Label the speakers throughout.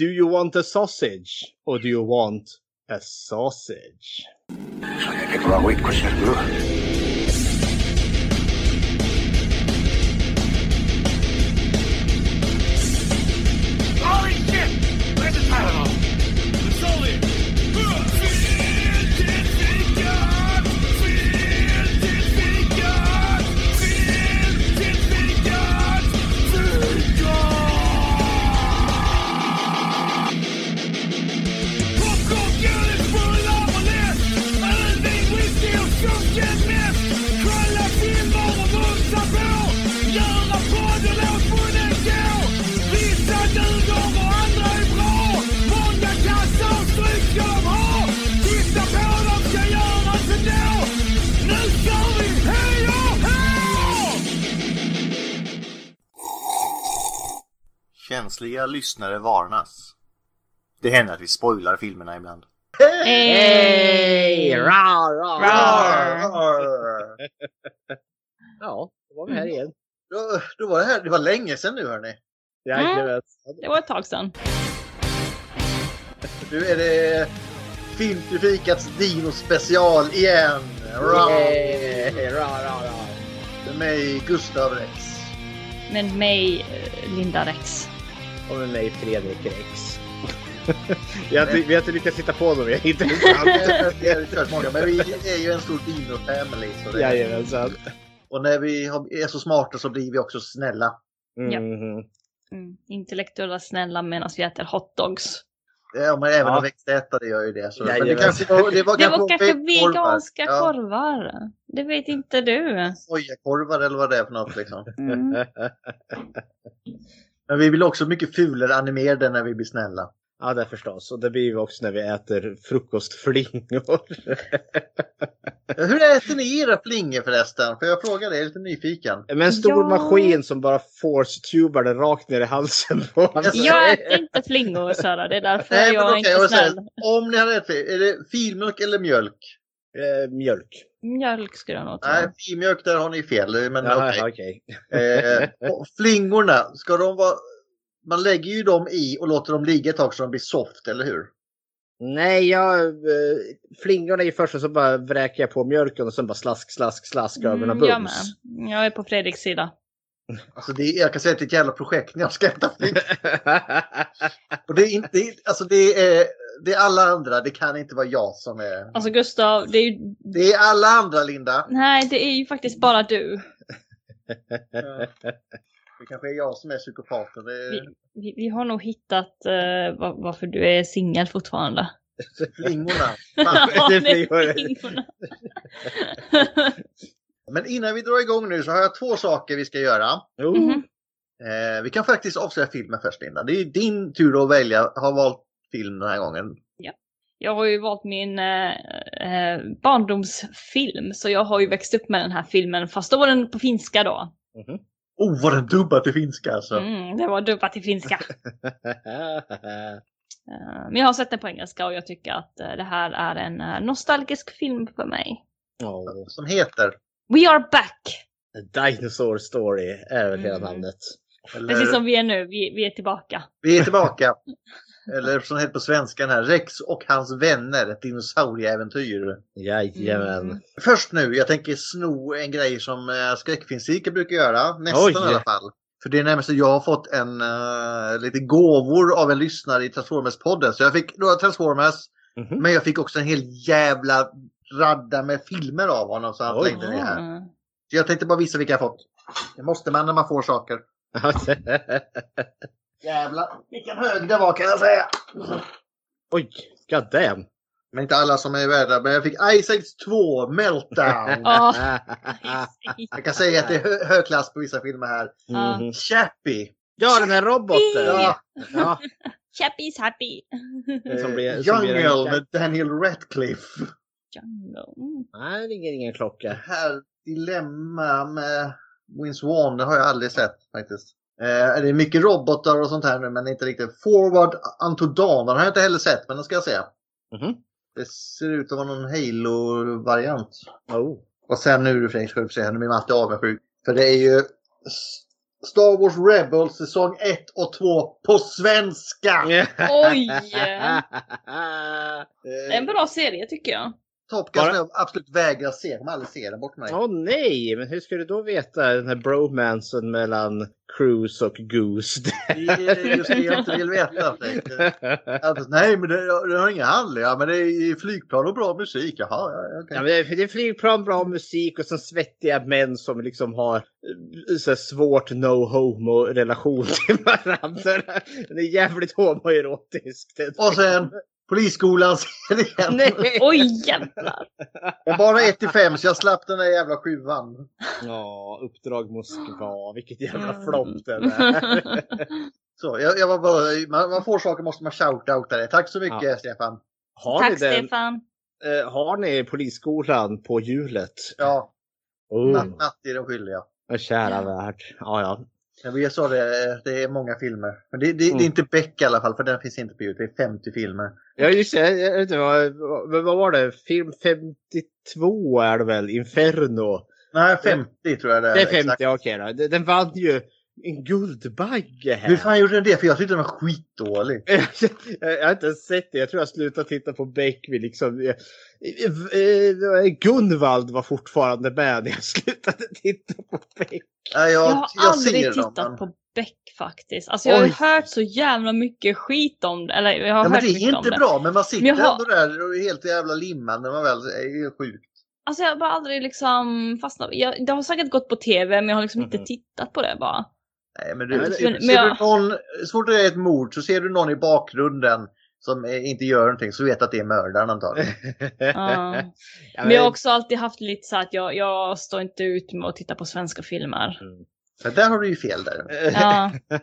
Speaker 1: Do you want a sausage? Or do you want a sausage?
Speaker 2: Känsliga lyssnare varnas. Det händer att vi spoilar filmerna ibland.
Speaker 3: Hej!
Speaker 1: Rar, rar,
Speaker 3: Rar.
Speaker 1: Ja, då var vi här igen.
Speaker 3: Då, då var det här, det var länge sedan nu hörni.
Speaker 1: Jajamän.
Speaker 4: Det var ett tag sedan.
Speaker 3: Nu är det Film till fikats Dino special igen. Rar.
Speaker 1: Yay, rar, rar, rar.
Speaker 3: Med mig Gustav Rex.
Speaker 4: Med mig, eh, Linda Rex.
Speaker 1: Och med mig Fredrik Rex. vi, har inte, vi har inte lyckats hitta på något, vi har inte lyckats.
Speaker 3: Många, men vi är ju en stor Dino family. Så det,
Speaker 1: Jajamensan.
Speaker 3: och när vi har- är så smarta så blir vi också snälla.
Speaker 1: Mhm.
Speaker 4: Mm. Intellektuella snälla medan vi äter hotdogs.
Speaker 3: Ja, men även
Speaker 1: Ja.
Speaker 3: ja. växtätare gör ju det. Så, men det, kanske var, det var
Speaker 4: Det var kanske
Speaker 3: korvar.
Speaker 4: veganska
Speaker 3: ja,
Speaker 4: korvar. Det vet inte du.
Speaker 3: Sojakorvar eller vad det är för något liksom.
Speaker 4: Mm.
Speaker 3: Men vi blir också mycket fulare animerade när vi blir snälla.
Speaker 1: Ja, det förstås. Och det blir vi också när vi äter frukostflingor.
Speaker 3: Hur äter ni era flingor förresten? För jag frågar det, jag är lite nyfiken.
Speaker 1: Med en stor
Speaker 4: Ja.
Speaker 1: maskin som bara force-tubar den rakt ner i halsen på honom.
Speaker 4: Jag äter inte flingor Sara, det är därför
Speaker 3: Nej, men
Speaker 4: jag är
Speaker 3: okej,
Speaker 4: inte snäll.
Speaker 3: om ni hade ätit, är det filmjölk eller mjölk?
Speaker 1: Eh, mjölk.
Speaker 4: Mjölk skulle jag nog tro.
Speaker 3: Nej, filmjölk där har ni fel. Men
Speaker 1: Jaha,
Speaker 3: okej.
Speaker 1: okej.
Speaker 3: Eh, flingorna, ska de vara... Man lägger ju dem i och låter dem ligga ett tag så de blir soft, eller hur?
Speaker 1: Nej, jag, eh, flingorna i först och så bara vräker jag på mjölken och sen bara slask, slask, slask över
Speaker 4: Mm, jag
Speaker 1: bums.
Speaker 4: med. Jag är på Fredriks sida.
Speaker 3: Alltså det, är- jag kan säga att det är ett jävla projekt när jag ska äta flingor. Och det är inte, alltså det är, det är alla andra, det kan inte vara jag som är...
Speaker 4: Alltså Gustav, det är ju...
Speaker 3: Det är alla andra Linda.
Speaker 4: Nej, det är ju faktiskt bara du.
Speaker 3: Det kanske är jag som är psykopaten. Det
Speaker 4: Vi, vi, vi har nog hittat eh, var, varför du är singel fortfarande.
Speaker 3: flingorna.
Speaker 4: Ja,
Speaker 1: det är
Speaker 4: flingorna.
Speaker 3: Men innan vi drar igång nu så har jag två saker vi ska göra.
Speaker 1: Jo.
Speaker 4: Mhm.
Speaker 3: Eh, vi kan faktiskt avslöja filmen först Linda. Det är din tur att välja, ha valt film den här gången.
Speaker 4: Jag har ju valt min eh, eh, barndomsfilm, så jag har ju växt upp med den här filmen, fast då var den på finska då.
Speaker 1: Mhm.
Speaker 3: Oh, vad den dubbad till finska alltså.
Speaker 4: Mm, det var dubbat till finska. Eh, men jag har sett den på engelska och jag tycker att eh, det här är en nostalgisk film för mig.
Speaker 1: oh,
Speaker 3: Som heter.
Speaker 4: We are back!
Speaker 1: A Dinosaur Story är väl hela
Speaker 4: Mm.
Speaker 1: namnet.
Speaker 3: Eller,
Speaker 4: Precis som vi är nu, vi, vi är tillbaka.
Speaker 3: Vi är tillbaka. Eller som det heter på svenska den här. Rex och hans vänner. Ett dinosaurieäventyr.
Speaker 1: Jajamän.
Speaker 4: Mm.
Speaker 3: Först nu, jag tänker sno en grej som uh, skräckfilmsrika brukar göra. Nästan
Speaker 1: Oj.
Speaker 3: i alla fall. För det är nämligen så jag har fått en uh, lite gåvor av en lyssnare i Transformers-podden. Så jag fick några Transformers.
Speaker 1: Mhm.
Speaker 3: Men jag fick också en hel jävla radda med filmer av honom. Så han
Speaker 1: Oj.
Speaker 3: slängde det här.
Speaker 4: Mm.
Speaker 3: Så jag tänkte bara visa vilka jag fått. Det måste man när man får saker. Jävlar, vilken hög det var kan jag säga.
Speaker 1: Oj, god damn.
Speaker 3: Men inte alla som är värda. Men jag fick Ice Age 2 Meltdown.
Speaker 4: Ja.
Speaker 3: Jag kan säga att det är hö- högklass på vissa filmer här.
Speaker 1: Mhm.
Speaker 3: Chappie.
Speaker 1: Ja, den här roboten!
Speaker 3: Ja.
Speaker 1: Ja,
Speaker 4: Chappie's happy!
Speaker 1: som blir, som blir en
Speaker 3: Jungle
Speaker 1: katt.
Speaker 3: med Daniel Radcliffe.
Speaker 4: Jungle. Mm.
Speaker 1: Nej, det ringer ingen klocka.
Speaker 3: Det här dilemma med Vince Vaughn, det har jag aldrig sett faktiskt. Eh, det är mycket robotar och sånt här nu men inte riktigt. Forward Unto Dawn, den har jag inte heller sett men den ska jag se.
Speaker 1: Mhm.
Speaker 3: Det ser ut att vara någon Halo-variant.
Speaker 1: Oh.
Speaker 3: Och sen nu Fredrik ska du se, nu blir man alltid avundsjuk. För det är ju Star Wars Rebels säsong 1 och 2 på svenska!
Speaker 4: Oj!
Speaker 1: Eh,
Speaker 4: En bra serie tycker jag.
Speaker 3: Top Gun
Speaker 1: Bara-
Speaker 3: som jag absolut vägrar se. Jag kommer aldrig se den bort mig.
Speaker 1: Åh nej, men hur ska du då veta den här bromansen mellan Cruise och Goose?
Speaker 3: Det är just det jag inte vill veta. Alltså, nej, men det, det har inga handlingar. Men det är flygplan och bra musik. Jaha, ja, okej.
Speaker 1: Ja, men det, är, det är flygplan, bra musik och sen svettiga män som liksom har eh, så svårt no homo relation till varandra. Den är jävligt homoerotisk. den
Speaker 3: Och sen Polisskolan serien.
Speaker 1: Nej!
Speaker 4: Oj jävlar!
Speaker 3: Men bara 1 till 5 så jag slapp den där jävla sjuan.
Speaker 1: Ja, Uppdrag Moskva. Vilket jävla
Speaker 4: Mm.
Speaker 1: flopp det där.
Speaker 3: Så, jag, jag var bara, man, man får saker måste man shout-outa det. Tack så mycket
Speaker 1: Ja.
Speaker 3: Stefan.
Speaker 1: Har
Speaker 4: Tack
Speaker 1: ni den,
Speaker 4: Stefan!
Speaker 1: eh, har ni Polisskolan på hjulet?
Speaker 3: Ja,
Speaker 1: Oh,
Speaker 3: natt, natt är de skyldiga.
Speaker 1: kära värld. Ja, ja.
Speaker 3: Jag sa det, det är många filmer. Men det, det, det
Speaker 1: Mm.
Speaker 3: är inte Beck i alla fall för den finns inte på Youtube. Det är 50 filmer.
Speaker 1: Ja, just det. Jag vet inte, vad, vad, var det? Film 52 är det väl? Inferno.
Speaker 3: Nej, 50 tror jag det är.
Speaker 1: Det är 50,
Speaker 3: exakt.
Speaker 1: okej då. Den- Den vann ju en Guldbagge här.
Speaker 3: Hur fan gjorde den det? För jag tyckte den var skitdålig.
Speaker 1: jag har inte ens sett det. Jag tror jag slutade titta på Beck vid liksom... eh, eh, Gunvald var fortfarande med när jag slutade titta på Beck.
Speaker 3: Jag,
Speaker 4: Jag har
Speaker 3: jag
Speaker 4: aldrig tittat
Speaker 3: dem. Men,
Speaker 4: på Beck faktiskt. Alltså jag har
Speaker 3: Oj.
Speaker 4: hört så jävla mycket skit om det. Eller jag har
Speaker 3: ja, men
Speaker 4: hört
Speaker 3: det är inte
Speaker 4: det.
Speaker 3: bra. Men man sitter
Speaker 4: Men har-
Speaker 3: ändå där och är helt jävla limmad när man väl är sjuk.
Speaker 4: Alltså jag har bara aldrig liksom fastnat. Jag, det har säkert gått på tv men jag har liksom
Speaker 1: Mhm.
Speaker 4: inte tittat på det bara.
Speaker 3: Nej, men du,
Speaker 1: Men-
Speaker 3: ser,
Speaker 4: men
Speaker 3: ser
Speaker 4: jag-
Speaker 3: du någon, så fort det är ett mord så ser du någon i bakgrunden som eh, inte gör någonting så vet att det är mördaren antagligen.
Speaker 4: Ja.
Speaker 1: Ja,
Speaker 4: Men jag har också alltid haft lite så att jag, jag står inte ut med att titta på svenska filmer.
Speaker 3: Men där har du ju fel där.
Speaker 4: Ja.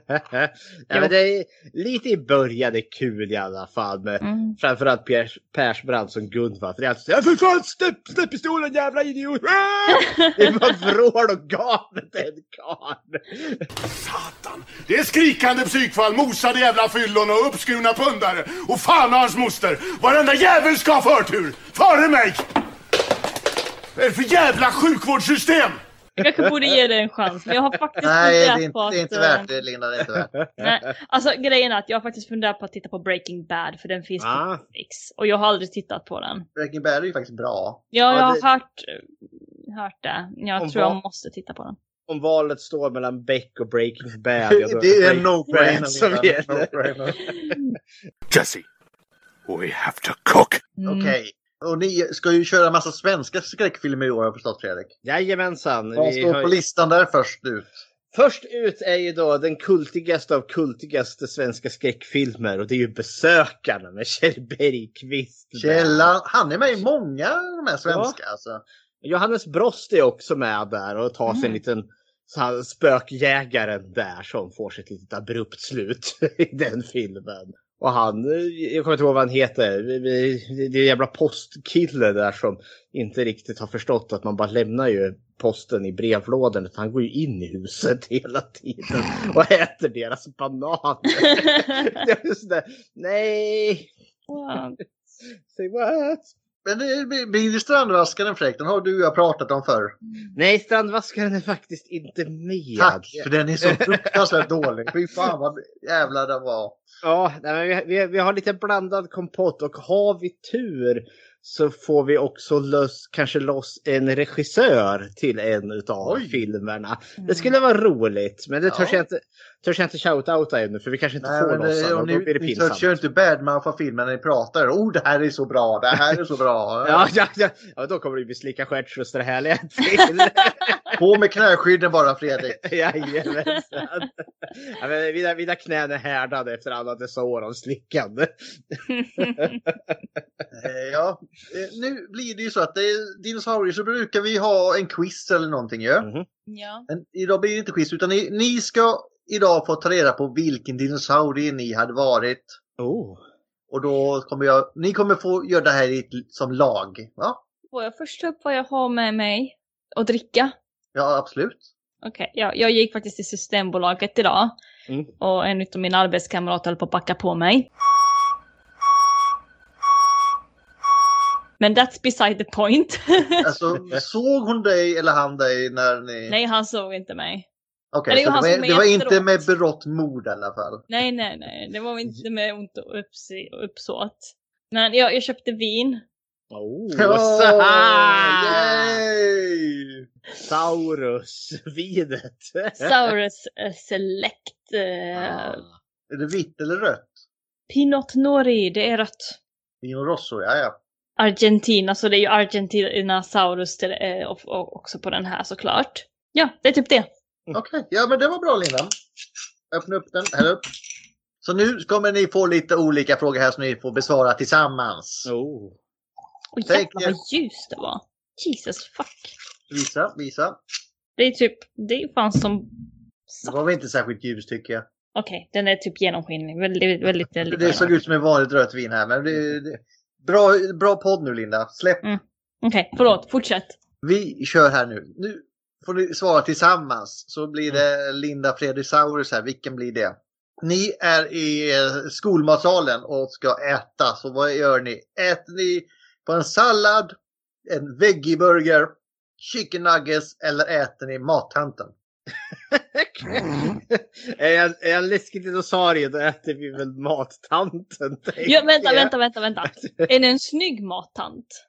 Speaker 1: ja, men det är lite i början är kul i alla fall. Med
Speaker 4: Mm.
Speaker 1: Framförallt Pers, Persbrandt som Gunvald. För det är alltid så här, för fan släpp, släpp pistolen jävla idiot! Det var vrål och gap med den karln.
Speaker 5: Satan! Det är skrikande psykfall, mosade jävla fyllon och uppskurna pundare. Och fan och hans moster! Varenda jävel ska ha förtur! Före mig! Vad är det för jävla sjukvårdssystem?
Speaker 4: Jag kanske borde ge det en chans. Men jag har faktiskt
Speaker 3: Nej, det är,
Speaker 4: funderat
Speaker 3: inte,
Speaker 4: på att...
Speaker 3: det är inte
Speaker 4: eh,
Speaker 3: värt det Linda. Det är inte värt det.
Speaker 4: Nej, alltså grejen är att jag har faktiskt funderat på att titta på Breaking Bad för den finns på
Speaker 1: Ah.
Speaker 4: Netflix. Och jag har aldrig tittat på den.
Speaker 3: Breaking Bad är ju faktiskt bra.
Speaker 4: Ja, jag
Speaker 1: Ja,
Speaker 4: har hört, hört det. Jag
Speaker 1: Om
Speaker 4: tror jag måste titta på den.
Speaker 1: Om valet står mellan Beck och Breaking Bad.
Speaker 3: det är en no-brainer.
Speaker 1: Som gäller.
Speaker 5: Jesse, we have to cook.
Speaker 4: Mm.
Speaker 3: Okej. Och ni ska ju köra massa svenska skräckfilmer i år har jag förstått Fredrik.
Speaker 1: Jajamensan.
Speaker 3: Vad står
Speaker 1: har
Speaker 3: på listan där först ut?
Speaker 1: Först ut är ju då den kultigaste av kultigaste svenska skräckfilmer och det är ju Besökarna med Kjell Bergqvist.
Speaker 3: Källan, han är med i många av de här svenska. Alltså.
Speaker 1: Johannes Brost är också med där och tar sig en
Speaker 4: Mm.
Speaker 1: liten så spökjägaren där som får sitt litet abrupt slut i den filmen. Och han, jag kommer inte ihåg vad han heter, det är en jävla postkille där som inte riktigt har förstått att man bara lämnar ju posten i brevlådan. utan Han går ju in i huset hela tiden och äter deras bananer. Det är det. Nej,
Speaker 4: Wow.
Speaker 1: say what?
Speaker 3: Men det blir det Strandvaskaren Fredrik? Den har du och jag pratat om förr.
Speaker 1: Nej, Strandvaskaren är faktiskt inte med.
Speaker 3: Tack, för den är så fruktansvärt dålig. Fy fan vad jävla den var.
Speaker 1: Ja, nej, men vi, vi, vi har lite blandad kompott och har vi tur så får vi också lös, kanske loss en regissör till en
Speaker 3: Oj.
Speaker 1: filmerna. Det skulle vara roligt, men det törs
Speaker 3: Ja.
Speaker 1: jag inte, törs jag inte shout-outa ännu för vi kanske inte
Speaker 3: Nej,
Speaker 1: får den
Speaker 3: och
Speaker 1: och då
Speaker 3: ni,
Speaker 1: blir det
Speaker 3: ni
Speaker 1: pinsamt.
Speaker 3: kör inte Badman för filmen när ni pratar. Oh, det här är så bra. Det här är så bra.
Speaker 1: Ja, ja, ja, ja, då kommer det bli slicka stjärtskjuts det härliga till.
Speaker 3: På med knäskydden bara Fredrik.
Speaker 1: Jajamensan. Ja, men mina, mina knän är härdade efter alla dessa år av slickande.
Speaker 3: Eh, Ja, eh, nu blir det ju så att det är dinosaurier så brukar vi ha en quiz eller någonting ju.
Speaker 1: Mhm.
Speaker 4: ja.
Speaker 3: Men idag blir det inte quiz utan ni, ni ska idag få ta reda på vilken dinosaurie ni hade varit.
Speaker 1: Oh.
Speaker 3: Och då kommer jag, ni kommer få göra det här i som lag. Ja,
Speaker 4: Får jag först upp vad jag har med mig och dricka?
Speaker 3: ja absolut.
Speaker 4: Okej, ja, jag gick faktiskt till Systembolaget idag.
Speaker 1: Mm.
Speaker 4: Och en av mina arbetskamrater höll på att backa på mig. Men that's beside the point.
Speaker 3: Alltså, såg hon dig eller han dig när ni...
Speaker 4: Nej, han såg inte mig.
Speaker 3: Okej,
Speaker 4: han
Speaker 3: det var, det var inte med berått mod i alla fall.
Speaker 4: Nej, nej, nej. Det var inte med ont och uppsi- uppsåt. Men jag, jag köpte vin.
Speaker 1: Oh, här.
Speaker 3: yay!
Speaker 1: Saurus, vinet.
Speaker 4: Saurus eh, Select. Eh,
Speaker 1: Ah.
Speaker 3: Är det vitt eller rött?
Speaker 4: Pinot Nori, det är rött.
Speaker 3: Vino Rosso, ja ja.
Speaker 4: Argentina, så det är ju Argentina Saurus till, eh, också på den här såklart. Ja, det är typ det.
Speaker 3: Okej, ja men det var bra Linda. Öppna upp den, häll upp. Så nu kommer ni få lite olika frågor här som ni får besvara tillsammans.
Speaker 1: Oh.
Speaker 4: Och jävlar vad ljust det var. Jesus fuck.
Speaker 3: Visa, visa.
Speaker 4: Det är typ, det är fan som...
Speaker 3: Det var väl inte särskilt ljus tycker jag.
Speaker 4: Okej, den är typ genomskinlig. Väldigt, väldigt, väldigt
Speaker 3: Det såg ut som ett vanligt rött vin här. Men det, det, bra, bra podd nu Linda. Släpp.
Speaker 4: Okej, förlåt. Fortsätt.
Speaker 3: Vi kör här nu. Nu får ni svara tillsammans. Så blir det Linda Fredrisaurus här. Vilken blir det? Ni är i eh, skolmatsalen och ska äta. Så vad gör ni? Äter ni på en sallad, en veggieburger, chicken nuggets eller äter ni mattanten?
Speaker 1: är, jag, är jag läskig dinosaurie då äter vi väl mattanten.
Speaker 4: Ja, vänta, vänta, vänta, vänta. Är det en snygg mattant?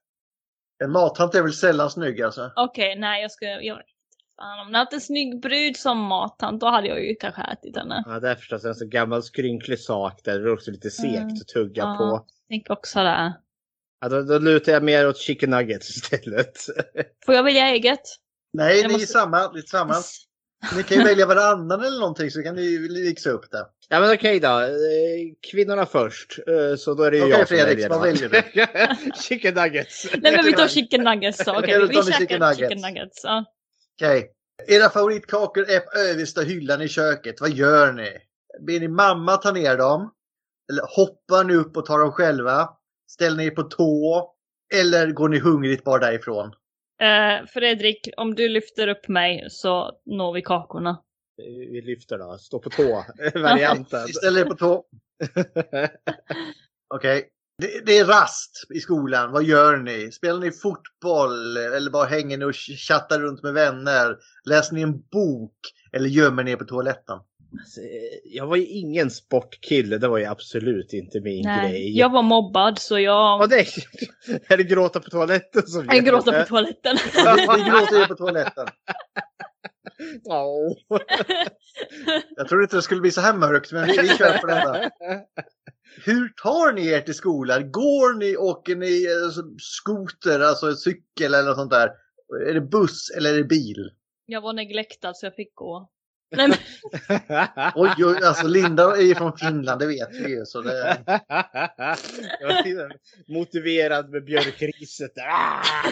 Speaker 3: En mattant är väl sällan snygg alltså?
Speaker 4: Okej, nej jag ska... Jag vet inte. Fan, om det hade en snygg brud som mattant, då hade jag ju kanske ätit henne.
Speaker 1: Ja, det är förstås en så gammal skrynklig sak där det är också lite segt
Speaker 4: Mm.
Speaker 1: att tugga
Speaker 4: Ja.
Speaker 1: på.
Speaker 4: Tänk också det.
Speaker 1: Ja, då, då lutar jag mer åt chicken nuggets istället.
Speaker 4: Får jag välja eget?
Speaker 3: Nej,
Speaker 4: Jag
Speaker 3: ni är
Speaker 4: måste-
Speaker 3: samma. Ni är tillsammans. Ni kan ju välja varannan eller någonting så kan ni mixa upp det.
Speaker 1: Ja men okej då. Eh, Kvinnorna först. Eh, Så då är det ju
Speaker 3: Okej,
Speaker 1: jag som
Speaker 3: Fredrik,
Speaker 1: väljer.
Speaker 3: vad
Speaker 1: då.
Speaker 3: väljer
Speaker 1: chicken nuggets.
Speaker 4: Nej men vi tar chicken nuggets så. Okej,
Speaker 3: Okej, då
Speaker 4: vi
Speaker 3: vi
Speaker 4: käkar
Speaker 3: chicken nuggets.
Speaker 4: chicken nuggets. Ja.
Speaker 3: Okej. Era favoritkakor är på översta hyllan i köket. Vad gör ni? Ber ni mamma ta ner dem? Eller hoppar ni upp och tar dem själva? Ställer ni er på tå? Eller går ni hungrigt bara därifrån?
Speaker 4: Eh, Fredrik, om du lyfter upp mig så når vi kakorna.
Speaker 1: Vi lyfter då. Stå på tå. Varianten.
Speaker 3: Ni ställer er på tå. Okej. Det, det är rast i skolan. Vad gör ni? Spelar ni fotboll? Eller bara hänger ni och chattar runt med vänner? Läser ni en bok? Eller gömmer ni er på toaletten?
Speaker 1: Alltså, Jag var ju ingen sportkille. Det var ju absolut inte min
Speaker 4: Nej,
Speaker 1: grej.
Speaker 4: jag var mobbad så jag...
Speaker 1: Ja, det är, är det gråta på toaletten som
Speaker 4: Jag gråter på toaletten.
Speaker 3: Ni, ni gråter er på toaletten.
Speaker 1: Ja.
Speaker 3: Jag trodde inte det skulle bli så här mörkt, men vi, vi kör på detta. Hur tar ni er till skolan? Går ni, åker ni alltså, skoter, alltså cykel eller något sånt där? Är det buss eller är det bil?
Speaker 4: Jag var neglektad så jag fick gå. Nej, men,
Speaker 3: Oj, oj, alltså Linda är ju från Finland, det vet vi ju. Så det...
Speaker 1: Motiverad med björkriset. Ah!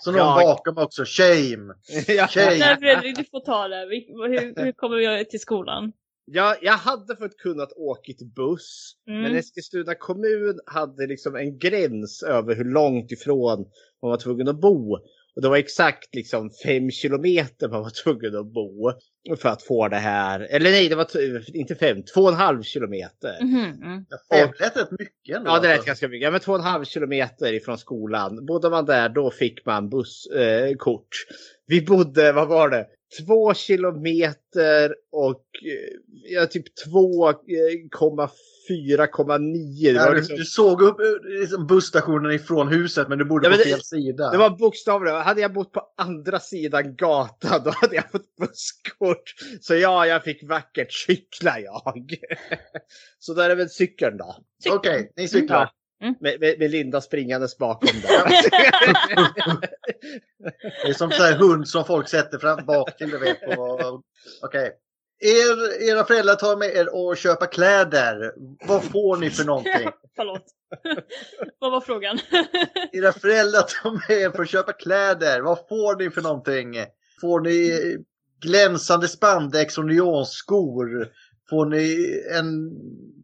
Speaker 3: Så någon
Speaker 1: Jag-
Speaker 3: bakom också, shame. Tjej.
Speaker 4: nej Fredrik, du får ta det. Hur, hur kommer vi till skolan?
Speaker 1: Jag, jag hade fått kunnat åka till buss.
Speaker 4: Mm.
Speaker 1: Men Eskilstuna kommun hade liksom en gräns över hur långt ifrån man var tvungen att bo. Och det var exakt liksom fem kilometer man var tvungen att bo. För att få det här. Eller nej, det var inte fem, två och en halv kilometer.
Speaker 4: Mhm, mm.
Speaker 3: Fem lät rätt mycket ändå.
Speaker 1: Ja, det lät
Speaker 3: alltså.
Speaker 1: ganska mycket. Ja, men två och en halv kilometer ifrån skolan. Bodde man där, då fick man busskort. Eh. Vi bodde, vad var det? Två kilometer och eh, ja, typ 2,4,9. Det,
Speaker 3: Ja,
Speaker 1: var
Speaker 3: du,
Speaker 1: liksom,
Speaker 3: du såg upp eh, liksom busstationen ifrån huset men du bodde
Speaker 1: Ja,
Speaker 3: på
Speaker 1: det-
Speaker 3: fel sida.
Speaker 1: det var bokstavligen, hade jag bott på andra sidan gatan då hade jag fått busskort. Så ja, jag fick vackert cykla jag. Så då är väl cykeln då.
Speaker 3: Okej, ni cyklar.
Speaker 1: Med, med, med Linda springandes bakom där.
Speaker 3: Det är som så här hund som folk sätter fram bak till, Okej. Er, era föräldrar tar med er och köpa kläder. Vad får ni för någonting?
Speaker 4: Förlåt. Vad var frågan?
Speaker 3: Era föräldrar tar med er för att köpa kläder. Vad får ni för någonting? Får ni glänsande spandex och neonskor? Får ni en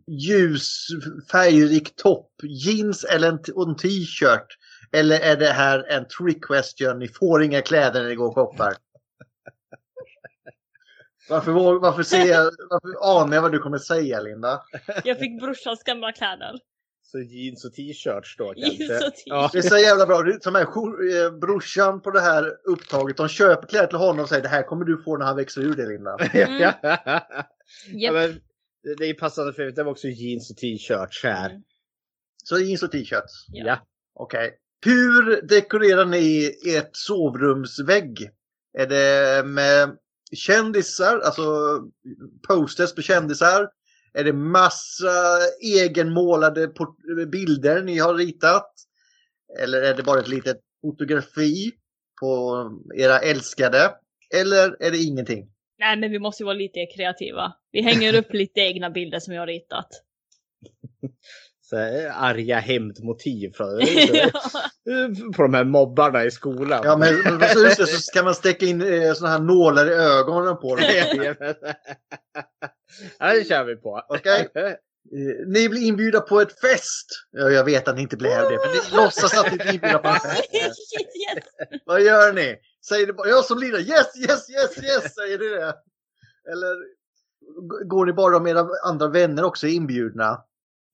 Speaker 3: ljus färgrik topp? Jeans eller en, och en t-shirt? Eller är det här en trick question? Ni får inga kläder när ni går och shoppar. Varför, varför, ser jag, varför anar jag vad du kommer säga Linda?
Speaker 4: Jag fick brorsans gamla kläder.
Speaker 1: Så jeans och t-shirts då
Speaker 4: Jeans
Speaker 1: kanske? Ja.
Speaker 3: Det är så jävla bra. Som är eh, brorsan på det här upptaget. De köper kläder till honom och säger det här kommer du få när han växer ur det Linda.
Speaker 4: Mm.
Speaker 1: ja,
Speaker 4: Japp.
Speaker 1: men det- är passande för det var också jeans och t-shirts här.
Speaker 4: Mm.
Speaker 3: Så jeans och t-shirts.
Speaker 4: Ja.
Speaker 1: Ja.
Speaker 3: Okej. Hur dekorerar ni ert sovrumsvägg? Är det med kändisar, alltså posters på kändisar? Är det massa egenmålade bilder ni har ritat? Eller är det bara ett litet fotografi på era älskade? Eller är det ingenting?
Speaker 4: Nej men vi måste ju vara lite kreativa. Vi hänger upp lite egna bilder som jag har ritat.
Speaker 1: Så här, arga hämndmotiv från, på de här mobbarna i skolan.
Speaker 3: Ja, men men så, just det, så ska man stäcka in eh, såna här nålar i ögonen på dem.
Speaker 1: ja, det kör vi på.
Speaker 3: Okej. Eh, Ni blir inbjudna på ett fest. Ja, jag vet att ni inte blev det, men ni låtsas att ni är inbjudna på en fest.
Speaker 4: yes.
Speaker 3: Vad gör ni? Säger ni bara jag som lirar yes, yes, yes, yes, säger ni det? Eller går ni bara om era andra vänner också är inbjudna?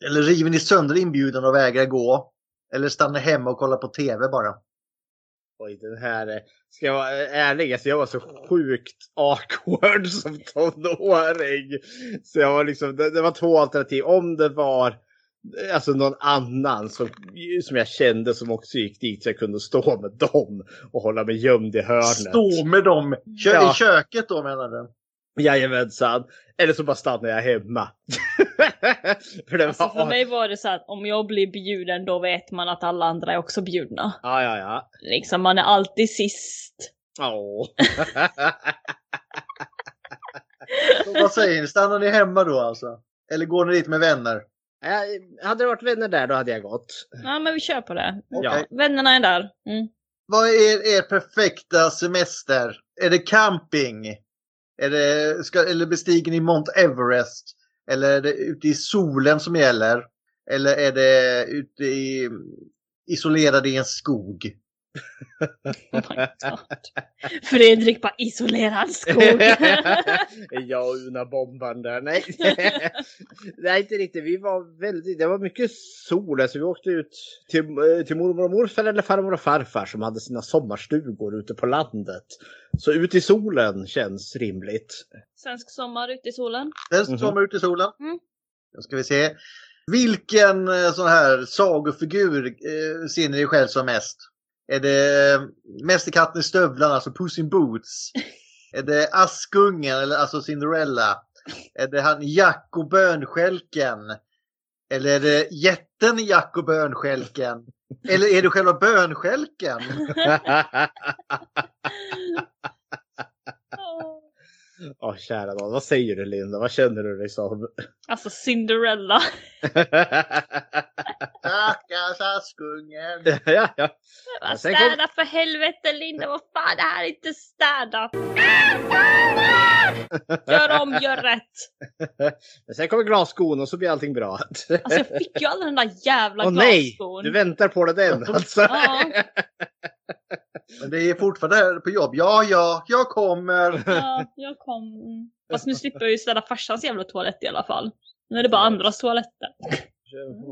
Speaker 3: Eller river ni sönder inbjudan och vägrar gå? Eller stannar hemma och kollar på TV bara?
Speaker 1: Oj, den här... eh, Ska jag vara ärlig, alltså jag var så sjukt awkward som tonåring. Så jag var liksom, det, det var två alternativ. Om det var alltså någon annan som, som jag kände som också gick dit så jag kunde stå med dem och hålla mig gömd i hörnet.
Speaker 3: Stå med dem Kö
Speaker 1: Ja.
Speaker 3: i köket då menar du?
Speaker 1: Jajamensan. Eller så bara stannar jag hemma. för.
Speaker 4: Alltså för mig var det så att om jag blir bjuden då vet man att alla andra är också bjudna.
Speaker 1: Ja, ja, ja.
Speaker 4: Liksom man är alltid sist.
Speaker 3: Så vad säger ni? Stannar ni hemma då alltså? Eller går ni dit med vänner?
Speaker 1: Ja, hade det varit vänner där då hade jag gått.
Speaker 4: Ja men vi kör på det.
Speaker 1: Ja.
Speaker 3: Okej.
Speaker 4: Vännerna är där. Mm.
Speaker 3: Vad är er perfekta semester? Är det camping? Är det, ska, eller bestiger ni Mount Everest? Eller är det ute i solen som gäller? Eller är det ute i, isolerade i en skog?
Speaker 4: Oh my God. Fredrik bara isolerad skog.
Speaker 1: jag och Una bombaren där. Nej. Nej, inte riktigt. Vi var väldigt, det var mycket sol. Alltså, vi åkte ut till, eh, till mormor och morfar eller farmor och farfar som hade sina sommarstugor ute på landet. Så ut i solen känns rimligt.
Speaker 4: Svensk sommar ute i solen.
Speaker 3: Den
Speaker 1: Mhm.
Speaker 3: sommar ute i solen.
Speaker 4: Mm.
Speaker 3: Då ska vi se. Vilken eh, sån här sagofigur eh, ser ni er själv som mest? Är det eh, Mästerkatten i stövlarna, alltså Puss in Boots? Är det Askungen, eller alltså Cinderella? Är det han Jack och bönskälken? Eller är det jätten Jack och bönskälken? Eller är det själva bönskälken?
Speaker 4: Åh,
Speaker 1: kära nån. Vad säger du Linda? Vad känner du dig som?
Speaker 4: Alltså Cinderella.
Speaker 3: Stackars Askungen!
Speaker 1: ja, ja.
Speaker 4: Bara Städa för helvete Linda, vad fan det här är inte städat. Gör om, gör rätt.
Speaker 1: Men sen kommer glasskon och så blir allting bra.
Speaker 4: Alltså jag fick ju aldrig den där jävla
Speaker 1: Åh nej!
Speaker 4: glasskon.
Speaker 1: Du väntar på det den alltså.
Speaker 4: Ja.
Speaker 3: Men det är fortfarande här på jobb. Ja, ja, jag kommer.
Speaker 4: Ja, jag kom. Mm. Fast nu slipper jag ju städa farsans jävla toalett i alla fall. Nu är det bara andras toaletter.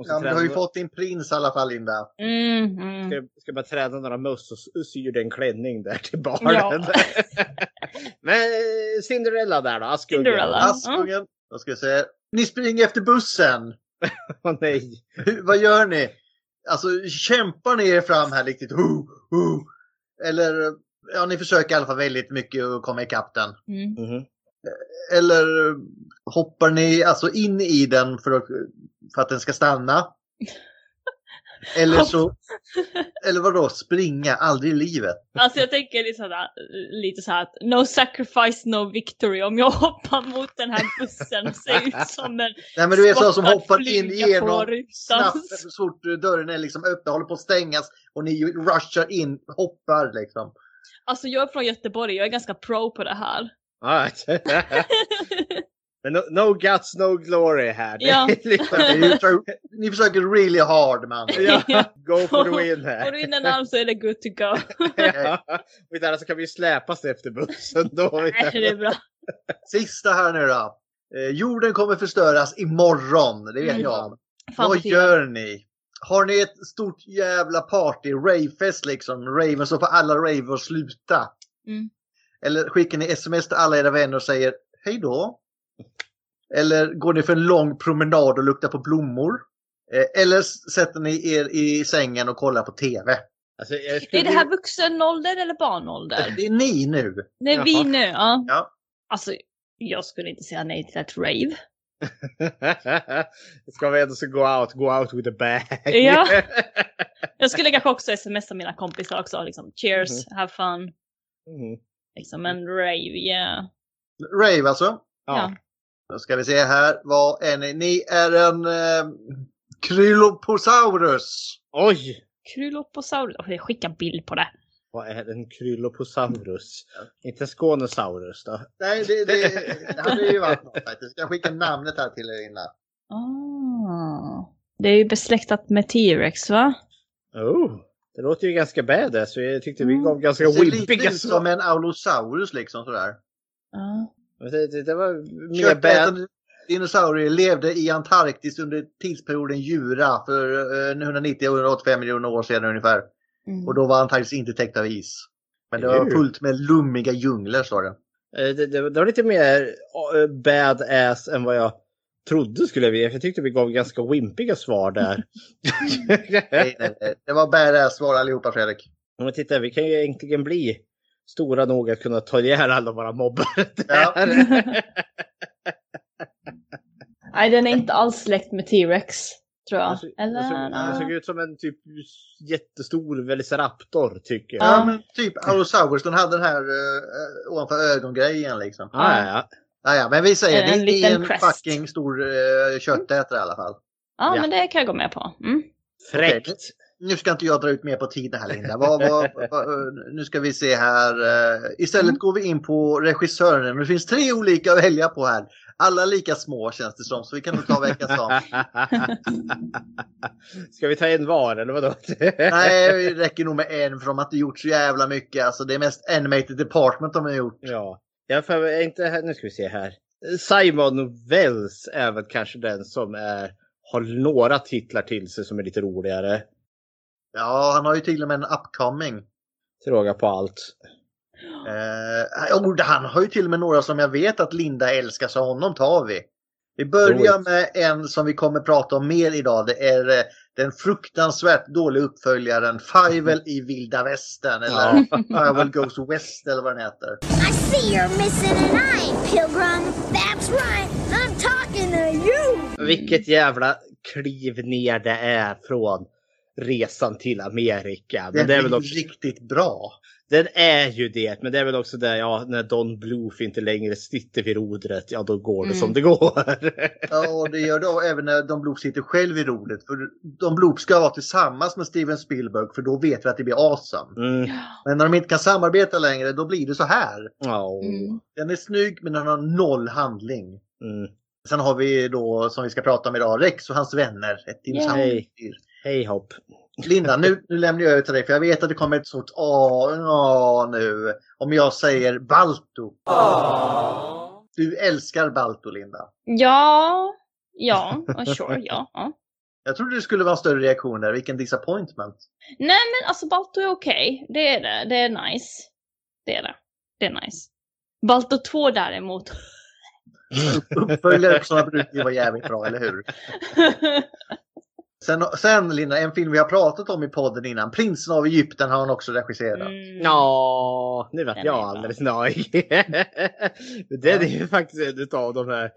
Speaker 3: Ja, men du har ju fått din prins i alla fall, Linda.
Speaker 4: Mm, mm.
Speaker 1: Ska, ska bara träna några möss och syr en klänning där till barnen.
Speaker 4: Ja.
Speaker 1: Men eh, Cinderella där då, Askungen.
Speaker 4: Cinderella.
Speaker 3: Askungen. Då ska jag säga. Ni springer efter bussen.
Speaker 1: Åh nej.
Speaker 3: Hur, vad gör ni? Alltså kämpar ni er fram här riktigt? Ho, ho. Eller ja, ni försöker i alla fall väldigt mycket att komma ikapp den.
Speaker 4: Mm.
Speaker 1: Mhm.
Speaker 3: Eller hoppar ni alltså in i den för att, för att den ska stanna? Eller så, eller vadå, springa, aldrig i livet.
Speaker 4: Alltså jag tänker lite sådär, lite så här att no sacrifice, no victory. Om jag hoppar mot den här bussen och ser ut som en
Speaker 3: Nej men du är så som hoppar in
Speaker 4: rutan.
Speaker 3: snabbt så fort dörren är liksom öppen, håller på att stängas och ni rushar in, hoppar liksom.
Speaker 4: Alltså jag är från Göteborg, jag är ganska pro på det här.
Speaker 1: Ja. Men no, no guts, no glory här.
Speaker 4: Ja.
Speaker 1: liksom-
Speaker 3: Ni försöker really hard man.
Speaker 1: ja, go for the win
Speaker 4: Får
Speaker 1: här.
Speaker 4: du in en arm så är det good to go.
Speaker 1: Ja. Och annars så kan vi släpas efter bussen då.
Speaker 4: Nej, det är bra.
Speaker 3: Sista här nu då. Eh, jorden kommer förstöras imorgon, det vet
Speaker 4: Mm.
Speaker 3: jag.
Speaker 4: Fan
Speaker 3: Vad gör ni? Har ni ett stort jävla party, ravefest liksom? Raven så får alla rave och sluta.
Speaker 4: Mm.
Speaker 3: Eller skickar ni sms till alla era vänner och säger hej då? Eller går ni för en lång promenad och luktar på blommor? Eh, Eller sätter ni er i sängen och kollar på TV?
Speaker 1: Alltså, skulle...
Speaker 4: Är det här vuxenålder eller barnålder?
Speaker 3: Det är ni nu.
Speaker 4: Det är vi nu, ja.
Speaker 3: Ja.
Speaker 4: Alltså, jag skulle inte säga nej till ett rave.
Speaker 1: Ska vi ändå så gå out, go out with a bag.
Speaker 4: Ja. Jag skulle kanske också smsa mina kompisar också, liksom cheers,
Speaker 1: Mhm.
Speaker 4: have fun.
Speaker 1: Mm.
Speaker 4: Liksom en rave, yeah.
Speaker 3: Rave alltså.
Speaker 1: Ja.
Speaker 4: Ja.
Speaker 3: Då ska vi se här. Vad är ni? Ni är en eh, Krylloposaurus.
Speaker 1: Oj!
Speaker 4: Krylloposaurus. Oh, jag skickar bild på det.
Speaker 1: Vad är en krylloposaurus? Inte skånesaurus då?
Speaker 3: Nej, det, det, det hade ju varit något faktiskt. Jag skickar namnet här till er innan.
Speaker 4: Ah. Det är ju besläktat med T-Rex va?
Speaker 1: Oh, det låter ju ganska badass. så Jag tyckte vi
Speaker 4: Mm.
Speaker 1: gav ganska
Speaker 3: Det ser lite ut som
Speaker 1: svar.
Speaker 3: en Aulosaurus liksom sådär.
Speaker 4: Ja.
Speaker 1: Det, det, det var mer.
Speaker 3: Köttätande dinosaurier levde i Antarktis under tidsperioden Jura för eh, 190-185 miljoner år sedan ungefär.
Speaker 4: Mm.
Speaker 3: Och då var Antarktis inte täckt av is. Men det var fullt med lummiga djungler står det.
Speaker 1: Eh, Det, det, det var lite mer eh, badass än vad jag trodde skulle bli. För jag tyckte vi gav ganska wimpiga svar där.
Speaker 3: Nej, nej, nej. Det var badass svar allihopa Fredrik.
Speaker 1: Men titta, vi kan ju äntligen bli stora nog att kunna ta ihjäl alla våra mobbar.
Speaker 3: Ja.
Speaker 4: Nej, den är inte alls släkt med T-Rex. Tror jag. Eller?
Speaker 1: den såg- ut som en typ jättestor velociraptor tycker jag.
Speaker 3: Ja,
Speaker 4: Ja.
Speaker 3: men typ Aulosaurus, den hade den här uh, ovanför ögongrejen liksom.
Speaker 1: Ah, ja.
Speaker 3: Ja, ja, men vi säger
Speaker 4: En
Speaker 3: det är en
Speaker 4: crest.
Speaker 3: fucking stor uh, köttätare i alla fall.
Speaker 4: Ja,
Speaker 1: Ja.
Speaker 4: men det kan jag gå med på. Mm.
Speaker 1: Fräckt.
Speaker 3: Nu ska inte jag dra ut mer på tiden här Linda. Vad, vad, vad, nu ska vi se här. eh, Istället
Speaker 4: Mm.
Speaker 3: går vi in på regissören. Det finns tre olika att välja på här. Alla lika små känns det som, så vi kan nog ta veckans dag.
Speaker 1: Ska vi ta en var eller vadå?
Speaker 3: Nej, det räcker nog med en för de har inte gjort så jävla mycket. Alltså det är mest animated department de har gjort.
Speaker 1: Ja, jag för, inte nu ska vi se här. Simon Wells är väl kanske den som är, har några titlar till sig som är lite roligare.
Speaker 3: Ja, han har ju till och med en upcoming.
Speaker 1: Till råga på allt.
Speaker 3: Eh, oh, han har ju till och med några som jag vet att Linda älskar, så honom tar vi. Vi börjar med en som vi kommer prata om mer idag. Det är eh, den fruktansvärt dåliga uppföljaren Fivel i vilda västern. Eller Fivel Goes West eller vad den heter.
Speaker 6: I see you're missing an eye, Pilgrim. That's right. I'm talking to you.
Speaker 1: Vilket jävla kliv ner det är från resan till Amerika. Men
Speaker 3: Den
Speaker 1: det är väl också,
Speaker 3: riktigt bra.
Speaker 1: den är ju det, men det är väl också det, ja, när Don Bluth inte längre sitter vid rodret, ja då går det
Speaker 4: Mm.
Speaker 1: som det går.
Speaker 3: Ja, och det gör det även när Don Bloop sitter själv i roligt. För Don Bloop ska vara tillsammans med Steven Spielberg för då vet vi att det blir awesome.
Speaker 1: Mm.
Speaker 3: Men när de inte kan samarbeta längre då blir det så här.
Speaker 1: Ja.
Speaker 4: Mm.
Speaker 3: Den är snygg men den har noll handling.
Speaker 1: Mm.
Speaker 3: Sen har vi då, som vi ska prata om idag, Rex och hans vänner. Ett dinosauriedyr.
Speaker 1: Hej hopp.
Speaker 3: Linda, nu, nu lämnar jag över till dig för jag vet att det kommer ett stort åh nu. Om jag säger Balto. Du älskar Balto, Linda.
Speaker 4: Ja, ja, oh, sure, ja. ja.
Speaker 3: Jag trodde det skulle vara en större reaktion där. Vilken disappointment.
Speaker 4: Nej, men alltså Balto är okej. Det är det. Det är nice. Det är det. Det är nice. Balto 2 däremot.
Speaker 3: Uppföljare på sådana brukar ju vara jävligt bra, eller hur? Sen, sen Linda, en film vi har pratat om i podden innan. Prinsen av Egypten har han också regisserat.
Speaker 4: Mm.
Speaker 1: Ja, nu vart jag alldeles nöjd. det är ju faktiskt en av de här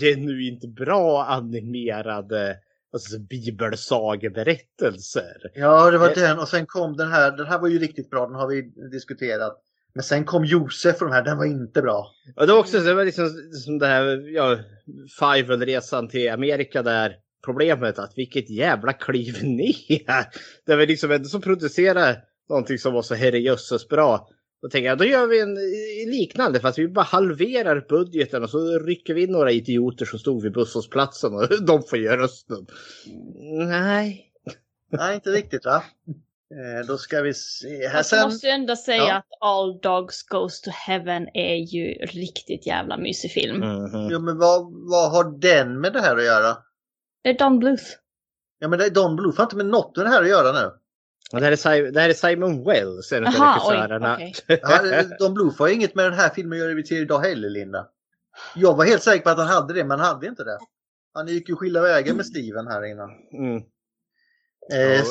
Speaker 1: genuint bra animerade alltså, bibelsageberättelser.
Speaker 3: Ja, det var
Speaker 1: Eh.
Speaker 3: den och sen kom den här. Den här var ju riktigt bra, den har vi diskuterat. Men sen kom Josef och de här, den var inte bra.
Speaker 1: Och det var också det var liksom som det här, ja, Fivel-resan till Amerika där problemet att vilket jävla kliv ner. Det var liksom ändå som producerade någonting som var så herrejösses bra. Då tänker jag, då gör vi en liknande fast vi bara halverar budgeten och så rycker vi in några idioter som stod vid busshållplatsen och de får göra rösten. Nej.
Speaker 3: Nej, inte riktigt va? Eh, då ska vi se. Här
Speaker 4: Jag
Speaker 3: sen.
Speaker 4: måste ju ändå säga
Speaker 3: Ja.
Speaker 4: att All Dogs Goes to Heaven är ju riktigt jävla mysig film.
Speaker 1: Mhm.
Speaker 3: Jo, men vad, vad har den med det här att göra?
Speaker 4: Det är Don Bluth.
Speaker 3: Ja men det är Don Bluth har inte med något med det här att göra nu.
Speaker 1: Det, här är, det här är Simon Wells, en av regissörerna.
Speaker 4: okej.
Speaker 3: Ja, Don Bluth har inget med den här filmen att göra vid tredje dag heller Linda. Jag var helt säker på att han hade det men han hade inte det. Han gick ju skilda vägar med Steven här innan.
Speaker 1: Mm.
Speaker 3: Eh,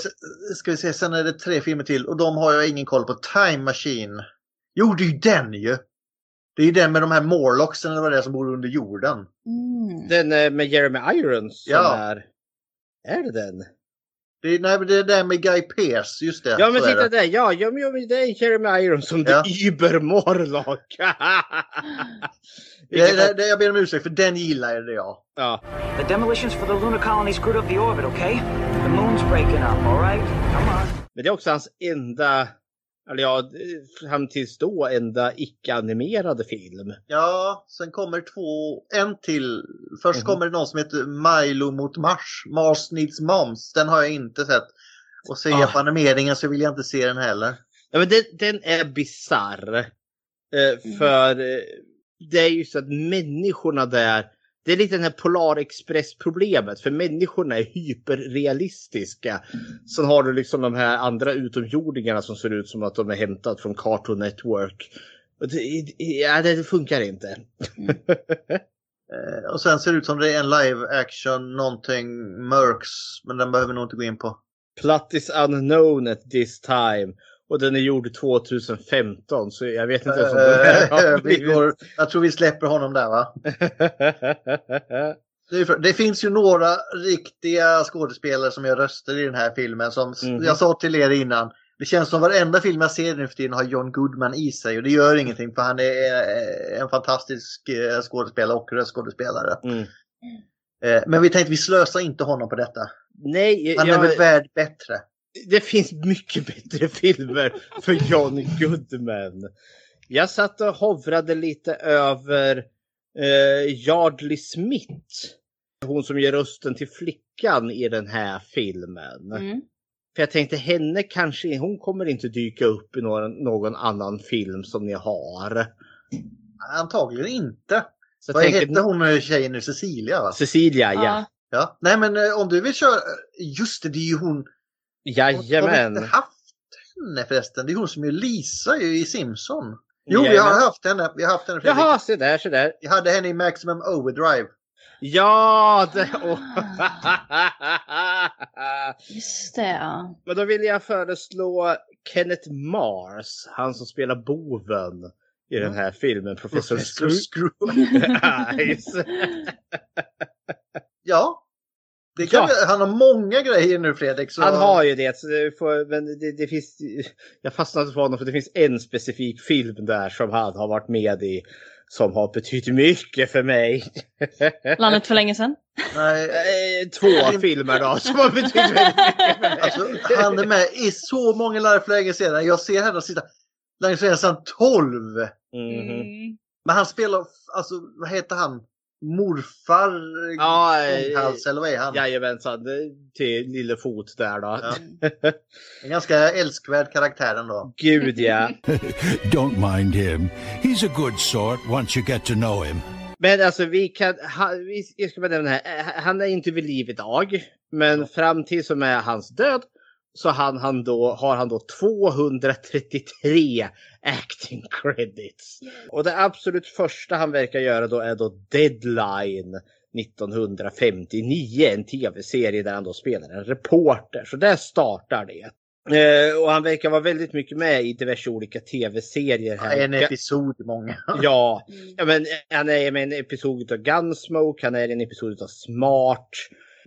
Speaker 3: ska vi se, sen är det tre filmer till och de har jag ingen koll på. Time Machine. Jo, det är ju den ju! Det är ju den med de här Morlocksen eller vad det är som bor under jorden.
Speaker 4: Mm.
Speaker 1: Den eh, med Jeremy Irons som
Speaker 3: Ja.
Speaker 1: är... Är det den?
Speaker 3: Det är, nej, det är den med Guy Pearce, just det.
Speaker 1: Ja men titta
Speaker 3: det.
Speaker 1: där, ja, ja men ja, det är Jeremy Irons som
Speaker 3: Ja.
Speaker 1: The Uber Morlock.
Speaker 3: Det, det, det, jag ber om ursäkt för den gillar det jag.
Speaker 1: ja.
Speaker 7: The demolitions for the lunar colony screwed up the orbit, okay? The moon's breaking up, all right? Come on.
Speaker 1: Men det är också hans enda, eller ja, fram tills då enda icke-animerade film.
Speaker 3: Ja, sen kommer två, en till. Först
Speaker 1: Mhm.
Speaker 3: kommer det någon som heter Milo mot Mars. Mars needs moms. Den har jag inte sett. Och ser jag
Speaker 1: Ah.
Speaker 3: på animeringen så vill jag inte se den heller.
Speaker 1: Ja, men den, den är bizarr. Eh, för eh, det är ju så att människorna där, det är lite den här Polarexpress-problemet. För människorna är hyperrealistiska. Sen har du liksom de här andra utomjordingarna som ser ut som att de är hämtat från Cartoon Network. Det, ja, det funkar inte.
Speaker 3: Eh, och sen ser det ut som det är en live action någonting Mercs. Men den behöver vi nog inte gå in på.
Speaker 1: Plot is unknown at this time. Och den är gjord 2015 så jag vet inte ens om den här har
Speaker 3: Eh, vi går, jag tror vi släpper honom där va? Det, är för, det finns ju några riktiga skådespelare som gör röster i den här filmen. Som
Speaker 1: Mhm.
Speaker 3: jag sa till er innan. Det känns som varenda film jag ser nu för tiden har John Goodman i sig. Och det gör ingenting för han är eh, en fantastisk eh, skådespelare och röstskådespelare.
Speaker 1: mm.
Speaker 3: Eh, Men vi tänkte vi slösar inte honom på detta.
Speaker 1: Nej,
Speaker 3: Han är
Speaker 1: jag,
Speaker 3: väl värd bättre.
Speaker 1: Det finns mycket bättre filmer för John Goodman. Jag satt och hovrade lite över eh, Yardley Smith. Hon som ger rösten till flickan i den här filmen.
Speaker 4: Mm.
Speaker 1: För jag tänkte henne kanske, hon kommer inte dyka upp i någon, någon annan film som ni har.
Speaker 3: Antagligen inte.
Speaker 1: Så jag
Speaker 3: Vad
Speaker 1: tänker,
Speaker 3: hette hon eh, tjejen nu? Cecilia va?
Speaker 1: Cecilia, ja.
Speaker 4: Ja.
Speaker 3: Ja. Nej men eh, om du vill köra. Just det, det är ju hon. Har vi
Speaker 1: Jajamän.
Speaker 3: inte haft henne förresten? Det är hon som är Lisa ju i Simpson. Jo, vi
Speaker 1: Jajamän.
Speaker 3: har haft henne. Vi har haft henne Fredrik.
Speaker 1: Jaha, se där, se där.
Speaker 3: Vi hade henne i Maximum Overdrive.
Speaker 1: Ja! Det, åh.
Speaker 4: Just det, ja.
Speaker 1: Men då vill jag föreslå Kenneth Mars, han som spelar boven i den här filmen, Professor Scrooge.
Speaker 3: Ja. Det kan
Speaker 1: Ja.
Speaker 3: han har många grejer nu Fredrik. Så...
Speaker 1: Han har ju det, får, men det, det finns, jag fastnade för honom för det finns en specifik film där som han har varit med i som har betytt mycket för mig.
Speaker 4: Landet för länge sedan.
Speaker 3: Nej,
Speaker 1: Eh, Två filmer då som har betytt mycket för mig.
Speaker 3: alltså, han är med i så många live för länge sedan. Jag ser här de sista. Länge sedan, sedan 12.
Speaker 1: Mhm.
Speaker 4: Mm.
Speaker 3: Men han spelar, alltså vad heter han? Morfar
Speaker 1: Ja,
Speaker 3: Långhals, eller vad är han?
Speaker 1: Jajamensan, till Lillefot där då.
Speaker 3: Ja. En ganska älskvärd karaktär ändå.
Speaker 1: Gud ja.
Speaker 8: Don't mind him. He's a good sort once you get to know him.
Speaker 1: Men alltså vi kan, vi, jag ska bara nämna här, han är inte vid liv idag. Men fram till som är hans död så han, han då, har han då 233 acting credits. Och det absolut första han verkar göra då är då Deadline 1959, en tv-serie där han då spelar en reporter. Så där startar det. Eh, och han verkar vara väldigt mycket med i diverse olika tv-serier. här.
Speaker 3: En episod många.
Speaker 1: Ja, ja men han är med i en episod av Gunsmoke, han är i en episod av Smart.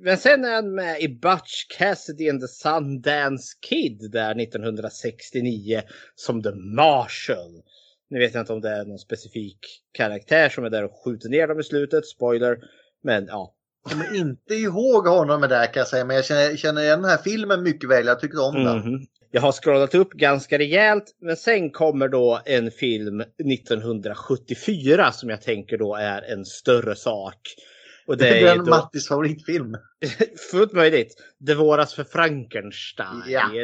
Speaker 1: Men sen är han med i Butch Cassidy and the Sundance Kid där 1969 som The Marshal. Nu vet jag inte om det är någon specifik karaktär som är där och skjuter ner dem i slutet, spoiler. Men ja.
Speaker 3: Jag kommer inte ihåg honom med det här kan jag säga. Men jag känner, känner igen den här filmen mycket väl. Jag tyckte om den.
Speaker 1: Mhm. Jag har scrollat upp ganska rejält men sen kommer då en film 1974 som jag tänker då är en större sak. Och det
Speaker 3: Det
Speaker 1: är
Speaker 3: är en
Speaker 1: då,
Speaker 3: Mattis favoritfilm.
Speaker 1: fullt möjligt, Det våras för Frankenstein.
Speaker 3: Ja.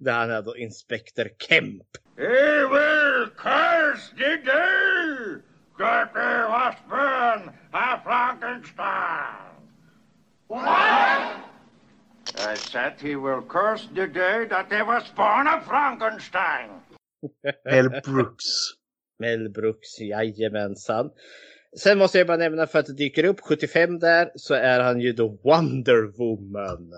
Speaker 1: Där han är då Inspektor Kemp.
Speaker 5: He will curse the day that there was born a Frankenstein.
Speaker 9: I said he will curse the day that there was born a Frankenstein.
Speaker 3: Mel Brooks.
Speaker 1: Mel Brooks, jajamensan. Sen måste jag bara nämna för att det dyker upp 75 där så är han ju då Wonder Woman.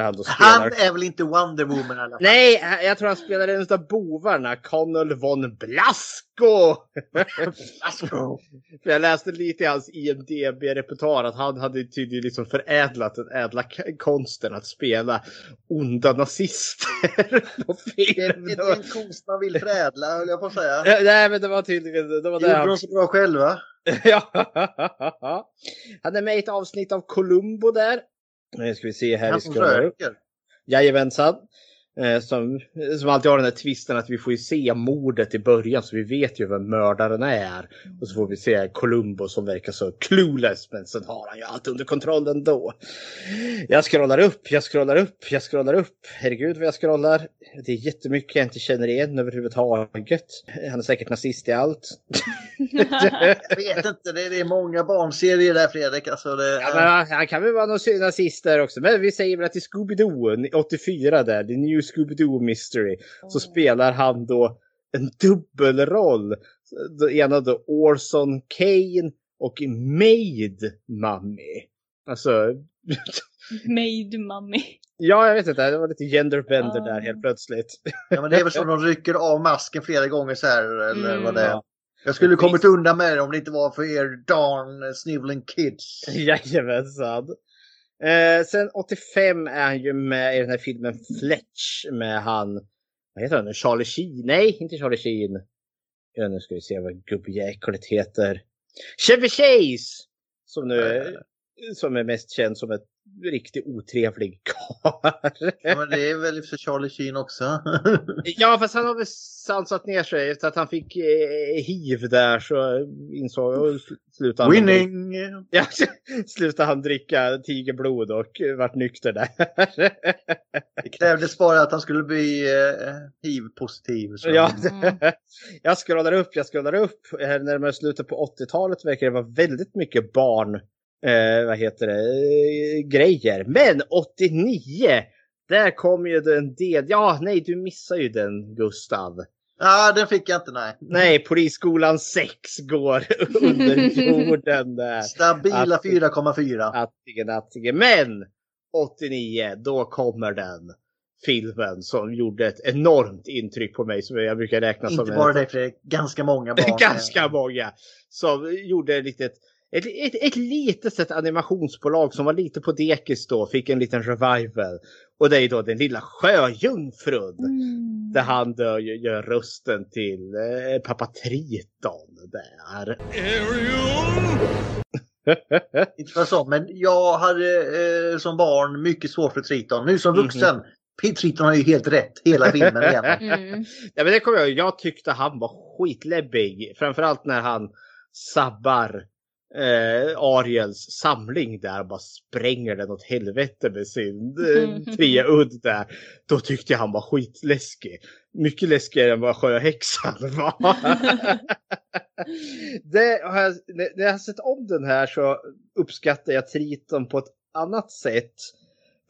Speaker 1: Där han då
Speaker 3: Han
Speaker 1: spelar.
Speaker 3: är väl inte Wonder Woman i alla fall?
Speaker 1: Nej, jag tror han spelar en av bovarna, Connell von Blasco.
Speaker 3: Blasco.
Speaker 1: För jag läste lite i hans IMDB-repertoar att han hade tydligen liksom förädlat den ädla konsten att spela onda nazister på film.
Speaker 3: det är en konst man vill förädla, höll jag på att säga.
Speaker 1: Ja, Nej, men det var tydligen... Det var
Speaker 3: Det gjorde de så bra själva.
Speaker 1: ja. Han är med i ett avsnitt av Columbo där. Nu ska vi se här. Vi
Speaker 3: som röker.
Speaker 1: Jajamensan. Eh, Som, som alltid har den här twisten att vi får ju se mordet i början så vi vet ju vem mördaren är. Och så får vi se Columbo som verkar så clueless men sen har han ju allt under kontroll ändå. Jag scrollar upp, jag scrollar upp, jag scrollar upp. Herregud vad jag scrollar. Det är jättemycket jag inte känner igen överhuvudtaget. Han är säkert nazist i allt.
Speaker 3: Jag vet inte, det är, det är många barnserier där Fredrik. Alltså det,
Speaker 1: Ja, men han- kan väl vara någon nazist där också. Men vi säger väl att i Scooby-Doo 84 där, The New Scooby-Doo Mystery, så spelar han då en dubbelroll. Det ena då Orson Kane och Maid Mummy. Alltså,
Speaker 4: Made mummy.
Speaker 1: ja jag vet inte, det var lite genderbender
Speaker 4: Ah.
Speaker 1: där helt plötsligt.
Speaker 3: ja, men det är väl så de rycker av masken flera gånger så här. Eller
Speaker 4: Mm.
Speaker 3: vad det är.
Speaker 1: Ja.
Speaker 3: Jag skulle kommit undan med det om det inte var för er darn sniveling kids.
Speaker 1: Jajamensan. Eh, sen 85 är han ju med i den här filmen Fletch med han, vad heter han nu, Charlie Sheen? Nej, inte Charlie Sheen. Ja, nu ska vi se vad gubbjäklet heter. Chevy Chase! Som nu är, som är mest känd som ett riktigt otrevlig karl.
Speaker 3: Ja, men det är väl för Charlie Sheen också.
Speaker 1: Ja, fast han har väl sansat ner sig efter att han fick eh, hiv där så insåg jag slutade han-
Speaker 3: Winning!
Speaker 1: Ja, slutade han dricka tigerblod och vart nykter där.
Speaker 3: Det krävdes bara att han skulle bli eh, hiv-positiv. så-
Speaker 1: ja,
Speaker 4: Mm.
Speaker 1: jag scrollar upp, jag scrollar upp. Här närmare slutet på 80-talet verkar det vara väldigt mycket barn, eh, vad heter det, grejer. Men 89, där kom ju en del, ja nej du missar ju den Gustav.
Speaker 3: Ja, den fick jag inte, nej.
Speaker 1: Nej, Polisskolan 6 går under jorden där.
Speaker 3: Stabila
Speaker 1: Att-
Speaker 3: 4,4.
Speaker 1: Attingen, attingen. Men 89, då kommer den filmen som gjorde ett enormt intryck på mig som jag brukar räkna som
Speaker 3: Inte bara det Fredrik, ganska många barn.
Speaker 1: ganska många. Som gjorde ett litet, ett, ett, ett litet animationsbolag som var lite på dekis då, fick en liten revival. Och det är då den lilla sjöjungfrun.
Speaker 4: Mm.
Speaker 1: Där han då gör rösten till eh, pappa Triton där.
Speaker 3: Inte för så, men jag hade eh, som barn mycket svårt för Triton. Nu som vuxen, mm. Triton har ju helt rätt hela filmen igen.
Speaker 4: Mm.
Speaker 1: Ja, men det kommer jag. Jag tyckte han var skitläbbig. Framförallt när han sabbar eh, Ariels samling där och bara spränger den åt helvete med sin eh, triaudd där. Då tyckte jag han var skitläskig. Mycket läskigare än vad sjöhäxan var. det har jag, när jag har sett om den här så uppskattar jag Triton på ett annat sätt.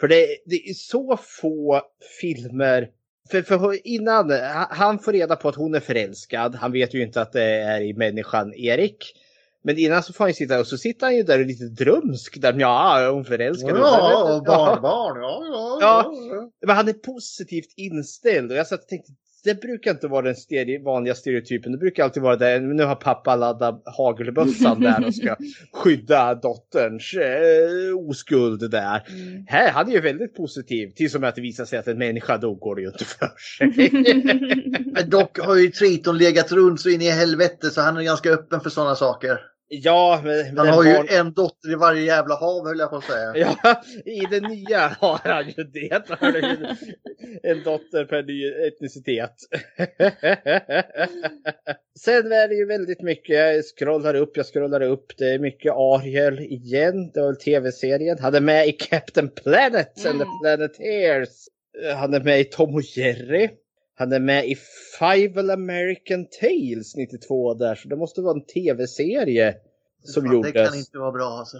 Speaker 1: För det, det är så få filmer för, för innan, han- han får reda på att hon är förälskad. Han vet ju inte att det är i människan Erik. Men innan så får han ju sitta och så sitter han ju där och lite drömsk. Där, ja, hon förälskad?
Speaker 3: Ja, barnbarn. Ja, ja, ja. ja.
Speaker 1: Men han är positivt inställd och jag satt och tänkte det brukar inte vara den stereo, vanliga stereotypen. Det brukar alltid vara det. Nu har pappa laddat hagelbössan där och ska skydda dotterns eh, oskuld där.
Speaker 4: Mm.
Speaker 1: Här, han är ju väldigt positiv. Tills som att det visar sig att en människa då går det ju inte för sig.
Speaker 3: Men dock har ju Triton legat runt så in i helvete så han är ganska öppen för sådana saker.
Speaker 1: Ja, men,
Speaker 3: Han har ju
Speaker 1: barn-
Speaker 3: en dotter i varje jävla hav höll jag på att säga.
Speaker 1: Ja, i det nya har han ju det. Ju en dotter per ny etnicitet. Sen är det ju väldigt mycket, jag scrollar upp, jag scrollar upp. Det är mycket Ariel igen. Det var tv-serien. Han är med i Captain Planet and the
Speaker 4: Mm.
Speaker 1: Planeteers. Han är med i Tom och Jerry. Han är med i Five American Tales 92 där, så det måste vara en tv-serie som
Speaker 3: Fan,
Speaker 1: gjordes.
Speaker 3: Det kan inte vara bra alltså.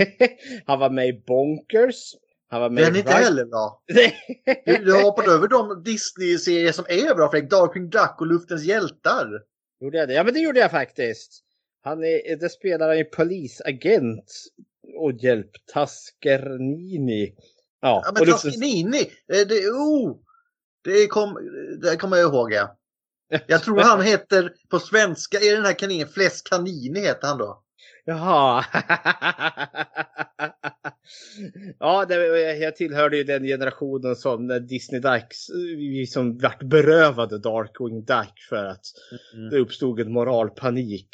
Speaker 1: han var med i Bonkers. Han var med
Speaker 3: Den är inte
Speaker 1: Rug-
Speaker 3: heller bra. Du, du har hoppat över de Disney-serier som är bra Fredrik. Darkwing Duck och Luftens hjältar.
Speaker 1: Gjorde jag det? Ja, men det gjorde jag faktiskt. Han är, det spelar han ju polisagent och hjälp Taskernini. Ja,
Speaker 3: Ja, men Taskinini. eh, Det, oh, det, kom, det kommer jag ihåg ja. Jag tror han heter på svenska, är den här kaninen Fläsk Kanini heter han då?
Speaker 1: Jaha. ja, det, jag tillhörde ju den generationen som när Disney Ducks, vi som vart berövade Darkwing Duck för att det uppstod en moralpanik.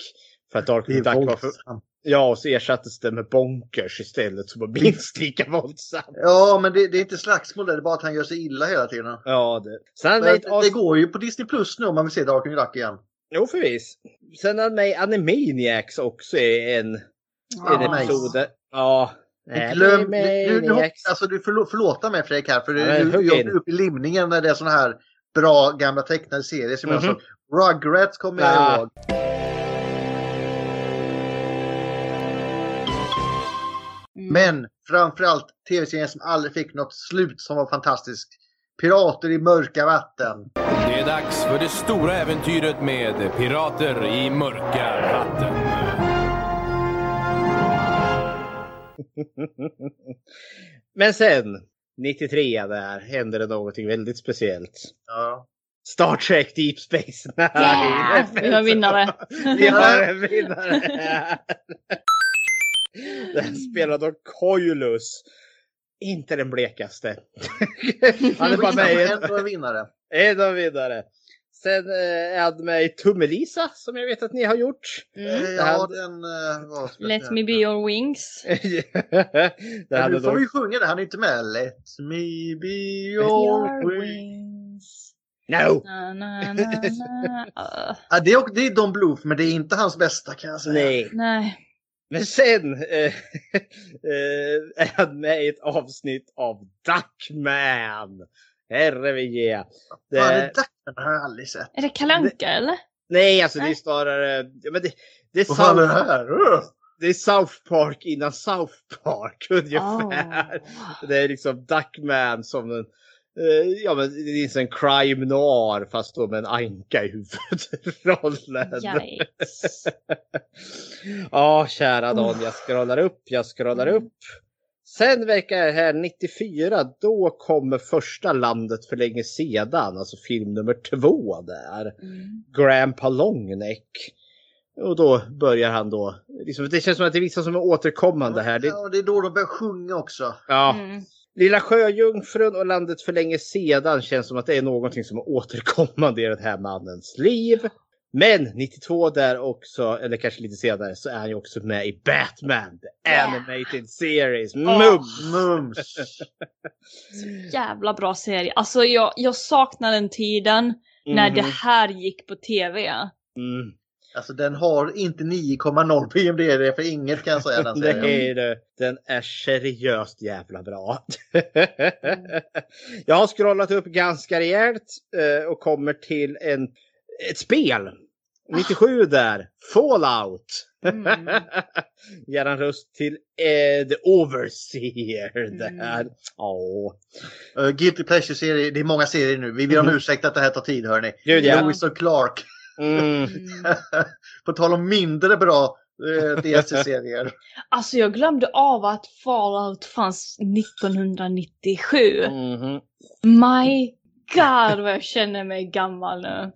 Speaker 1: För att
Speaker 3: Det
Speaker 1: Darkwing Duck var för...
Speaker 3: våldsamt.
Speaker 1: Ja, och så ersattes det med Bonkers istället som var minst lika våldsamt.
Speaker 3: Ja, men det, det är inte slagsmål det är bara att han gör sig illa hela tiden.
Speaker 1: Ja, det. Sen
Speaker 3: Men
Speaker 1: med ett
Speaker 3: det går ju på Disney Plus nu om man vill se Darkwing Duck igen.
Speaker 1: Jo, förvis. Sen han med Animaniacs också är en, en
Speaker 4: Ja.
Speaker 1: episod. där- Ja.
Speaker 3: Glöm, du, du, du, alltså, du förlå, förlåta mig Fredrik här, för
Speaker 1: Ja,
Speaker 3: du, du
Speaker 1: hugg
Speaker 3: gör
Speaker 1: in.
Speaker 3: upp i limningen när det är såna här bra gamla tecknade serier som jag
Speaker 1: Mhm.
Speaker 3: såg. Rugrats kommer jag
Speaker 1: Ah.
Speaker 3: ihåg. Men framförallt tv-serien som aldrig fick något slut som var fantastiskt. Pirater i mörka vatten.
Speaker 10: Det är dags för det stora äventyret med Pirater i mörka vatten.
Speaker 1: Men sen, 93 där, hände det någonting väldigt speciellt.
Speaker 3: Ja.
Speaker 1: Star Trek Deep Space Nine.
Speaker 4: Yeah, vi har vinnare.
Speaker 1: Vi har en vinnare. Den spelade Coilus. Inte den blekaste. Han är bara med
Speaker 3: Ändå en vinnare.
Speaker 1: en av vinnare. Sen eh, är han med i Tummelisa som jag vet att ni har gjort.
Speaker 4: Mm.
Speaker 3: Ja, den uh, var.
Speaker 4: Let me be your wings.
Speaker 3: Men
Speaker 1: hade
Speaker 3: nu får
Speaker 1: då-
Speaker 3: vi sjunga det, han är inte med. Let me be
Speaker 4: Your
Speaker 3: your wing.
Speaker 4: wings.
Speaker 1: No!
Speaker 4: Na, na, na, na. Uh,
Speaker 3: Ja, det, är, det är Don Bluth, men det är inte hans bästa kan jag säga.
Speaker 1: Nej.
Speaker 4: nej.
Speaker 1: Men sen eh, eh, är han med i ett avsnitt av Duckman. Herre vi ge. Det,
Speaker 3: det Duckman har jag aldrig sett.
Speaker 4: Är det kalanka eller?
Speaker 1: nej, alltså det är
Speaker 4: Nej.
Speaker 1: snarare... ja, Men det, det, är
Speaker 3: Vad fan är det
Speaker 1: South,
Speaker 3: här?
Speaker 1: Det är South Park innan South Park ungefär.
Speaker 4: Oh.
Speaker 1: Det är liksom Duckman som en... eh, Ja men det är en crime noir fast då med en anka i huvudrollen. Ja, kära Don, jag scrollar upp, jag scrollar
Speaker 4: Mm.
Speaker 1: upp. Sen verkar det här 94, då kommer första landet för länge sedan, alltså film nummer två där.
Speaker 4: Mm.
Speaker 1: Grandpa Longneck. Och då börjar han då, liksom, det känns som att det är vissa som är återkommande här. Det,
Speaker 3: Ja, det är då de börjar sjunga också.
Speaker 1: ja,
Speaker 4: Mm.
Speaker 1: Lilla Sjöjungfrun och landet för länge sedan känns som att det är någonting som är återkommande i den här mannens liv. Men 92 där också, eller kanske lite senare, så är han ju också med i Batman, the
Speaker 4: Yeah.
Speaker 1: animated series. Mums!
Speaker 3: Mums!
Speaker 4: Jävla bra serie. Alltså jag, jag saknar den tiden när det
Speaker 1: Mhm.
Speaker 4: här gick på tv.
Speaker 1: Mm.
Speaker 3: Alltså den har inte 9,0 på IMDB för inget kan jag säga den serien.
Speaker 1: Är det. Den är seriöst jävla bra. Jag har scrollat upp ganska rejält eh, och kommer till en, ett spel. 97 där. Fallout.
Speaker 4: Mm.
Speaker 1: Ger han röst till eh, The Overseer där.
Speaker 4: Mm.
Speaker 1: Åh.
Speaker 3: Uh, Guilty Pleasure-serie, det är många serier nu. Vi ber om
Speaker 1: Mhm.
Speaker 3: ursäkt att det här tar tid hörni.
Speaker 1: Gud ja.
Speaker 3: Lewis och Clark.
Speaker 1: Mm.
Speaker 4: Mm.
Speaker 3: På tal om mindre bra uh, DLC-serier.
Speaker 4: Alltså jag glömde av att Fallout fanns 1997.
Speaker 1: Mhm.
Speaker 4: My God vad jag känner mig gammal nu.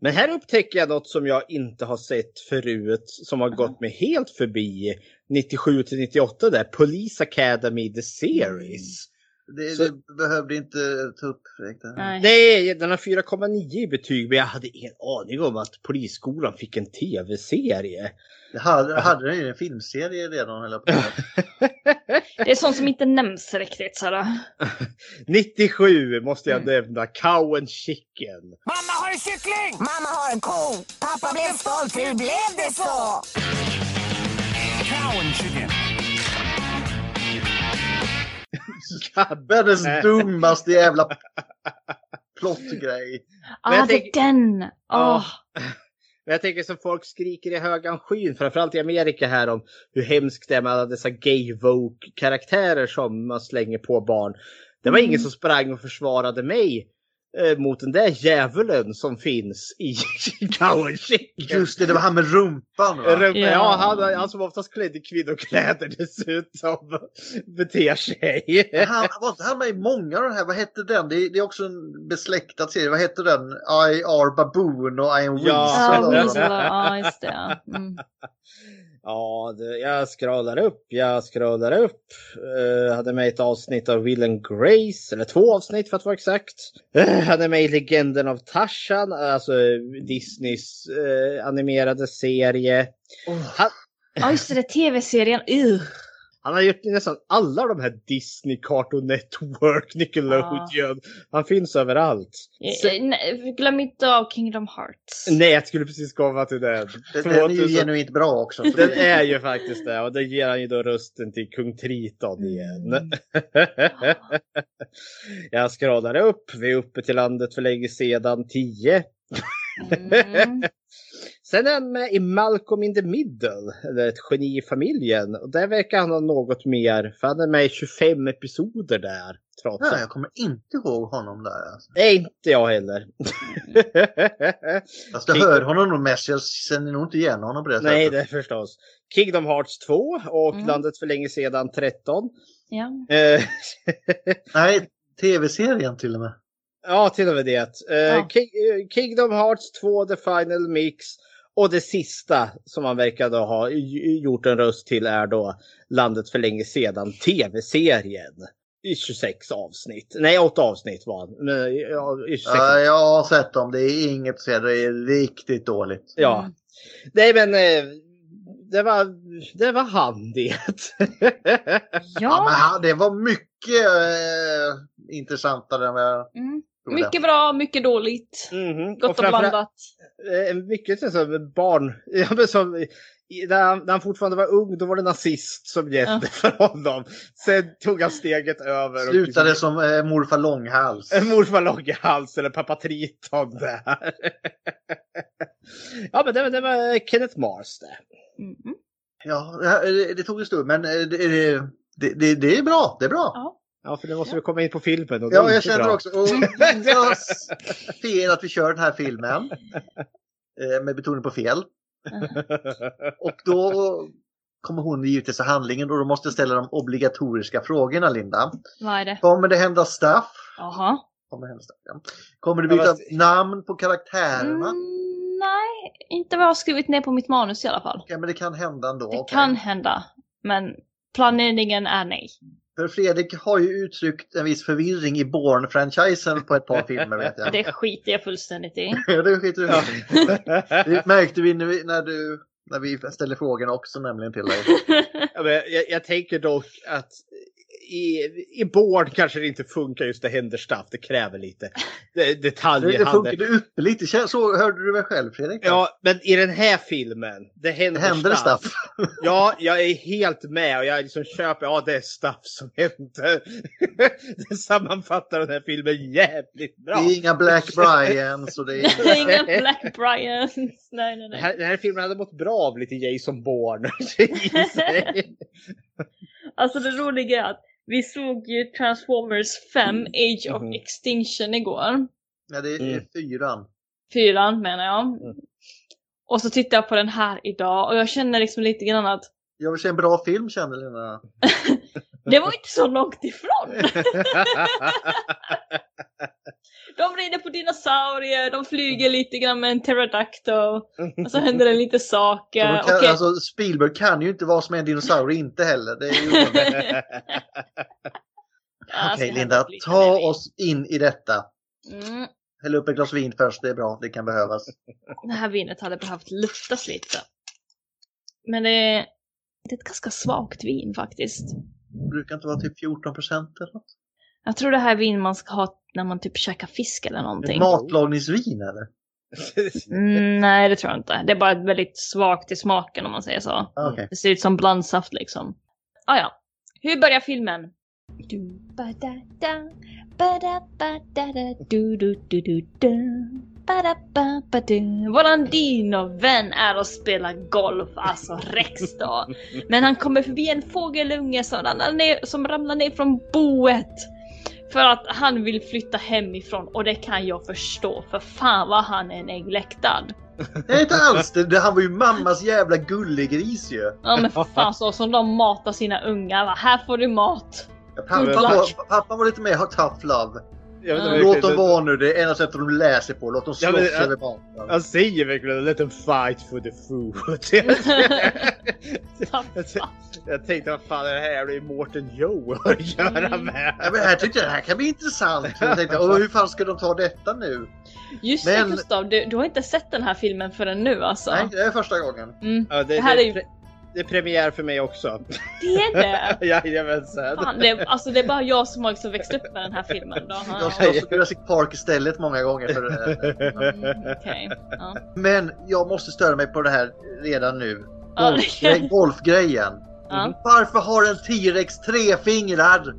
Speaker 1: Men här upptäcker jag något som jag inte har sett förut som har gått mig helt förbi 97 till 98 där. Police Academy The Series.
Speaker 3: Det,
Speaker 1: Så-
Speaker 3: det behövde inte ta upp direkt.
Speaker 4: Nej.
Speaker 1: Nej, den har 4,9 i betyg men jag hade ingen aning om att Polisskolan fick en tv-serie.
Speaker 3: Det hade, hade den ju en filmserie redan höll jag på.
Speaker 4: Det är sånt som inte nämns riktigt sådär.
Speaker 1: 97 måste jag
Speaker 4: Mm.
Speaker 1: nämna. Cow and Chicken.
Speaker 5: Mamma har en kyckling! Mamma har en ko! Pappa blev stolt, hur blev det så? Cow and chicken.
Speaker 3: Världens dummaste jävla plottgrej.
Speaker 4: Ah, det
Speaker 1: tänk-
Speaker 4: är den!
Speaker 1: Ja. Men jag tänker som folk skriker i högan skyn, framförallt i Amerika här om hur hemskt det är med alla dessa gay woke karaktärer som man slänger på barn. Det var
Speaker 4: Mm.
Speaker 1: ingen som sprang och försvarade mig eh, mot den där djävulen som finns i Chicken.
Speaker 3: Just det, det var han med rumpan va?
Speaker 1: Rum-
Speaker 4: Ja.
Speaker 1: Ja, han, han som oftast klädd i kvinnokläder dessutom beter sig.
Speaker 3: Han, var inte han med i många av de här? Vad hette den? Det är, det är också en besläktad serie. Vad hette den? I are Baboon och I am
Speaker 1: Ja.
Speaker 4: Ja,
Speaker 3: Weasel.
Speaker 4: Weasel, ja just det. Mm.
Speaker 1: Ja, det, jag scrollar upp, jag scrollar upp. Uh, hade med ett avsnitt av Will and Grace, eller två avsnitt för att vara exakt. Uh, hade med Legenden av Tarzan, alltså Disneys eh, animerade serie. Han,
Speaker 4: Ja just det, tv-serien. Uh.
Speaker 1: Han har gjort nästan alla de här Disney, Cartoon Network, Nickelodeon. Han finns överallt. Så,
Speaker 4: Eh, nej, Glöm inte av Kingdom Hearts.
Speaker 1: nej, jag skulle precis komma till den.
Speaker 3: Den, den är ju
Speaker 1: 2000
Speaker 3: genuint bra också. så
Speaker 1: Den
Speaker 3: det-
Speaker 1: är ju faktiskt det och det ger han ju då rösten till kung Triton igen. Jag scrollar upp, vi är uppe till landet för länge sedan 10.
Speaker 4: Mm.
Speaker 1: Sen är han med i Malcolm in the Middle, eller ett geni i familjen. Och där verkar han ha något mer, för han är med i 25 episoder där. Trots
Speaker 3: Nej, jag kommer inte ihåg honom där. Alltså.
Speaker 1: är inte jag heller.
Speaker 3: Fast jag
Speaker 1: King-
Speaker 3: hör honom nog mest. Jag känner nog inte igen honom på det
Speaker 1: Nej,
Speaker 3: sättet.
Speaker 1: det är förstås. Kingdom Hearts 2 och
Speaker 4: Mm.
Speaker 1: Landet för länge sedan 13.
Speaker 4: Ja.
Speaker 1: Eh,
Speaker 3: Nej, tv-serien till och med.
Speaker 1: Ja, till och med det. Eh,
Speaker 4: Ja.
Speaker 1: Eh, Kingdom Hearts 2, The Final Mix. Och det sista som man verkar då ha gjort en röst till är då Landet för länge sedan, tv-serien. I 26 avsnitt. Nej, 8 avsnitt var. Men, ja, i 26
Speaker 3: Ja, jag har sett dem. Det är inget att säga. Det är riktigt dåligt.
Speaker 1: Ja.
Speaker 4: Mm.
Speaker 1: Nej, men eh, det var, det var han det.
Speaker 3: Ja, men
Speaker 4: Ja.
Speaker 3: han- det var mycket eh, intressantare än vad jag
Speaker 4: Mm.
Speaker 3: trodde.
Speaker 4: Mycket bra, mycket dåligt.
Speaker 1: Mhm.
Speaker 4: Gott och
Speaker 1: framförallt-
Speaker 4: blandat.
Speaker 1: eh, mycket så som barn. Ja, men som, när, han, när han fortfarande var ung då var det nazist som gällde
Speaker 4: Ja.
Speaker 1: för honom. Sen tog han steget över. och-
Speaker 3: Slutade som eh, morfar Långhals.
Speaker 1: En morfar Långhals eller pappa Triton där. ja men det, var- det var Kenneth Mars det.
Speaker 4: Mm.
Speaker 3: Ja, det, tog en stund men eh, det, det, det, det är bra. Det är bra.
Speaker 4: Ja.
Speaker 1: Ja för det måste vi komma in på filmen. Och det är
Speaker 3: Ja, jag
Speaker 1: inte
Speaker 3: känner
Speaker 1: bra.
Speaker 3: också. Och s- fel att vi kör den här filmen. Eh, Med betoning på fel. Och då kommer hon givetvis i handlingen och då måste jag ställa de obligatoriska frågorna Linda.
Speaker 4: Vad är det?
Speaker 3: Kommer det hända stuff?
Speaker 4: Jaha.
Speaker 3: Kommer, det hända stuff ja. Kommer det
Speaker 1: Ja,
Speaker 3: byta
Speaker 1: fast-
Speaker 3: namn på karaktärerna?
Speaker 4: Mm, inte vad jag har skrivit ner på mitt manus i alla fall.
Speaker 3: Ja, men det kan hända ändå.
Speaker 4: Det
Speaker 3: okej.
Speaker 4: kan hända, men planeringen är nej.
Speaker 3: För Fredrik har ju uttryckt en viss förvirring i Bourne-franchisen på ett par filmer vet jag.
Speaker 4: Det skiter jag fullständigt i.
Speaker 3: Ja, det skiter du i. Det märkte vi när, vi när, du, när vi ställde frågan också nämligen till dig.
Speaker 1: ja, jag, jag tänker dock att i, i Born kanske det inte funkar just det händer stuff. Det kräver lite de-
Speaker 3: Det,
Speaker 1: detaljer.
Speaker 3: det funkade. Det känns- Så hörde du väl själv Fredrik?
Speaker 1: Ja, men i den här filmen, det händer,
Speaker 3: Det händer stuff.
Speaker 1: Ja, jag är helt med och jag liksom köper, ja det är stuff som händer. det sammanfattar den här filmen jävligt bra.
Speaker 3: Det är inga Black Bryans och det är...
Speaker 4: Det är inga Black Bryans. Nej, nej,
Speaker 1: Den
Speaker 4: nej.
Speaker 1: här, den här filmen hade mått bra av lite Jason Bourne.
Speaker 4: Alltså det roliga är att vi såg ju Transformers 5 Age of
Speaker 1: Mhm.
Speaker 4: Extinction igår.
Speaker 3: Ja, det är
Speaker 1: Mm.
Speaker 3: fyran.
Speaker 4: Fyran menar jag.
Speaker 1: Mm.
Speaker 4: Och så tittar jag på den här idag och jag känner liksom lite grann att
Speaker 3: Jag vill se en bra film känner Lena.
Speaker 4: det var inte så långt ifrån. De rider på dinosaurier, de flyger lite grann med en pterodactyl. Och så händer det lite saker.
Speaker 3: de kan,
Speaker 4: Okej,
Speaker 3: alltså, Spielberg kan ju inte vara som en dinosaurie inte heller. Det är ju... Okej
Speaker 4: så
Speaker 3: Linda, ta oss in i detta.
Speaker 4: Mm,
Speaker 3: Häll upp ett glas vin först, det är bra. Det kan behövas.
Speaker 4: det här vinet hade behövt luftas lite. Men det är, det är ett ganska svagt vin faktiskt.
Speaker 3: Brukar inte vara typ 14 procent eller något.
Speaker 4: Jag tror det här är vin man ska ha när man typ käkar fisk eller någonting.
Speaker 3: Matlagningsvin eller?
Speaker 4: Mm, nej, det tror jag inte. Det är bara väldigt svagt i smaken om man säger så.
Speaker 3: Ah, Okej.
Speaker 4: Det ser ut som blandsaft liksom. Ah, ja. Hur börjar filmen? Du, ba, da, da, Ba-da-ba-da-da-du-du-du-du-du. Ba-da-ba-ba-du. Våran dinovän är och spelar golf, alltså Rex då. Men han kommer förbi en fågelunge som ramlar ner, som ramlar ner från boet. För att han vill flytta hemifrån och det kan jag förstå för fan vad han är neglectad.
Speaker 3: Nej inte alls det. Han var ju mammas jävla gullegris ju.
Speaker 4: Ja men för fan så som de matar sina ungar va. Här får du mat.
Speaker 3: Pappa var, pappa var lite mer tough love.
Speaker 1: Jag vet inte
Speaker 4: Ja.
Speaker 3: Låt dem vara nu, det är enda sättet de lär sig på. Låt dem
Speaker 1: Ja,
Speaker 3: slåss
Speaker 1: men,
Speaker 3: över banan.
Speaker 1: Han säger verkligen let them fight for the food. jag, jag, jag tänkte vad fan är det här? Det är Mårten Joe att göra med.
Speaker 3: Ja, men här tyckte jag det här kan bli intressant. Jag tänkte, "Åh, hur fan ska de ta detta nu?
Speaker 4: Just
Speaker 3: Men-
Speaker 4: det Gustav, du, du har inte sett den här filmen förrän nu alltså?
Speaker 3: Nej, det är första gången.
Speaker 4: Mm.
Speaker 1: Ja, det,
Speaker 4: Det här
Speaker 1: det,
Speaker 4: är ju-
Speaker 1: det är premiär för mig också.
Speaker 4: Det är det!
Speaker 1: Jajamensan.
Speaker 4: Fan, det, alltså det är bara jag som har liksom växt upp med den här filmen då.
Speaker 3: Jag
Speaker 4: Ja,
Speaker 3: har sett Jurassic Park istället många gånger. För det.
Speaker 4: mm, okej. Ja.
Speaker 3: Men jag måste störa mig på det här redan nu.
Speaker 4: Ja, det
Speaker 3: Golfgre-
Speaker 4: kan-
Speaker 3: Golfgrejen.
Speaker 4: Ja.
Speaker 3: Varför har en T-Rex tre fingrar?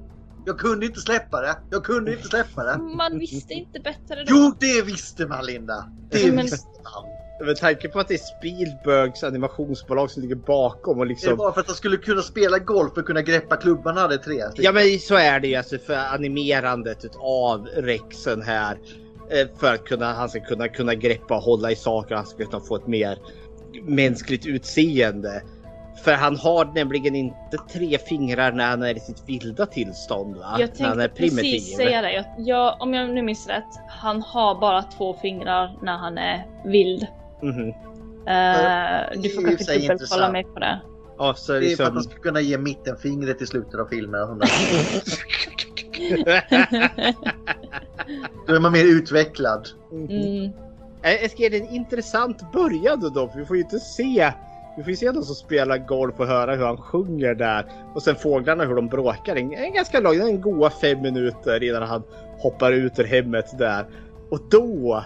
Speaker 3: Jag kunde inte släppa det. Jag kunde inte släppa det.
Speaker 4: Man visste inte bättre då.
Speaker 3: Jo, det visste man Linda. Det
Speaker 4: Men-
Speaker 3: visste man.
Speaker 1: Med tanke på att det är Spielbergs animationsbolag som ligger bakom och
Speaker 3: Det är
Speaker 1: liksom...
Speaker 3: bara för att han skulle kunna spela golf och kunna greppa klubban hade tre.
Speaker 1: Ja men så är det ju alltså för animerandet av Rexen här. eh, För att kunna, han ska kunna, kunna greppa och hålla i saker. Han ska kunna få ett mer mänskligt utseende. För han har nämligen inte tre fingrar när han är i sitt vilda tillstånd va?
Speaker 4: Jag
Speaker 1: när han är
Speaker 4: tänkte precis säga det. Jag, jag, om jag nu minns rätt, han har bara två fingrar när han är vild.
Speaker 1: Mhm.
Speaker 4: Eh, du
Speaker 3: i
Speaker 4: får kanske dubbelkolla mig på det.
Speaker 1: Ja, så
Speaker 3: Det är för att han ska kunna ge mittenfingret i slutet av filmen. Då är man mer utvecklad.
Speaker 4: Mm.
Speaker 1: Eh, Jag ska ge det en intressant början då, då för vi får ju inte se vi får ju se någon som spelar golf och höra hur han sjunger där. Och sen fåglarna hur de bråkar. En, en ganska lång, en goa fem minuter innan han hoppar ut ur hemmet där. Och då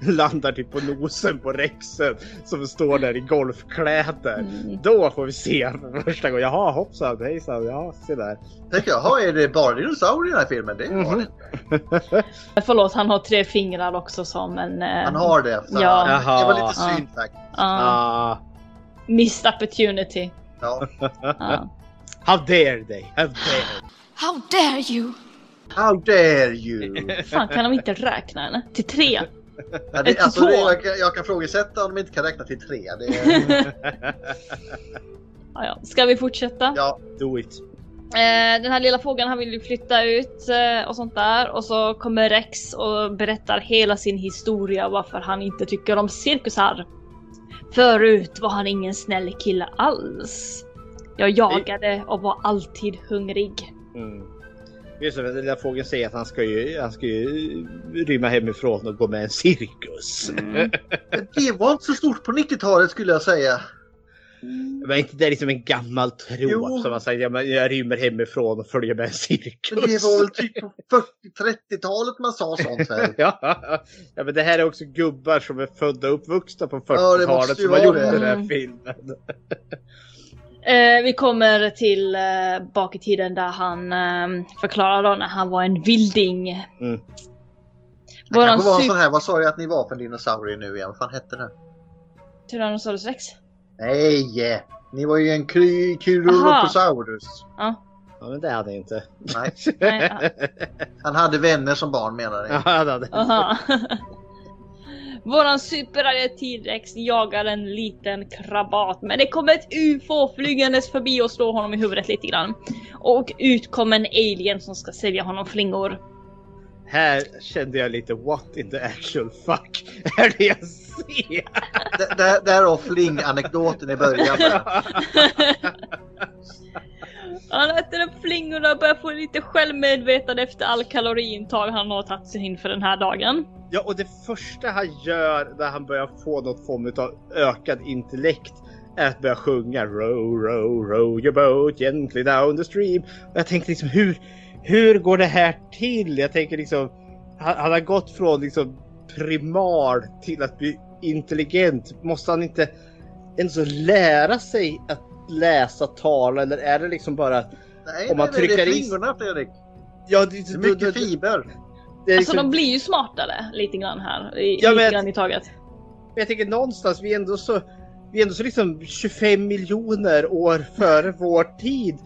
Speaker 1: landar typ på nosen på Rexen som står där i golfkläder.
Speaker 4: Mm.
Speaker 1: Då får vi se för första gången. Jaha hoppsan hejsan, ja se där.
Speaker 3: Tänker jag, jaha, är det bara dinosaurier i den här filmen? Det var det.
Speaker 4: Förlåt, han har tre fingrar också som en... eh,
Speaker 3: Han har det. Så
Speaker 4: Ja.
Speaker 3: Det var lite synd faktiskt.
Speaker 4: ja, missed opportunity.
Speaker 3: Ja.
Speaker 4: Ja.
Speaker 1: how dare they? How dare
Speaker 6: How dare you?
Speaker 3: How dare you!
Speaker 4: Fan, kan de inte räkna eller? Till tre?
Speaker 3: Ja, det, alltså, det,
Speaker 4: två.
Speaker 3: jag, kan- jag kan frågesätta om de inte kan räkna till tre. Det är,
Speaker 4: Ja, ja. Ska vi fortsätta?
Speaker 3: ja,
Speaker 1: Do it.
Speaker 4: Eh, den här lilla fågeln han vill ju flytta ut eh, och sånt där och så kommer Rex och berättar hela sin historia varför han inte tycker om cirkusar. Förut var han ingen snäll kille alls. Jag jagade och var alltid hungrig.
Speaker 1: Mm. Just det, den lilla fågeln säger att han ska ju, han ska ju rymma hemifrån och gå med en cirkus.
Speaker 3: det var inte så stort på 90-talet skulle jag säga.
Speaker 1: Men inte det liksom en gammal trop
Speaker 3: Jo.
Speaker 1: som man säger, ja, jag rymmer hemifrån och följer med en cirkus.
Speaker 3: Men det var väl typ på 40-30-talet man sa sånt väl?
Speaker 1: ja, ja, men det här är också gubbar som är födda och uppvuxna på
Speaker 3: Ja, det
Speaker 1: 40-talet
Speaker 3: måste ju
Speaker 1: som har gjort
Speaker 3: det.
Speaker 1: den här
Speaker 4: Mm.
Speaker 1: filmen.
Speaker 4: Eh, vi kommer till eh, bak i tiden där han eh, förklarar då när han var en vilding.
Speaker 1: Mm.
Speaker 4: Våran
Speaker 3: kanske var en sån här, vad sa jag att ni var för dinosaurier nu igen? Vad fan hette det?
Speaker 4: Tyrannosaurus rex.
Speaker 3: Nej! Ni var ju en ky- Kyrulloposaurus.
Speaker 4: Ja.
Speaker 1: Ja, men det hade jag inte.
Speaker 3: Nej,
Speaker 4: Nej, ja.
Speaker 3: han hade vänner som barn menar
Speaker 1: Ja,
Speaker 3: jag.
Speaker 1: det hade.
Speaker 4: Våran superarga T-rex jagar en liten krabat men det kommer ett UFO flygandes förbi och slår honom i huvudet lite grann. Och ut kommer en alien som ska sälja honom flingor.
Speaker 1: Här kände jag lite what in the actual fuck är det jag ser?
Speaker 3: Därav fling-anekdoten i början.
Speaker 4: Han äter upp flingorna och börjar få lite självmedvetande efter all kaloriintag han har tagit sig in för den här dagen.
Speaker 1: Ja, och det första han gör när han börjar få något form av ökad intellekt är att börja sjunga Row, row, row your boat gently down the stream. Och jag tänkte liksom hur, hur går det här till? Jag tänker liksom han, han har gått från liksom primal till att bli intelligent. Måste han inte ens lära sig att läsa, tala eller är det liksom bara
Speaker 3: Nej,
Speaker 1: Om man
Speaker 3: nej, nej, det
Speaker 1: trycker
Speaker 3: är flingorna Fredrik.
Speaker 1: Ja,
Speaker 3: Det är mycket fiber.
Speaker 1: Det är
Speaker 4: Alltså
Speaker 1: liksom-
Speaker 4: de blir ju smartare lite grann här. I,
Speaker 1: Ja,
Speaker 4: lite
Speaker 1: men-
Speaker 4: grann i taget.
Speaker 1: Men jag tänker någonstans, vi är ändå så, vi är ändå så liksom 25 miljoner år före vår tid.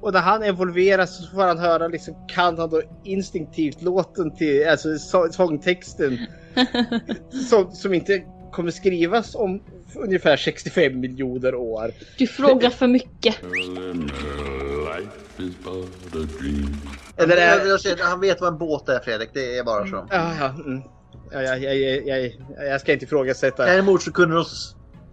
Speaker 1: Och när han evolveras så får han höra liksom, kan han då instinktivt låten till, alltså så- sångtexten. som, som inte kommer skrivas om ungefär 65 miljoner år.
Speaker 4: Du frågar för mycket.
Speaker 1: Eller är...
Speaker 3: han vet vad en båt är Fredrik, det är bara så.
Speaker 1: Ja, ja, mm. ja, jag, jag, jag, jag, jag ska inte ifrågasätta.
Speaker 3: Däremot så kunde de...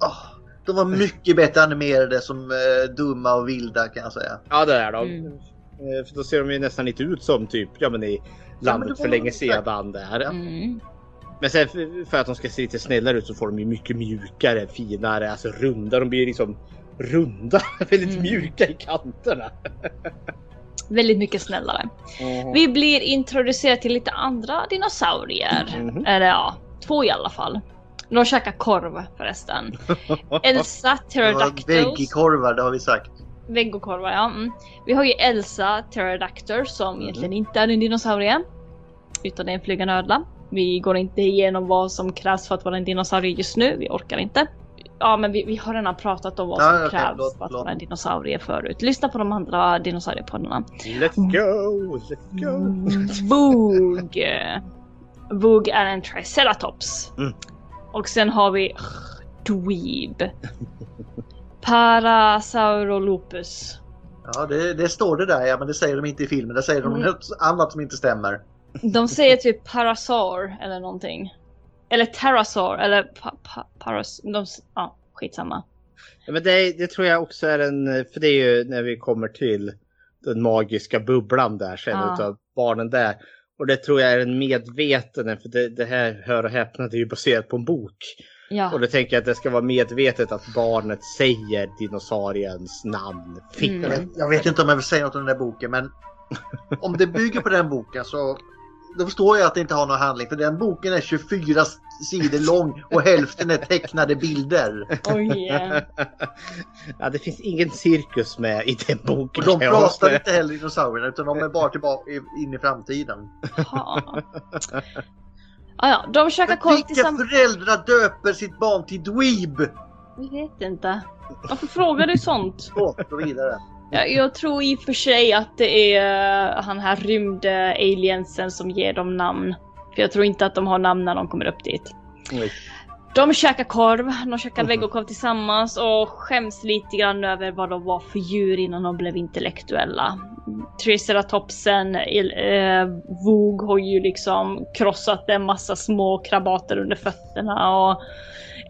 Speaker 3: åh, de var mycket bättre animerade som eh, dumma och vilda kan jag säga.
Speaker 1: Ja, det är de.
Speaker 4: Mm.
Speaker 1: Eh, För då ser de ju nästan inte ut som typ, ja men i landet
Speaker 3: det
Speaker 1: för
Speaker 3: var-
Speaker 1: länge sedan där.
Speaker 4: Mm.
Speaker 1: Men sen för, att de ska se lite snällare ut så får de ju mycket mjukare, finare, alltså runda. De blir liksom runda, väldigt
Speaker 4: Mm.
Speaker 1: mjuka i kanterna.
Speaker 4: Väldigt mycket snällare. Vi blir introducerade till lite andra dinosaurier.
Speaker 1: Mhm.
Speaker 4: Eller ja, två i alla fall. De käkar korv förresten. Elsa Pterodactyls.
Speaker 3: Väggkorvar, det har vi sagt.
Speaker 4: Veggokorvar, ja. Mm. Vi har ju Elsa Pterodactyl som egentligen inte är en dinosaurie. Utan det är en flygande ödla. Vi går inte igenom vad som krävs för att vara en dinosaurie just nu, vi orkar inte. Ja men vi, vi har redan pratat om vad som
Speaker 3: okej,
Speaker 4: krävs
Speaker 3: förlåt,
Speaker 4: för att
Speaker 3: förlåt.
Speaker 4: vara en dinosaurie förut. Lyssna på de andra dinosauriepoddarna.
Speaker 1: Let's go, let's go.
Speaker 4: Voog. Voog är en triceratops.
Speaker 1: Mm.
Speaker 4: Och sen har vi Dweeb. Parasaurolopus.
Speaker 3: Ja, det, det står det där ja, men det säger de inte i filmen. Det säger de
Speaker 4: Mm.
Speaker 3: något annat som inte stämmer.
Speaker 4: De säger typ parasaur eller någonting. Eller pterosaur eller pa, pa, paras... De, ja, skitsamma.
Speaker 1: Ja, men det, det tror jag också är en, för det är ju när vi kommer till den magiska bubblan där sen
Speaker 4: Ja.
Speaker 1: utav barnen där. Och det tror jag är en medveten, för det, det här, hör och häpna, det är ju baserat på en bok.
Speaker 4: Ja.
Speaker 1: Och då tänker jag att det ska vara medvetet att barnet säger dinosauriens namn.
Speaker 4: Mm.
Speaker 3: Jag, vet, jag vet inte om jag vill säga något om den där boken, men om det bygger på den boken så då förstår jag att det inte har någon handling. För den boken är 24 sidor lång och hälften är tecknade bilder.
Speaker 4: Oj. eh.
Speaker 1: ja, det finns ingen cirkus med i den boken.
Speaker 3: Och de pratar inte heller dinosaurierna utan de är bara tillbaka in i framtiden.
Speaker 4: Jaha. Ah, ja, de käkar korv
Speaker 3: vilka
Speaker 4: tillsammans.
Speaker 3: föräldrar döper sitt barn till Dweeb?
Speaker 4: Jag vet inte. Varför frågar du sånt?
Speaker 3: Så, gå vidare.
Speaker 4: Ja, jag tror i och för sig att det är eh, han här rymde aliensen som ger dem namn. För jag tror inte att de har namn när de kommer upp dit.
Speaker 1: Oj.
Speaker 4: De käkar korv, de käkar vegokorv tillsammans och skäms lite grann över vad de var för djur innan de blev intellektuella. Triceratopsen, eh, Voog har ju liksom krossat en massa små krabater under fötterna och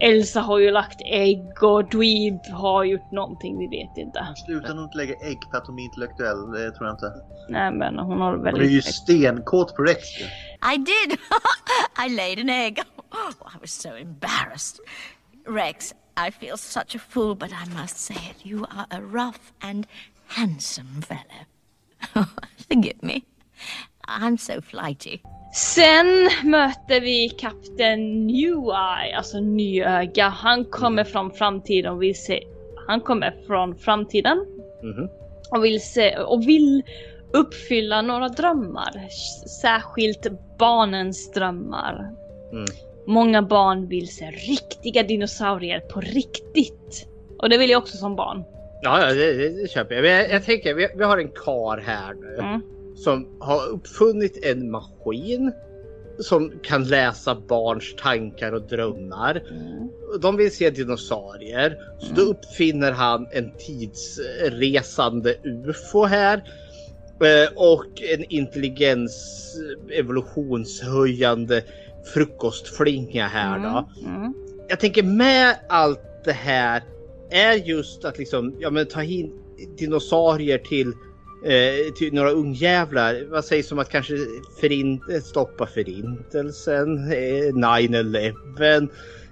Speaker 4: Elsa har ju lagt ägg och Dweeb har gjort någonting, vi vet inte.
Speaker 3: Sluta nog inte lägga ägg för att hon är intellektuell, det tror jag inte.
Speaker 4: Nej men hon har
Speaker 3: Hon är ju
Speaker 4: väldigt...
Speaker 3: stenkåt på Rex.
Speaker 11: I did. I laid an egg. Oh, I was so embarrassed. Rex, I feel such a fool, but I must say it. You are a rough and handsome fellow. Forgive me. I'm so flighty.
Speaker 4: Sen möter vi kapten New Eye, alltså Nyöga. Han kommer från framtiden och vill se... Han kommer från framtiden
Speaker 1: Mhm.
Speaker 4: och vill se och vill uppfylla några drömmar. Särskilt barnens drömmar.
Speaker 1: Mm.
Speaker 4: Många barn vill se riktiga dinosaurier på riktigt. Och det vill jag också som barn.
Speaker 1: Ja, ja det, det, det köper jag. Men jag, jag tänker, vi, vi har en kar här nu
Speaker 4: Mm.
Speaker 1: Som har uppfunnit en maskin som kan läsa barns tankar och drömmar.
Speaker 4: Mm.
Speaker 1: De vill se dinosaurier. Så då uppfinner han en tidsresande UFO här. Eh, Och en intelligens evolutionshöjande frukostflinga här då.
Speaker 4: Mm.
Speaker 1: Jag tänker med allt det här är just att liksom, ja men ta in dinosaurier till, eh, till några ungjävlar. Vad sägs om att kanske förint stoppa förintelsen, eh, 9-11.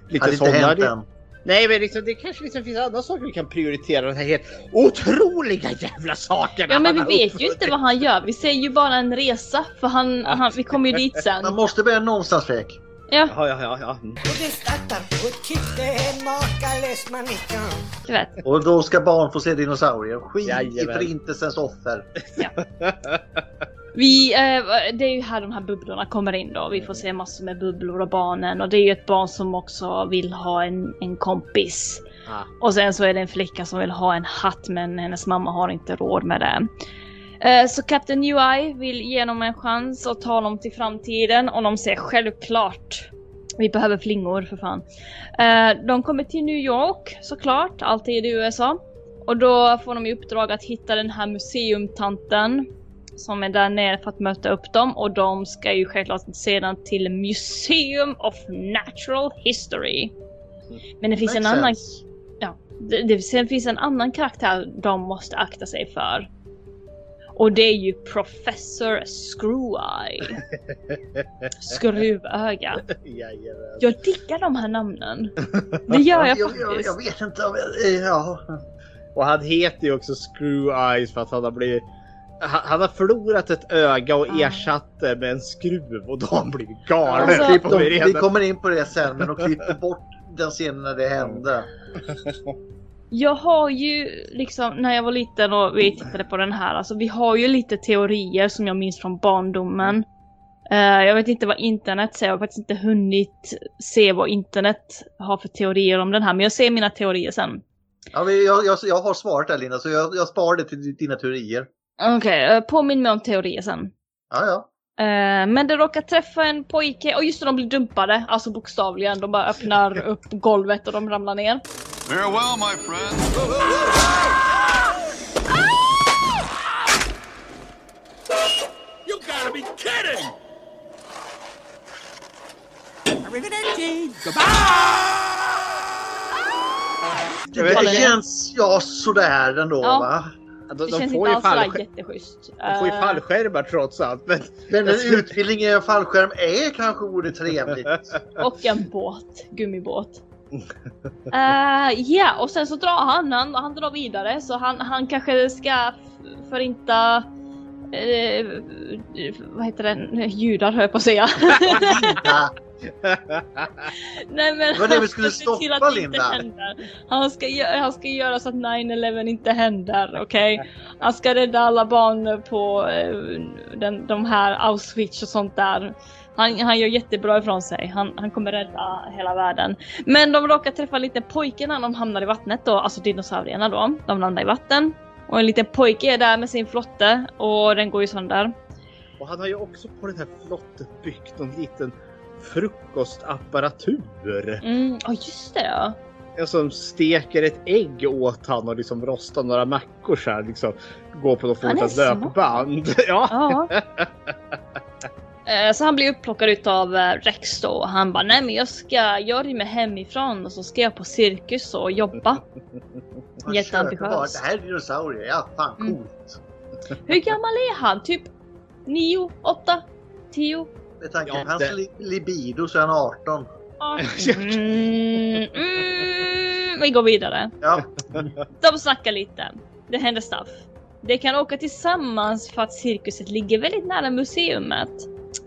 Speaker 1: Lite
Speaker 3: inte
Speaker 1: sådana.
Speaker 3: hänt än.
Speaker 1: Nej men liksom, det kanske liksom finns andra saker vi kan prioritera. Den här helt otroliga jävla sakerna
Speaker 4: Ja men vi vet ju inte vad han gör. Vi ser ju bara en resa för han, han vi kommer ju dit sen.
Speaker 3: Man måste börja någonstans Fredrik.
Speaker 4: Ja,
Speaker 1: Ja, ja, ja. ja. Mm.
Speaker 5: Och det startar på ett.
Speaker 3: Och då ska barn få se dinosaurier. Skit i
Speaker 1: Jajamän.
Speaker 3: förintelsens offer.
Speaker 4: Vi, eh, det är ju här de här bubblorna kommer in då. Vi får se massor med bubblor och barnen och det är ju ett barn som också vill ha en, en kompis.
Speaker 1: Ah.
Speaker 4: Och sen så är det en flicka som vill ha en hatt men hennes mamma har inte råd med det. Eh, Så Captain UI vill ge dem en chans och ta dem till framtiden och de säger självklart vi behöver flingor för fan. Eh, De kommer till New York såklart, alltid i USA. Och då får de i uppdrag att hitta den här museumtanten som är där nere för att möta upp dem och de ska ju självklart sedan till Museum of Natural History. Men det finns en
Speaker 3: Makes
Speaker 4: annan
Speaker 3: sense.
Speaker 4: Ja, det, det sen finns en annan karaktär de måste akta sig för. Och det är ju Professor Screw-Eye. Skruvöga.
Speaker 1: Jajamän.
Speaker 4: Jag diggar de här namnen. Det gör jag
Speaker 3: jag,
Speaker 4: faktiskt.
Speaker 3: jag, jag vet inte om jag... Ja.
Speaker 1: Och han heter ju också Screw Eyes för att han har blivit han han har förlorat ett öga och
Speaker 4: Ah.
Speaker 1: ersatt det med en skruv och då har han blivit galen.
Speaker 4: Alltså-
Speaker 3: Klipp dem, vi kommer in på det sen, men de klipper bort den scenen när det hände.
Speaker 4: Jag har ju liksom när jag var liten och vi tittade på den här, alltså vi har ju lite teorier som jag minns från barndomen. Eh, jag vet inte vad internet säger, jag har faktiskt inte hunnit se vad internet har för teorier om den här, men jag ser mina teorier sen.
Speaker 3: Ja, men jag, jag, jag har svaret där Linda, så jag, jag sparar det till dina teorier.
Speaker 4: Okej, okay, påminn mig om teorier sen.
Speaker 3: Ja, ja.
Speaker 4: Eh, men det råkar träffa en pojke, och just det, de blir dumpade, alltså bokstavligen. De bara öppnar upp golvet och de ramlar ner.
Speaker 5: Farewell, my friend. You gotta be kidding! Arrivederci!
Speaker 3: Det, det känns ja, sådär ändå
Speaker 4: Ja.
Speaker 3: va?
Speaker 1: De,
Speaker 4: Det
Speaker 1: de
Speaker 4: känns
Speaker 1: får
Speaker 4: inte alls jätteschysst.
Speaker 1: de får ju
Speaker 4: Eh,
Speaker 1: fallskärmar trots allt. Men
Speaker 3: Men en utbildning i en fallskärm är kanske vore trevligt.
Speaker 4: Och en båt, gummibåt. Eh, Ja, och sen så drar han, han, han drar vidare så han, han kanske ska förinta eh, vad heter det, judar höll på att säga. Nej men
Speaker 3: Det vi skulle stoppa, Linda.
Speaker 4: Han ska, han ska göra så att 9-11 inte händer, okej? Han ska rädda alla barn på eh, den, de här Auschwitz och sånt där. Han, han gör jättebra ifrån sig. Han, han kommer rädda hela världen. Men de råkar träffa en liten pojke när de hamnar i vattnet då, alltså dinosaurierna då. De landar i vatten. Och en liten pojke är där med sin flotte och den går ju sönder.
Speaker 1: Och han har ju också på den här flotten byggt någon liten frukostapparatur.
Speaker 4: Mm, ja just det ja.
Speaker 1: En som steker ett ägg åt han och liksom rostar några mackor så här liksom. Går på något fotat
Speaker 4: smart.
Speaker 1: löpband. Ja.
Speaker 4: Ja. Eh, Så han blir upplockad utav eh, Rex då och han bara nej men jag ska göra mig hemifrån och så ska jag på cirkus och jobba.
Speaker 3: man
Speaker 4: Jätteambitiös.
Speaker 3: köper bara, Det här är dinosaurier, ja fan
Speaker 4: Mm.
Speaker 3: coolt.
Speaker 4: Hur gammal är han? Typ 9, 8, 10?
Speaker 3: Med tanke
Speaker 1: Ja,
Speaker 3: på hans li- libido så är han 18.
Speaker 4: Mm, mm, vi går vidare.
Speaker 3: Ja,
Speaker 4: De snackar lite. Det händer stuff. De kan åka tillsammans för att cirkuset ligger väldigt nära museumet.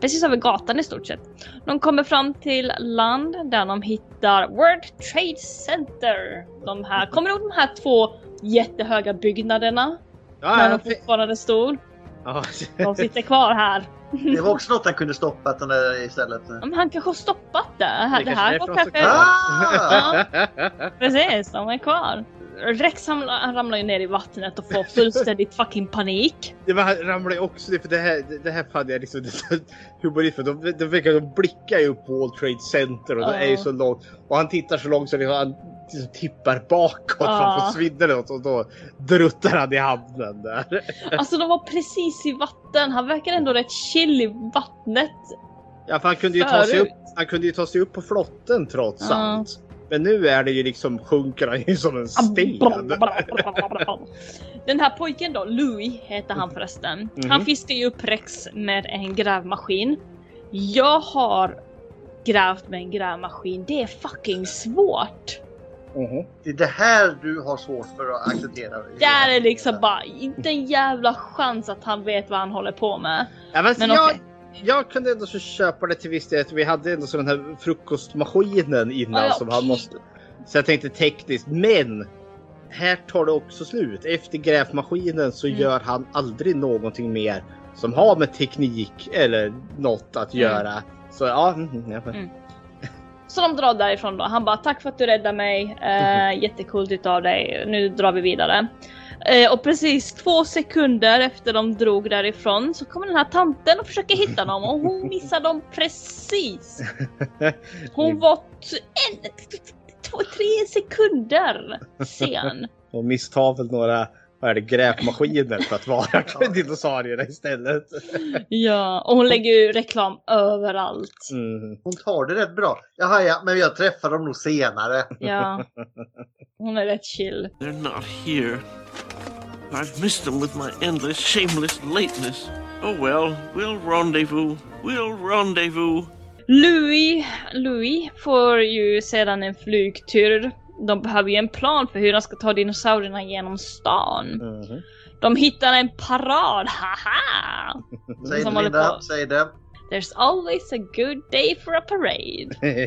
Speaker 4: Precis över gatan i stort sett. De kommer fram till land där de hittar World Trade Center. De här, kommer du ihåg de här två jättehöga byggnaderna?
Speaker 1: Ja,
Speaker 4: när
Speaker 1: ja,
Speaker 4: de fortfarande stod?
Speaker 1: ja.
Speaker 4: De sitter kvar här.
Speaker 3: det var också något han kunde stoppat den där istället.
Speaker 4: Men han kanske har stoppat det. Det,
Speaker 1: kanske
Speaker 4: här
Speaker 1: är
Speaker 4: var kanske...
Speaker 3: Ah!
Speaker 4: Precis, de är kvar. Rex han, han ramlar ju ner i vattnet och får fullständigt fucking panik.
Speaker 1: Det var, ramlade ju också ner för det här, det, det här fann jag liksom humoristiskt för de, de, verkar de blickar ju upp World Trade Center och det är ju så långt och han tittar så långt så liksom, han liksom tippar bakåt för
Speaker 4: Ja.
Speaker 1: att få svinnel och då druttar han i hamnen där.
Speaker 4: Alltså de var precis i vatten, han verkar ändå rätt chill i vattnet.
Speaker 1: Ja för han kunde ju ta sig upp, han kunde ju ta sig upp på flotten trots
Speaker 4: Ja.
Speaker 1: allt. Men nu är det ju liksom sjunker han ju som en sten.
Speaker 4: Den här pojken då, Louis heter han förresten.
Speaker 1: Mhm.
Speaker 4: Han fiskar ju upp Rex med en grävmaskin. Jag har grävt med en grävmaskin, det är fucking svårt.
Speaker 1: Mhm.
Speaker 3: Det är det här du har svårt för att acceptera.
Speaker 4: Där är liksom bara inte en jävla chans att han vet vad han håller på med.
Speaker 1: Ja, men
Speaker 4: Men
Speaker 1: jag,
Speaker 4: okej.
Speaker 1: Jag kunde ändå så köpa det till viss del. Vi hade ändå så den här frukostmaskinen innan
Speaker 4: Ja, ja,
Speaker 1: som han
Speaker 4: okej.
Speaker 1: måste. Så jag tänkte tekniskt, men här tar det också slut. Efter grävmaskinen så
Speaker 4: Mm.
Speaker 1: gör han aldrig någonting mer som har med teknik eller något att göra. Så ja. mm, ja.
Speaker 4: Mm. Så de drar därifrån då. Han bara tack för att du räddade mig. Eh, jättekult utav dig. Nu drar vi vidare. Eh, och precis två sekunder efter de drog därifrån så kommer den här tanten och försöker hitta dem och hon missar dem precis. Hon var en, två, tre sekunder sen.
Speaker 1: Och misstar väl några vad är det, grävmaskiner för att vara dinosaurierna istället.
Speaker 4: Ja, och hon lägger ju reklam överallt.
Speaker 1: Mm.
Speaker 3: Hon tar det rätt bra. Jaha, ja, men jag träffar dem nog senare.
Speaker 4: Ja. Hon är rätt chill.
Speaker 12: They're not here. I've missed them with my endless, shameless lateness. Oh well, we'll rendezvous. We'll rendezvous.
Speaker 4: Louis, Louis får ju sedan en flygtur. De behöver ju en plan för hur de ska ta dinosaurierna genom stan.
Speaker 1: Mhm.
Speaker 4: De hittar en parad, haha!
Speaker 3: Säg det Linda, säg det.
Speaker 4: There's always a good day for a parade.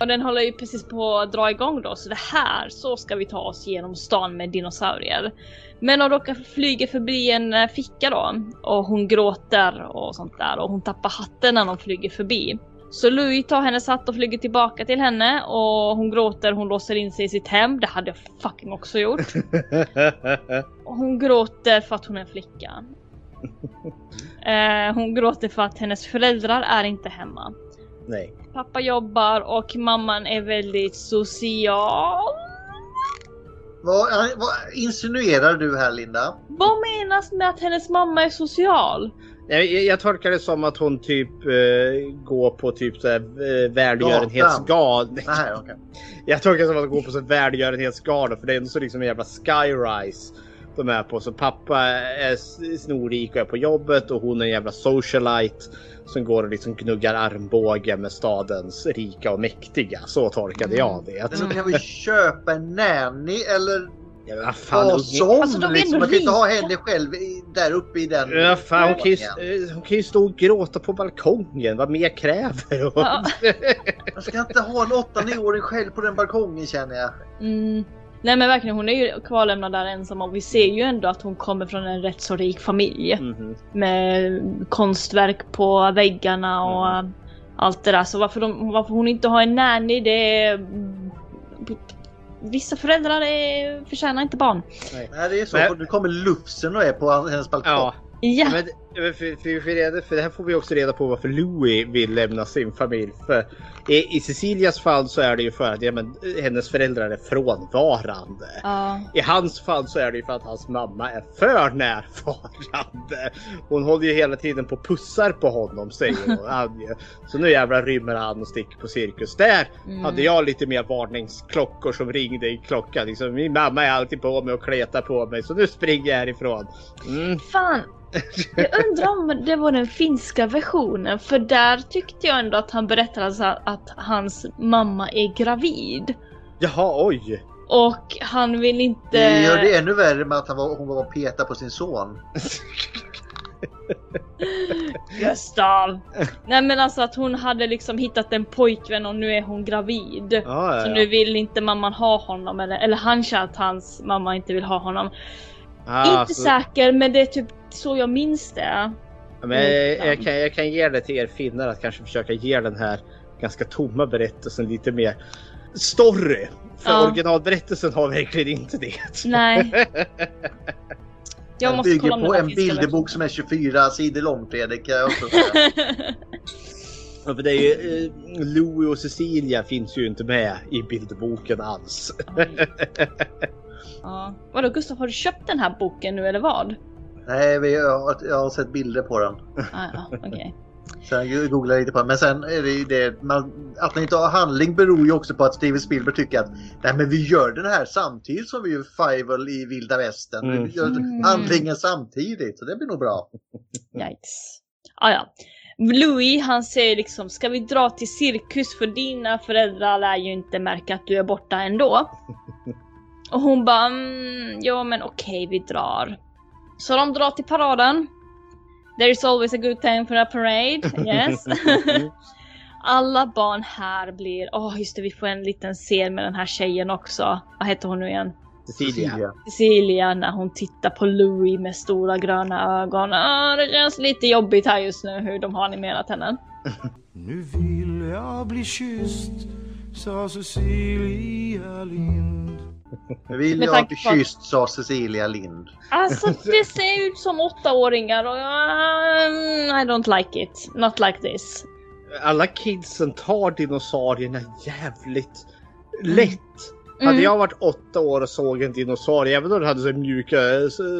Speaker 4: Och den håller ju precis på att dra igång då, så det här, så ska vi ta oss genom stan med dinosaurier. Men de råkar flyga förbi en eh, ficka då, och hon gråter och sånt där, och hon tappar hatten när de flyger förbi. Så Louis tar hennes hatt och flyger tillbaka till henne och hon gråter, hon låser in sig i sitt hem. Det hade jag fucking också gjort. Och hon gråter för att hon är en flicka. Eh, hon gråter för att hennes föräldrar är inte hemma.
Speaker 1: Nej.
Speaker 4: Pappa jobbar och mamman är väldigt social.
Speaker 3: Vad, vad insinuerar du här Linda?
Speaker 4: Vad menas med att hennes mamma är social?
Speaker 1: Jag, jag, tolkar det som att hon typ eh, går på typ så här, eh, välgörenhetsgal.
Speaker 3: Nej, okej.
Speaker 1: Jag tolkar det som att hon går på så här välgörenhetsgala för det är ändå så liksom en jävla skyrise de är på. Så pappa är snorrik och är på jobbet och hon är en jävla socialite som går och liksom gnuggar armbåge med stadens rika och mäktiga. Så tolkade jag det.
Speaker 3: Men kan vi köpa en nanny eller
Speaker 1: Ja, vad fan,
Speaker 3: vad som.
Speaker 4: Alltså, de
Speaker 3: liksom. Man kan inte ha henne själv där uppe i den.
Speaker 1: Ja, fan, hon, kan ju, eh, hon kan ju stå och gråta på balkongen. Vad mer kräver hon?
Speaker 4: Ja.
Speaker 3: Man ska inte ha en 8-9-åring själv på den balkongen känner jag.
Speaker 4: Mm. Nej men verkligen, hon är ju kvarlämnad där ensam och vi ser ju ändå att hon kommer från en rätt så rik familj.
Speaker 1: Mhm.
Speaker 4: Med konstverk på väggarna och allt det där. Så varför, de, varför hon inte har en nanny det är... Vissa föräldrar är, förtjänar inte barn.
Speaker 3: Nej det är så.
Speaker 1: Nej.
Speaker 3: Nu kommer Lufsen och är på hennes balkong.
Speaker 1: Ja.
Speaker 4: Ja.
Speaker 1: Men för, för, reda, för det här får vi också reda på varför Louis vill lämna sin familj. För i, I Cecilias fall så är det ju för att ja, men, hennes föräldrar är frånvarande.
Speaker 4: Ja.
Speaker 1: I hans fall så är det ju för att hans mamma är för närvarande. Hon håller ju hela tiden på pussar på honom säger hon. Så nu jävlar rymmer han och sticker på cirkus. Där
Speaker 4: Mm.
Speaker 1: hade jag lite mer varningsklockor som ringde i klockan. Liksom, min mamma är alltid på mig och kletar på mig så nu springer jag härifrån. Mm.
Speaker 4: Fan! Jag undrar om det var den finska versionen för där tyckte jag ändå att han berättade att hans mamma är gravid.
Speaker 1: Jaha, oj!
Speaker 4: Och han vill inte...
Speaker 3: Det gör det ännu värre med att han var, hon var och peta på sin son.
Speaker 4: Gustav! Nej men alltså att hon hade liksom hittat en pojkvän och nu är hon gravid.
Speaker 1: Ja, ja,
Speaker 4: Så nu vill inte mamman ha honom eller, eller han känner att hans mamma inte vill ha honom.
Speaker 1: Ah,
Speaker 4: inte
Speaker 1: så-
Speaker 4: säker men det är typ så jag minns det.
Speaker 1: Men jag, jag, kan, jag kan ge det till er finnar att kanske försöka ge den här ganska tomma berättelsen lite mer story. För
Speaker 4: Ja.
Speaker 1: originalberättelsen har verkligen inte det.
Speaker 4: Nej. Jag måste
Speaker 3: bygger på en bilderbok som är 24 sidor lång Fredrik. Kan jag också säga.
Speaker 4: versionen.
Speaker 1: Ja, för det är ju, eh, Louis och Cecilia finns ju inte med i bilderboken alls.
Speaker 4: ja. Vadå Gustav, har du köpt den här boken nu eller vad?
Speaker 3: Nej, vi, jag, har- jag har sett bilder på den.
Speaker 4: Ah, ja, okej.
Speaker 3: Sen jag googlade lite på den. Men sen är det ju det, man, att man inte har handling beror ju också på att Steven Spielberg tycker att nej men vi gör den här samtidigt som vi gör Fivel i vilda västern.
Speaker 1: Mm.
Speaker 3: Vi gör
Speaker 4: Mm.
Speaker 3: handlingen samtidigt så det blir nog bra.
Speaker 4: Yikes. Ah, ja. Louis han säger liksom, ska vi dra till cirkus för dina föräldrar lär ju inte märka att du är borta ändå. Och hon bara, mm, ja men okej vi drar. Så de drar till paraden. There is always a good time for a parade, yes. Alla barn här blir, åh just det vi får en liten scen med den här tjejen också. Vad heter hon nu igen?
Speaker 1: Cecilia.
Speaker 4: Cecilia när hon tittar på Louis med stora gröna ögon. Ah, det känns lite jobbigt här just nu hur de har animerat henne.
Speaker 5: Nu vill jag bli kysst, sa Cecilia Lind.
Speaker 3: Nu vill jag bli kysst, sa Cecilia Lind.
Speaker 4: Alltså det ser ut som åttaåringar och um, I don't like it. Not like this.
Speaker 1: Alla kidsen tar dinosaurierna jävligt lätt.
Speaker 4: Mm.
Speaker 1: Hade jag varit åtta år och såg en dinosaurie, även om den hade så mjuka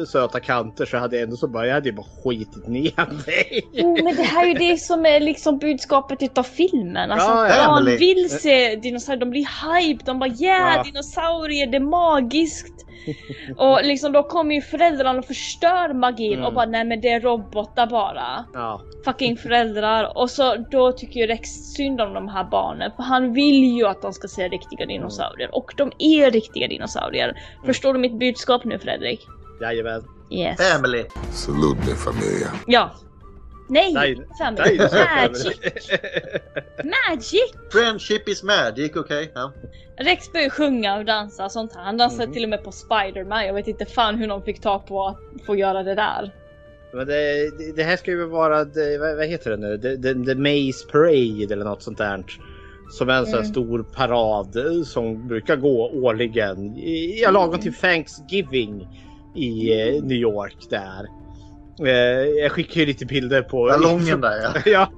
Speaker 1: söta kanter så hade jag ändå så bara, jag hade bara skitit ner mig.
Speaker 4: Oh, men det här är ju det som är liksom budskapet utav filmen. Alltså,
Speaker 1: Ja, ja.
Speaker 4: barn
Speaker 1: Family.
Speaker 4: vill se dinosaurier, de blir hype, de bara yeah,
Speaker 1: Ja.
Speaker 4: dinosaurier, det är magiskt. och liksom då kommer ju föräldrarna och förstör magin
Speaker 1: Mm.
Speaker 4: och bara nej men det är robotar bara.
Speaker 1: Ja.
Speaker 4: Fucking föräldrar. Och så då tycker ju Rex synd om de här barnen för han vill ju att de ska se riktiga dinosaurier. Och de är riktiga dinosaurier. Förstår du mitt budskap nu Fredrik?
Speaker 1: Jajamän.
Speaker 4: Yes.
Speaker 3: Family.
Speaker 13: Salute me familia.
Speaker 4: Ja. Nej!
Speaker 1: Nej,
Speaker 4: Magic! Magic!
Speaker 3: Friendship is magic, okej? Ja.
Speaker 4: Rex börjar sjunga och dansa och sånt här. Han dansar
Speaker 1: Mhm.
Speaker 4: till och med på Spider-Man. Jag vet inte fan hur någon fick tag på att få göra det där.
Speaker 1: Men det, det- här ska ju vara, det, vad, heter det nu? The, the, the Maze Parade eller något sånt där. Som är en sån här
Speaker 4: Mm.
Speaker 1: stor parad som brukar gå årligen. Ja, lagom till Thanksgiving i eh, New York där. Eh, jag skickar ju lite bilder på...
Speaker 3: Ballongen där ja.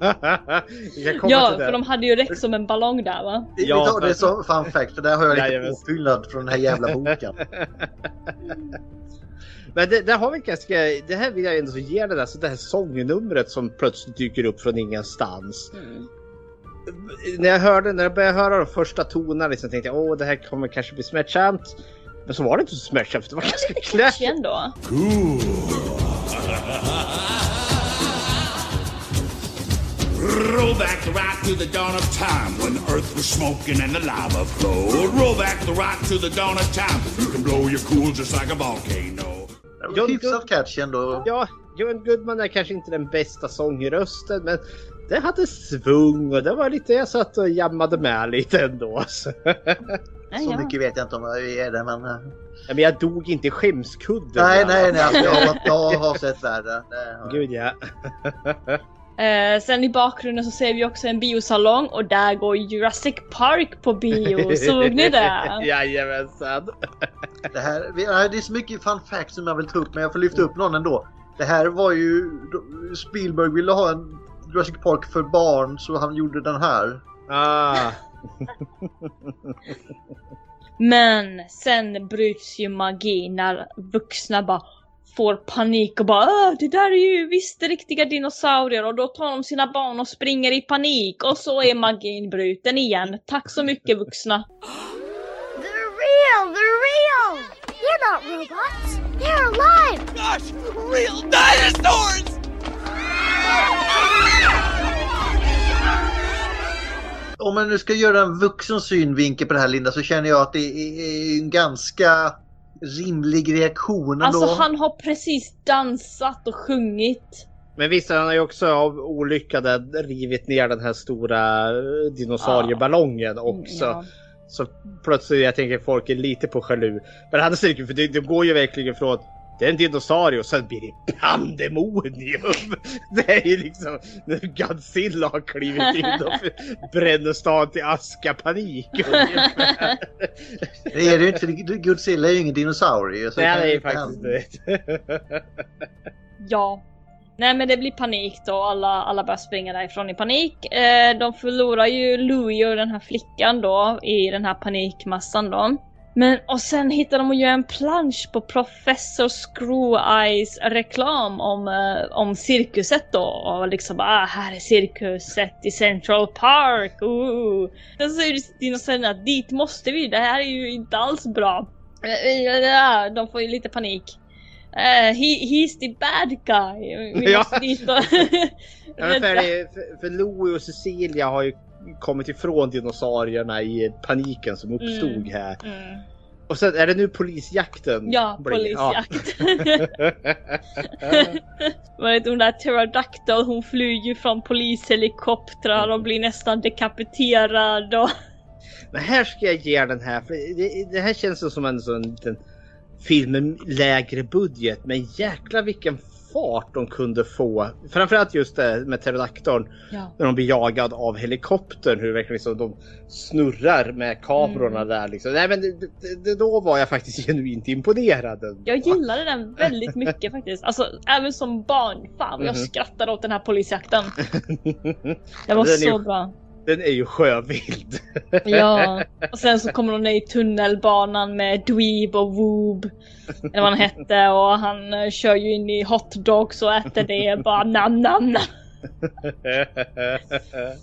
Speaker 1: ja.
Speaker 4: För de hade ju Rex som en ballong där va?
Speaker 1: Ja,
Speaker 3: vi tar det som fun fact, för där har jag lite
Speaker 1: Jajamän.
Speaker 3: påfyllnad från den här jävla boken.
Speaker 1: Men det, där har vi ganska, det här vill jag ändå ge det där, så det här sångnumret som plötsligt dyker upp från ingenstans.
Speaker 4: Mm.
Speaker 1: När jag hörde, när jag började höra de första tonerna liksom, tänkte jag åh det här kommer kanske bli smärtsamt. Men så var det inte så smärtsamt, det var ganska
Speaker 4: Catchy
Speaker 1: clash.
Speaker 14: Roll back the rock to the dawn of time when earth was smoking and the lava flowed. Roll back the rock to the dawn of time. You can blow your cool just like a volcano.
Speaker 3: Var Hyfsat catchy ändå.
Speaker 1: Ja, Johan Goodman är kanske inte den bästa sångrösten men det hade svung och det var lite, jag satt och jammade med lite ändå. Så,
Speaker 3: Så mycket vet jag inte om jag är det, men...
Speaker 1: Ja, men jag dog inte i skämskudden.
Speaker 3: Nej, nej, nej. Alltså, jag, jag har sett värre.
Speaker 1: Gud ja.
Speaker 4: Eh, sen i bakgrunden så ser vi också en biosalong och där går Jurassic Park på bio. Såg ni det?
Speaker 1: Jajamensan.
Speaker 3: Det, här, det är så mycket fun facts som jag vill ta upp, men jag får lyfta upp någon ändå. Det här var ju... Spielberg ville ha en Jurassic Park för barn, så han gjorde den här.
Speaker 1: Ah.
Speaker 4: Men sen bryts ju magin när vuxna bara får panik och bara "Åh, det där är ju visst riktiga dinosaurier och då tar de sina barn och springer i panik och så är magin bruten igen. Tack så mycket vuxna.
Speaker 6: They're real! They're real! They're not robots. They're alive!
Speaker 5: Gosh, real dinosaurs!
Speaker 3: Om man nu ska göra en vuxen synvinkel på det här Linda så känner jag att det är en ganska rimlig reaktion.
Speaker 4: Alltså han har precis dansat och sjungit.
Speaker 1: Men visst, han har ju också av olycka rivit ner den här stora eh, dinosaurieballongen också.
Speaker 4: Ja.
Speaker 1: Så plötsligt, jag tänker folk är lite på jalu. Men han är säker för det, det går ju verkligen från det är en dinosaurie och sen blir det pandemonium. Det är ju liksom när Godzilla har klivit in och bränner stan till aska panik.
Speaker 3: Det är det ju inte, för Godzilla är ju ingen dinosaurie. Så
Speaker 1: Nej, det är faktiskt det.
Speaker 4: Ja. Nej men det blir panik då, alla, alla börjar springa därifrån i panik. Eh, de förlorar ju Louie och den här flickan då i den här panikmassan då. Men och sen hittar de ju en plansch på Professor Screw-Eyes reklam om, eh, om cirkuset då. Och liksom ah, här är cirkuset i Central Park. Ooh. Sen säger dinosaurierna att dit måste vi, det här är ju inte alls bra. De får ju lite panik. Eh, he, he's the bad guy. Vi
Speaker 1: Ja.
Speaker 4: måste dit och...
Speaker 1: För, för Louie och Cecilia har ju kommit ifrån dinosaurierna i paniken som uppstod
Speaker 4: Mm.
Speaker 1: här.
Speaker 4: Mm.
Speaker 1: Och sen är det nu polisjakten?
Speaker 4: Ja,
Speaker 1: blir?
Speaker 4: polisjakt.
Speaker 1: Ja.
Speaker 4: Hon där Pterodactyl hon flyger ju från polishelikoptrar och blir nästan dekapiterad och...
Speaker 1: Men här ska jag ge den här, för det, det här känns som en sån liten film med lägre budget. Men jäkla vilken fart de kunde få. Framförallt just det med pterodaktorn.
Speaker 4: Ja.
Speaker 1: När de blir jagad av helikoptern. Hur verkligen liksom de snurrar med kamerorna
Speaker 4: Mm.
Speaker 1: där. Liksom. Nej, men det, det, det, då var jag faktiskt genuint imponerad.
Speaker 4: Jag gillade den väldigt mycket faktiskt. Alltså även som barn. Fan vad jag
Speaker 1: Mhm.
Speaker 4: skrattade åt den här polisjakten. Den var så
Speaker 1: ju-
Speaker 4: bra.
Speaker 1: Den är ju sjövild.
Speaker 4: Ja, och sen så kommer de ner i tunnelbanan med Dweeb och Woob. Eller vad han hette och han eh, kör ju in i hotdogs och äter det bara nam nam nam.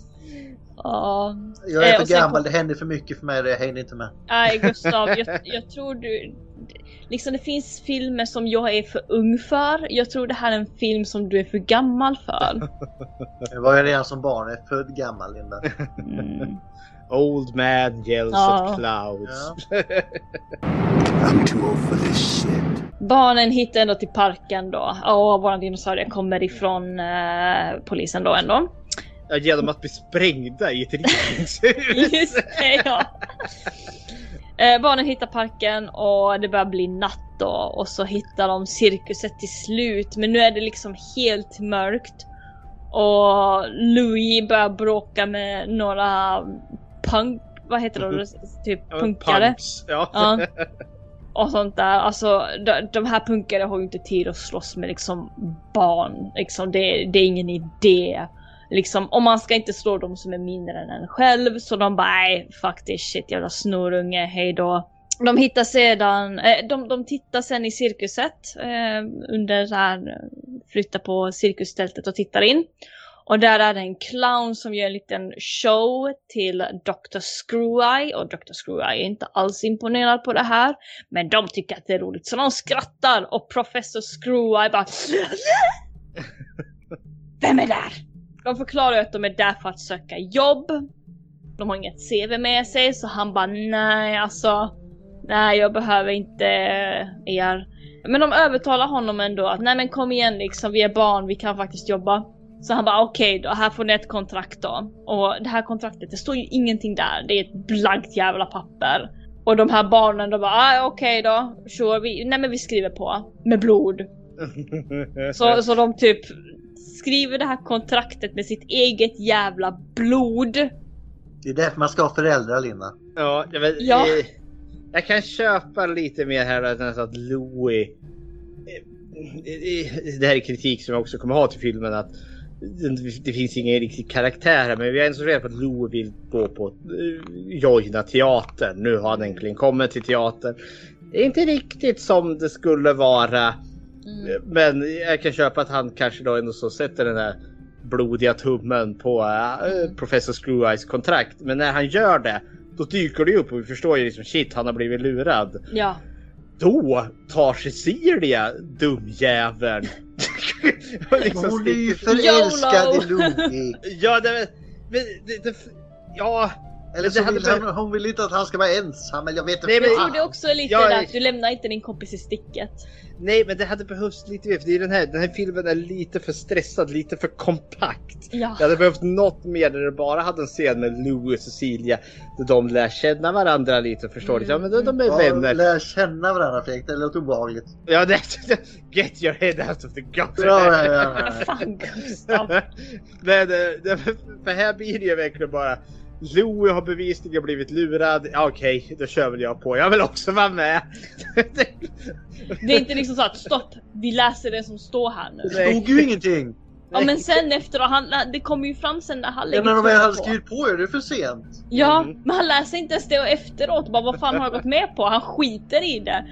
Speaker 4: Ja.
Speaker 3: Jag är
Speaker 4: Eh,
Speaker 3: för gammal,
Speaker 4: kom-
Speaker 3: det händer för mycket för mig, jag hänger inte med.
Speaker 4: Nej Gustav, jag, jag tror du... Liksom det finns filmer som jag är för ung för. Jag tror det här är en film som du är för gammal för.
Speaker 3: Jag var ju redan som barn, jag är född gammal Linda.
Speaker 4: Mm.
Speaker 1: Old man yells
Speaker 4: Ja.
Speaker 1: at clouds.
Speaker 8: I'm too old for this shit.
Speaker 4: Barnen hittar ändå till parken då. Och våran dinosaurie kommer ifrån eh, polisen då ändå.
Speaker 1: Ja, Genom att bli sprängda i ett rivningshus.
Speaker 4: Just det ja. Eh, barnen hittar parken och det börjar bli natt då och så hittar de cirkuset till slut men nu är det liksom helt mörkt. Och Louis börjar bråka med några punk... Vad heter det? Typ
Speaker 1: Ja,
Speaker 4: punkare.
Speaker 1: punks, Ja.
Speaker 4: Ja. Och sånt där. Alltså de, de här punkare har ju inte tid att slåss med liksom barn. Liksom, det, det är ingen idé. Liksom, och man ska inte slå dem som är mindre än en själv. Så de bara nej, fuck this shit jävla snorunge, hejdå. De hittar sedan, eh, de, de tittar sen i cirkuset eh, under så här, flyttar på cirkustältet och tittar in. Och där är det en clown som gör en liten show till Dr. Screw-Eye och Dr. Screw-Eye är inte alls imponerad på det här. Men de tycker att det är roligt så de skrattar och Professor Screw-Eye bara Vem är där? De förklarar att de är där för att söka jobb. De har inget CV med sig så han bara nej alltså Nej jag behöver inte er. Men de övertalar honom ändå att nej men kom igen liksom vi är barn vi kan faktiskt jobba. Så han bara okej då, här får ni ett kontrakt då. Och det här kontraktet, det står ju ingenting där. Det är ett blankt jävla papper. Och de här barnen de bara ah, okej då, sure, vi, nej men vi skriver på. Med blod. Så, så de typ skriver det här kontraktet med sitt eget jävla blod.
Speaker 3: Det är därför man ska ha föräldrar Linda.
Speaker 1: Ja, jag, vet,
Speaker 4: Ja.
Speaker 1: eh, jag kan köpa lite mer här att, att Louis... eh, eh, Det här är kritik som jag också kommer ha till filmen att det- finns ingen riktig karaktär här men vi har ändå reda på att Louis vill gå på eh, joina teatern. Nu har han äntligen kommit till teatern. Det är inte riktigt som det skulle vara. Men jag kan köpa att han kanske då ändå så sätter den här blodiga tummen på äh, Professor Screw-Eyes kontrakt. Men när han gör det, då dyker det upp och vi förstår ju liksom shit, han har blivit lurad.
Speaker 4: Ja.
Speaker 1: Då tar Cecilia, dumjäveln. liksom
Speaker 3: Hon är ju förälskad i Louis.
Speaker 1: Ja, det, men det, det, ja.
Speaker 3: Eller
Speaker 1: det
Speaker 3: så vill
Speaker 1: behövt-
Speaker 3: hon, vill inte att han ska vara ensam. Eller jag vet inte.
Speaker 1: Nej, men-
Speaker 4: Jag tror det också lite
Speaker 1: Ja,
Speaker 4: där att du lämnar inte din kompis i sticket.
Speaker 1: Nej, men det hade behövts lite mer. För det är den, här, den här filmen är lite för stressad, lite för kompakt.
Speaker 4: Ja.
Speaker 1: Det hade behövt något mer där det bara hade en scen med Louis och Cecilia. Där de lär känna varandra lite och förstår lite. Ja, men de, de är
Speaker 3: Ja,
Speaker 1: vänner.
Speaker 3: lär känna varandra Fredrik, det låter obehagligt.
Speaker 1: Ja, det, get your head out of the gutter.
Speaker 3: Ja, ja, ja, ja.
Speaker 4: Fan Gustav.
Speaker 1: men det, det, för här blir det ju verkligen bara Louis har bevisligen blivit lurad. Ja, Okej, då kör väl jag på. Jag vill också vara med.
Speaker 4: Det är inte liksom så att stopp, vi läser det som står här nu.
Speaker 3: Det stod ju ingenting.
Speaker 4: Ja men sen efter han, det kommer ju fram sen när han
Speaker 3: Ja,
Speaker 4: lägger
Speaker 3: när de väl
Speaker 4: tummen
Speaker 3: hade skrivit på är det för sent.
Speaker 4: Ja, men han läser inte ens det och efteråt bara vad fan har jag gått med på? Han skiter i det.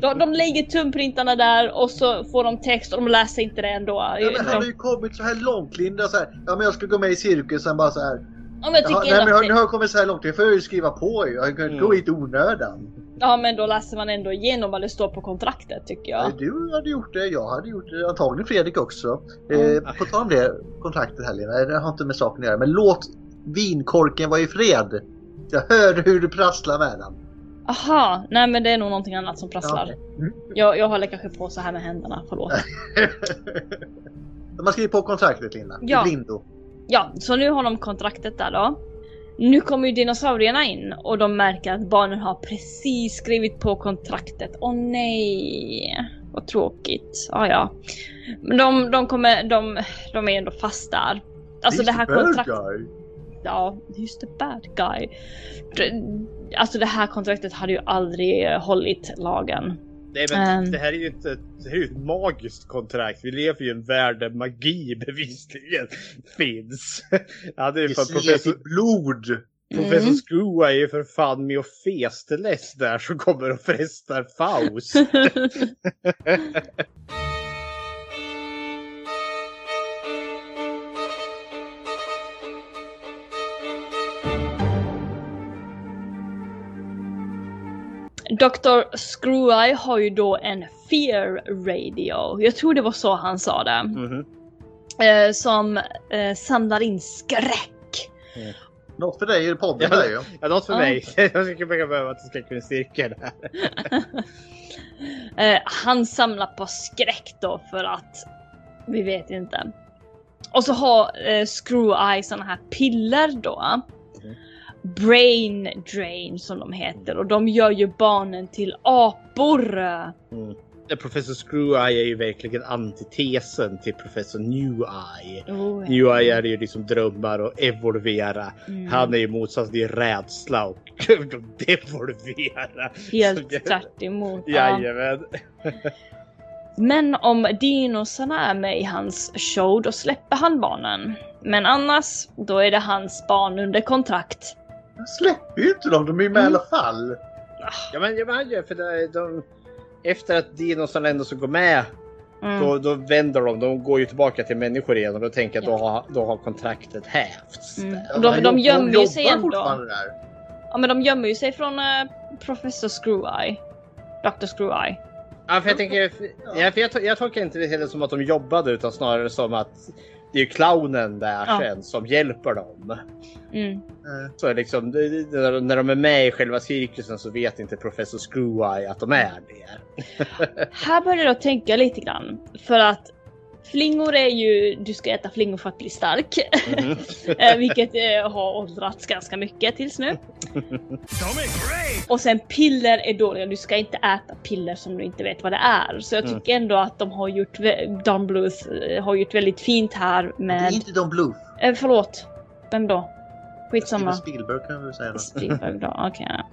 Speaker 4: De, de lägger tumprintarna där och så får de text och de läser inte det ändå.
Speaker 3: Ja, men han har ju kommit så här långt Linda. Så här, ja men jag ska gå med i cirkusen bara så här.
Speaker 4: Ja, men jag tycker
Speaker 3: nej,
Speaker 4: ändå
Speaker 3: men jag, nu har jag kommit så här långt. Det får jag ju skriva på ju. Jag kan inte gå hit i onödan.
Speaker 4: Ja men då läser man ändå igenom vad det står på kontraktet tycker jag.
Speaker 3: Nej, Du hade gjort det, jag hade gjort det, antagligen Fredrik också.
Speaker 4: Mm.
Speaker 3: Eh, på tal om det kontraktet här Lena, det har inte med saken att göra. Men låt vinkorken vara i fred. Jag hör hur du prasslar med den.
Speaker 4: Aha, nej men det är nog någonting annat som prasslar.
Speaker 3: Ja, okej. Mm.
Speaker 4: Jag, jag håller kanske på så här med händerna, förlåt.
Speaker 3: De har skrivit på kontraktet Linda.
Speaker 4: Ja.
Speaker 3: I blindo.
Speaker 4: Ja, så nu har de kontraktet där då. Nu kommer ju dinosaurierna in och de märker att barnen har precis skrivit på kontraktet. Åh nej, vad tråkigt. Ah, ja. Men de, de kommer, de, de är ändå fast där. Alltså
Speaker 3: He's
Speaker 4: det här kontraktet. Ja, he's the bad guy. Alltså det här kontraktet hade ju aldrig hållit lagen.
Speaker 1: Nej men
Speaker 4: Ehm.
Speaker 1: det här är ju inte det här är ju ett magiskt kontrakt. Vi lever ju i en värld där magi bevisligen finns. Ja, det är för professor,
Speaker 3: blod.
Speaker 1: professor
Speaker 4: Mm.
Speaker 1: Screwa är ju för fan med och festeläs där som kommer och frestar Faust.
Speaker 4: Dr. Screwy har ju då en fear radio. Jag tror det var så han sa det.
Speaker 1: Mhm.
Speaker 4: Eh, som eh, samlar in skräck.
Speaker 3: Något för dig i podden
Speaker 1: Ja,
Speaker 3: där ju.
Speaker 1: ja, något för
Speaker 4: Ja.
Speaker 1: mig. Jag skulle behöva att ska kunna cirkeln här.
Speaker 4: Eh, han samlar på skräck då för att vi vet inte. Och så har eh, Screw Eye såna här piller då. Brain drain som de heter och de gör ju barnen till apor.
Speaker 1: Mm. Professor Screw-Eye är ju verkligen antitesen till Professor New-Eye.
Speaker 4: Oh.
Speaker 1: New-Eye är ju liksom drömmar och evolvera.
Speaker 4: Mm.
Speaker 1: Han är ju motsatsen till rädsla och devolvera.
Speaker 4: Helt tvärt emot. Ja.
Speaker 1: Jajamän.
Speaker 4: Men om dinosarna är med i hans show då släpper han barnen. Men annars, då är det hans barn under kontrakt.
Speaker 3: Släpper ju inte dem, de är ju med i alla fall.
Speaker 1: Ja men, ja, men ja, för det, de, efter att dinosaurierna ändå ska gå med
Speaker 4: Mm.
Speaker 1: då, då vänder de. De går ju tillbaka till människor igen och då tänker jag att då, har, då har kontraktet hävts.
Speaker 4: Mm. Och de, de gömmer ju sig
Speaker 3: jobbar
Speaker 4: ändå.
Speaker 3: där.
Speaker 4: Ja men de gömmer ju sig från uh, Professor Screw-Eye. Dr. Screw-Eye.
Speaker 1: Ja, för jag tänker, ja, för jag, to- jag tolkar inte det heller som att de jobbade utan snarare som att det är ju clownen där
Speaker 4: Ja.
Speaker 1: sen som hjälper dem.
Speaker 4: Mm.
Speaker 1: Så är liksom, när de är med i själva cirkusen så vet inte professor Screw-Eye att de är det.
Speaker 4: Här börjar jag tänka lite grann. För att flingor är ju, du ska äta flingor för att bli stark. Eh, Vilket eh, har åldrats ganska mycket tills nu. Och sen piller är dåliga, du ska inte äta piller som du inte vet vad det är. Så jag
Speaker 3: Mm.
Speaker 4: tycker ändå att de har gjort, Don Bluth eh, har gjort väldigt fint här
Speaker 3: Det är
Speaker 4: med...
Speaker 3: inte Don Bluth.
Speaker 4: Eh, förlåt, vem då? Skitsamma.
Speaker 3: Spielberg kan vi säga. då.
Speaker 4: Spielberg då, okej. ja.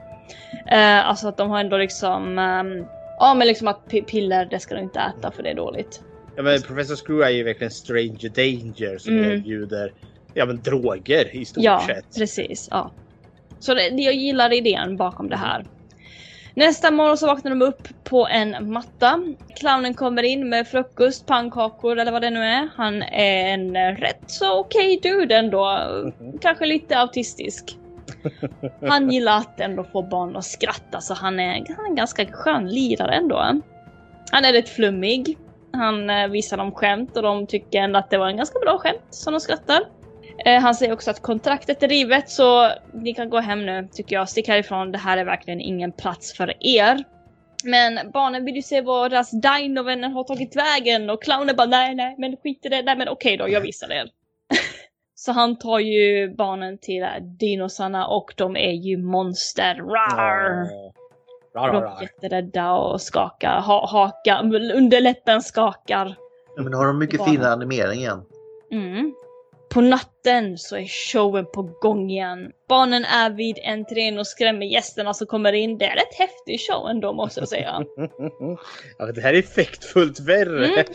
Speaker 4: Eh, alltså att de har ändå liksom... ehm, ja men liksom att pi- piller det ska du inte äta för det är dåligt.
Speaker 1: Ja, men professor Screw-Eye är ju verkligen stranger danger som
Speaker 4: Mm.
Speaker 1: erbjuder ja, men droger i stort
Speaker 4: Ja,
Speaker 1: sett.
Speaker 4: precis. Ja. Så det, jag gillar idén bakom det här. Nästa morgon så vaknar de upp på en matta. Clownen kommer in med frukost, pannkakor eller vad det nu är. Han är en rätt så okej dude ändå. Kanske lite autistisk. Han gillar att ändå få barn att skratta så han är, han är en ganska skön lirare ändå. Han är rätt flummig. Han eh, visar dem skämt och de tycker ändå att det var en ganska bra skämt som de skrattar. Eh, han säger också att kontraktet är rivet så ni kan gå hem nu tycker jag. Stick härifrån, det här är verkligen ingen plats för er. Men barnen vill ju se var deras dinovänner har tagit vägen och clownen bara nej nej men skit i det, nej men okej då jag visar er. så han tar ju barnen till eh, dinosarna och de är ju monster. Rar!
Speaker 1: Rar,
Speaker 4: De
Speaker 1: rar,
Speaker 4: är
Speaker 1: rar.
Speaker 4: jätterädda och skakar, ha, haka, underläppen skakar.
Speaker 3: Ja, men har de mycket finare animering igen.
Speaker 4: Mm. På natten så är showen på gång igen. Barnen är vid entrén och skrämmer gästerna som kommer in. Det är rätt häftig show ändå måste jag säga.
Speaker 1: Ja, det här är effektfullt värre.
Speaker 4: Mm.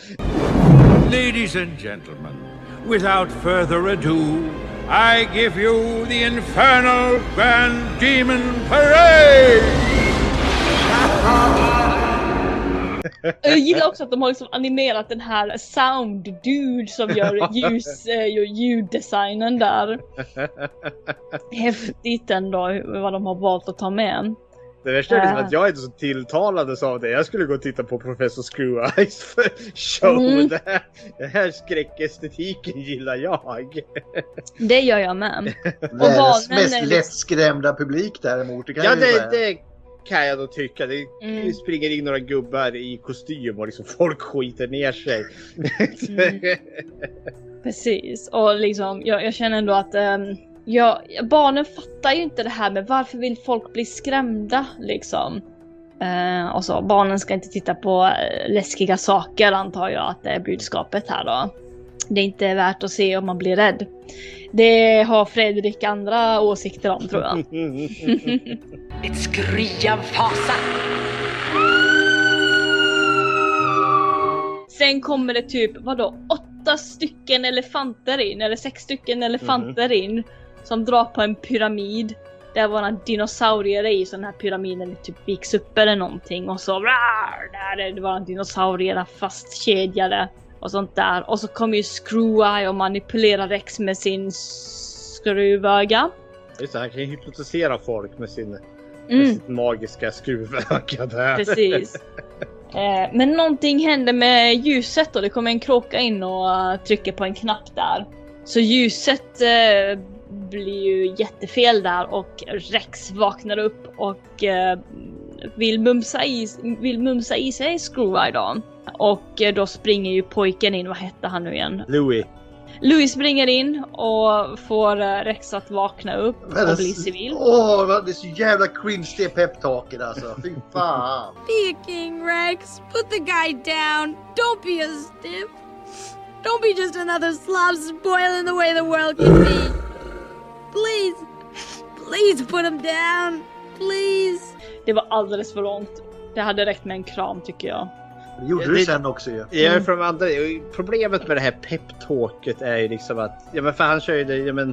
Speaker 8: Ladies and gentlemen, without further ado, I give you the Infernal Grand Demon Parade!
Speaker 4: Jag gillar också att de har liksom animerat den här sound dude som gör ljus, eh, ljuddesignen där. Häftigt ändå vad de har valt att ta med.
Speaker 1: Det värsta är liksom
Speaker 4: Äh.
Speaker 1: att jag är så tilltalades av det. Jag skulle gå och titta på Professor Screw-Eyes show.
Speaker 4: Mm.
Speaker 1: Det här, den här skräckestetiken gillar jag.
Speaker 4: Det gör jag med.
Speaker 3: Världens mest
Speaker 4: liksom-
Speaker 3: lättskrämda publik däremot. Det kan
Speaker 1: Ja, det,
Speaker 3: säga.
Speaker 1: det kan jag nog tycka. Det
Speaker 4: Mm.
Speaker 1: springer in några gubbar i kostym och liksom folk skiter ner sig.
Speaker 4: Mm. Precis, och liksom jag, jag känner ändå att ehm, Ja, barnen fattar ju inte det här med varför vill folk bli skrämda liksom. Eh, och så, barnen ska inte titta på eh, läskiga saker antar jag att det är budskapet här då. Det är inte värt att se om man blir rädd. Det har Fredrik andra åsikter om tror jag.
Speaker 13: Ett skri av fasa.
Speaker 4: Sen kommer det typ, vadå, åtta stycken elefanter in, eller sex stycken elefanter in. Som drar på en pyramid. Där våra dinosaurier är i, så den här pyramiden typ viks upp eller någonting. Och så rar, där är det våra dinosaurier fastkedjade. Och sånt där. Och så kommer ju Screw-Eye och manipulerar Rex med sin skruvöga.
Speaker 1: Just det, han kan ju hypnotisera folk med sin med
Speaker 4: Mm.
Speaker 1: sitt magiska skruvöga där.
Speaker 4: Precis. Eh, men någonting händer med ljuset och det kommer en kråka in och eh, trycker på en knapp där. Så ljuset eh, blir ju jättefel där och Rex vaknar upp och eh, vill, mumsa i, vill mumsa i sig Screw-Eye då. Och eh, då springer ju pojken in, vad hette han nu igen?
Speaker 1: Louis.
Speaker 4: Louis springer in och får eh, Rex att vakna upp
Speaker 3: Men
Speaker 4: och bli
Speaker 3: det-
Speaker 4: civil.
Speaker 3: Åh, vad- det är så jävla cringe det peptalket alltså. Fy fan.
Speaker 15: Be a king, Rex. Put the guy down. Don't be a stiff. Don't be just another slob spoiling the way the world can be. Please, please put him down. Please.
Speaker 4: Det var alldeles för långt. Det hade räckt med en kram tycker jag.
Speaker 3: Det gjorde du sen också ju.
Speaker 1: Ja,
Speaker 4: Mm.
Speaker 1: från andra, problemet med det här peptalket är ju liksom att, ja men för han kör ju det, ja men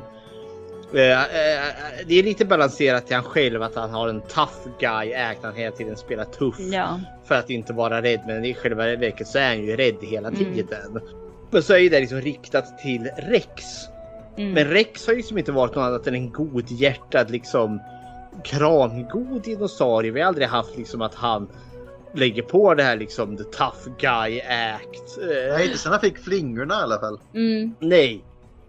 Speaker 1: eh, eh, det är lite balanserat till han själv att han har en tough guy act. Han hela tiden spelar tuff
Speaker 4: Ja.
Speaker 1: för att inte vara rädd. Men i själva verket så är han ju rädd hela
Speaker 4: Mm.
Speaker 1: tiden. Men så är ju det liksom riktat till Rex.
Speaker 4: Mm.
Speaker 1: Men Rex har ju liksom inte varit något annat än en godhjärtad liksom krangod dinosaurie. Vi har aldrig haft liksom att han lägger på det här liksom the tough guy act. Eh,
Speaker 3: Nej, inte sen han fick flingorna i alla fall.
Speaker 4: Mm.
Speaker 1: Nej.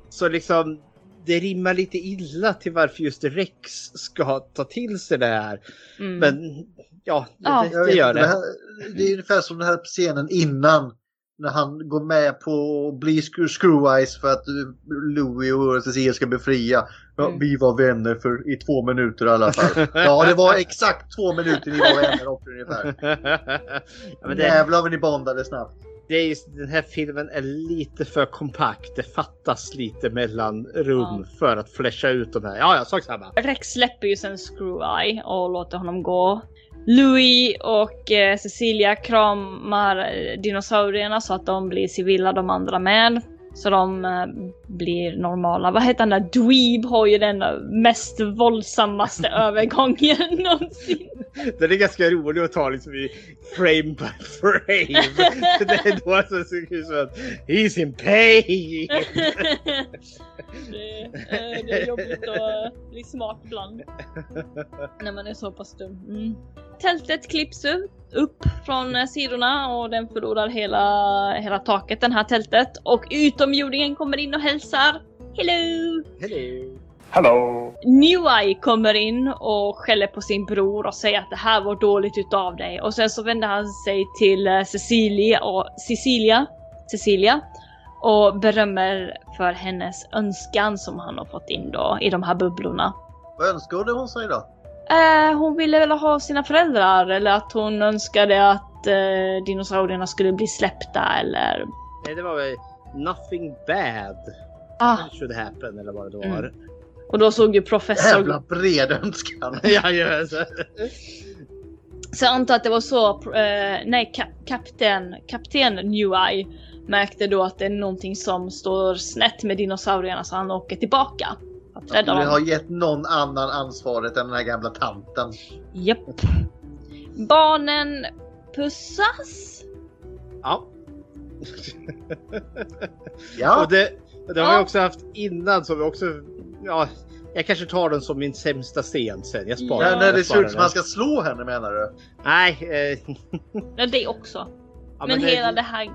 Speaker 1: Så liksom det rimmar lite illa till varför just Rex ska ta till sig det här.
Speaker 4: Mm.
Speaker 1: Men ja, det,
Speaker 4: Ja.
Speaker 1: det,
Speaker 3: Jag
Speaker 1: det gör det.
Speaker 3: här, det är ungefär som den här scenen innan. När han går med på att bli screw, eyes för att Louis och Cecilia ska befria. Ja,
Speaker 4: Mm.
Speaker 3: Vi var vänner för i två minuter i alla fall. Ja, det var exakt två minuter ni var vänner också ungefär.
Speaker 1: ja, men det,
Speaker 3: Jävlar vad ni bondade snabbt.
Speaker 1: det är just, den här filmen är lite för kompakt. Det fattas lite mellan rum för att flasha ut de här. Ja, ja, sak samma.
Speaker 4: Rex släpper ju sen Screw-Eye och låter honom gå. Louis och eh, Cecilia kramar dinosaurierna så att de blir civila de andra med. Så de eh, blir normala. Vad heter han där? Dweeb har ju den mest våldsammaste övergången någonsin.
Speaker 1: Den är ganska rolig att ta liksom i frame by frame. det är då som ser ut som att he's in pain.
Speaker 4: det, det är jobbigt att bli smart ibland. När man är så pass dum. Mm. Tältet klipps upp- upp från eh, sidorna och den förlorar hela, hela taket, den här tältet. Och utomjordingen kommer in och hälsar. Hello!
Speaker 1: Hello!
Speaker 16: Hello!
Speaker 4: New Eye kommer in och skäller på sin bror och säger att det här var dåligt utav dig. Och sen så vänder han sig till eh, Cecilia och Cecilia, Cecilia och berömmer för hennes önskan som han har fått in då i de här bubblorna.
Speaker 3: Vad önskade hon sig då?
Speaker 4: Eh, hon ville väl ha sina föräldrar eller att hon önskade att eh, dinosaurierna skulle bli släppta eller...
Speaker 1: Nej, det var väl nothing bad
Speaker 4: Ah,
Speaker 1: should happen eller vad det
Speaker 4: Mm.
Speaker 1: var.
Speaker 4: och då såg ju professor...
Speaker 3: Jävla bred önskan.
Speaker 1: ja, ja, så.
Speaker 4: Så jag antar att det var så, eh, nej kap, kapten, kapten New Eye märkte då att det är någonting som står snett med dinosaurierna så han åker tillbaka. Att rädda
Speaker 3: skulle ha
Speaker 4: dem.
Speaker 3: gett någon annan ansvaret än den här gamla tanten.
Speaker 4: Japp. Barnen pussas.
Speaker 1: Ja.
Speaker 3: Ja.
Speaker 1: Och det, det har vi
Speaker 4: Ja.
Speaker 1: också haft innan som vi också... Ja, jag kanske tar den som min sämsta scen sen. Jag sparar
Speaker 3: Ja,
Speaker 1: den.
Speaker 3: när det ser ut som man ska slå henne menar du?
Speaker 1: Nej. Eh,
Speaker 4: Ja, det också.
Speaker 1: Ja,
Speaker 4: men,
Speaker 1: men det-
Speaker 4: hela det här...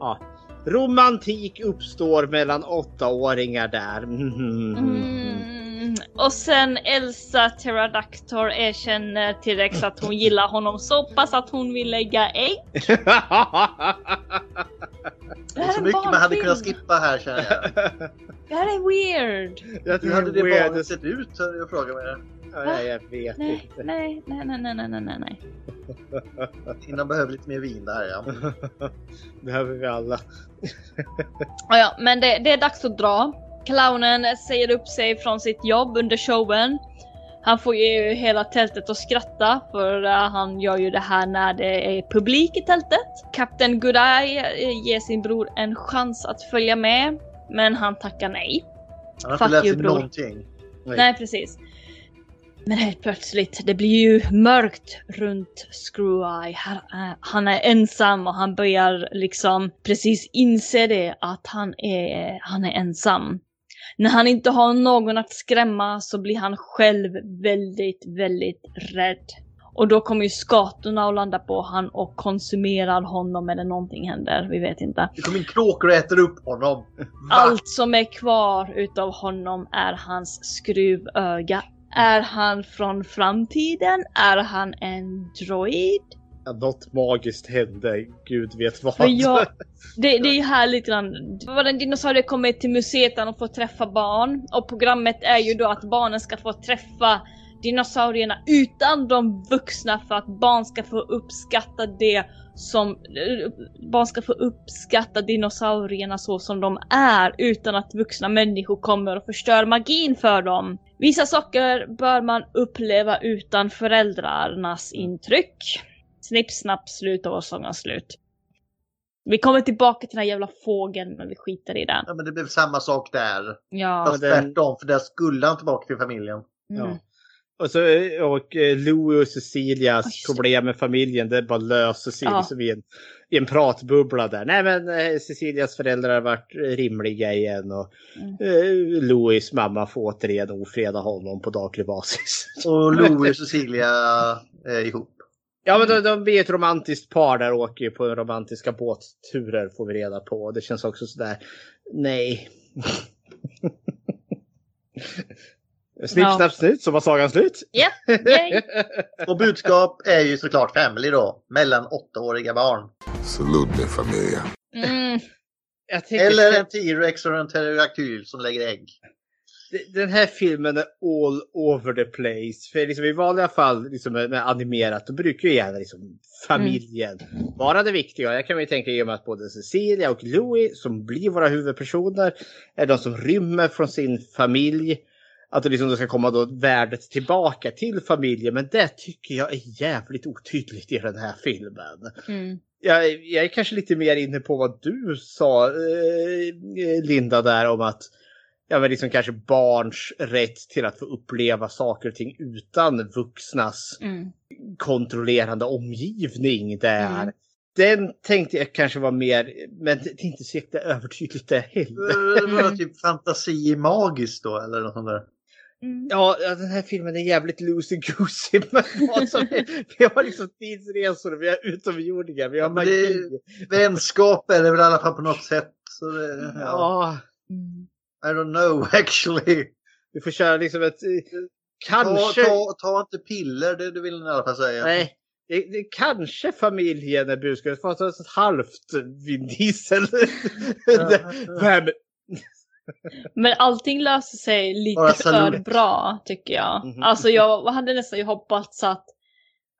Speaker 1: ja. Romantik uppstår mellan åttaåringar där.
Speaker 4: Mm. Och sen Elsa Pterodactor erkänner till Rex att hon gillar honom så pass att hon vill lägga ägg.
Speaker 3: Det är så mycket man hade kunnat skippa här känner jag.
Speaker 4: Det här är weird.
Speaker 1: Jag
Speaker 3: Hur hade det barnet sett ut? Jag frågar mig.
Speaker 1: Nej, jag vet
Speaker 4: Nej,
Speaker 1: inte.
Speaker 4: nej, nej, nej, nej, nej, nej, nej.
Speaker 3: Tina behöver lite mer vin där ja.
Speaker 1: Behöver vi alla.
Speaker 4: Ja, ja, men det, det är dags att dra. Clownen säger upp sig från sitt jobb under showen. Han får ju hela tältet att skratta för eh, han gör ju det här när det är publik i tältet. Kapten Goodeye eh, ger sin bror en chans att följa med, men han tackar nej.
Speaker 3: Han har inte lärt sig
Speaker 4: bror.
Speaker 3: någonting.
Speaker 4: Nej. precis. Men helt plötsligt, det blir ju mörkt runt Screw-Eye. Han är ensam och han börjar liksom precis inse det att han är, han är ensam. När han inte har någon att skrämma så blir han själv väldigt, väldigt rädd. Och då kommer ju skatorna att landa på han och konsumerar honom eller någonting händer. Vi vet inte.
Speaker 3: Det kommer in kråkor och äter upp honom. Va?
Speaker 4: Allt som är kvar utav honom är hans skruvöga. Är han från framtiden? Är han en droid?
Speaker 1: Ja, något magiskt hände. Gud vet vad.
Speaker 4: Jag, det, det är ju här lite grann. Var en dinosaurie kommer till museet de får träffa barn. Och programmet är ju då att barnen ska få träffa dinosaurierna utan de vuxna för att barn ska få uppskatta det som barn ska få uppskatta dinosaurierna så som de är utan att vuxna människor kommer och förstör magin för dem. Vissa saker bör man uppleva utan föräldrarnas intryck. Snipp, snapp, slut och sången slut. Vi kommer tillbaka till den här jävla fågeln men vi skiter i den.
Speaker 3: Ja, men det blev samma sak där.
Speaker 4: Ja.
Speaker 3: Fast
Speaker 1: den-
Speaker 3: tvärtom, för där skulle han tillbaka till familjen.
Speaker 4: Mm.
Speaker 1: Ja. Och, så, och eh, Louis och Cecilias problem med familjen, det bara löser sig
Speaker 4: Ja.
Speaker 1: liksom i, en, i en pratbubbla där. Nej men eh, Cecilias föräldrar har varit eh, rimliga igen och
Speaker 4: Mm.
Speaker 1: eh, Louis mamma får återigen ofreda honom på daglig basis.
Speaker 3: Och Louis och Cecilia är ihop.
Speaker 1: Ja men de, de blir ett romantiskt par där och åker ju på romantiska båtturer får vi reda på. Det känns också sådär, nej. Snipp,
Speaker 4: Ja.
Speaker 1: snapp, snut så var sagan slut.
Speaker 4: Yay.
Speaker 3: Och budskap är ju såklart family då. Mellan åttaåriga barn.
Speaker 16: Salute mi familia.
Speaker 4: Mm.
Speaker 3: Eller en T-rex och en pterodaktyl som lägger ägg.
Speaker 1: Den här filmen är all over the place. För liksom i vanliga fall liksom med animerat då brukar ju gärna liksom familjen vara det viktiga. Jag kan ju tänka i och med att både Cecilia och Louis som blir våra huvudpersoner är de som rymmer från sin familj. Att det liksom ska komma då värdet tillbaka till familjen. Men det tycker jag är jävligt otydligt i den här filmen.
Speaker 4: Mm.
Speaker 1: Jag, jag är kanske lite mer inne på vad du sa eh, Linda där om att ja, men liksom kanske barns rätt till att få uppleva saker och ting utan vuxnas
Speaker 4: Mm.
Speaker 1: kontrollerande omgivning där.
Speaker 4: Mm.
Speaker 1: Den tänkte jag kanske var mer, men det är inte så övertydligt det heller.
Speaker 3: Det var typ fantasi magiskt då eller något sånt där.
Speaker 4: Mm.
Speaker 1: Ja, ja, den här filmen är jävligt loosey-goosey. Men vad som är, vi har liksom tidsresor, vi har utomjordingar, vi har
Speaker 3: Men
Speaker 1: magi.
Speaker 3: det, vänskap är det väl i alla fall på något sätt. Så det, ja.
Speaker 1: Ja.
Speaker 3: I don't know actually.
Speaker 1: vi får köra liksom ett... eh,
Speaker 3: Ta,
Speaker 1: Kanske...
Speaker 3: ta, ta inte piller, det, det vill ni i alla fall säga.
Speaker 1: Nej, det, det kanske familjen är budskapet. Fast ett halvt Vin Diesel. Vem?
Speaker 4: Men allting löser sig lite för bra tycker jag.
Speaker 1: Mhm.
Speaker 4: Alltså jag hade nästan ju hoppats att,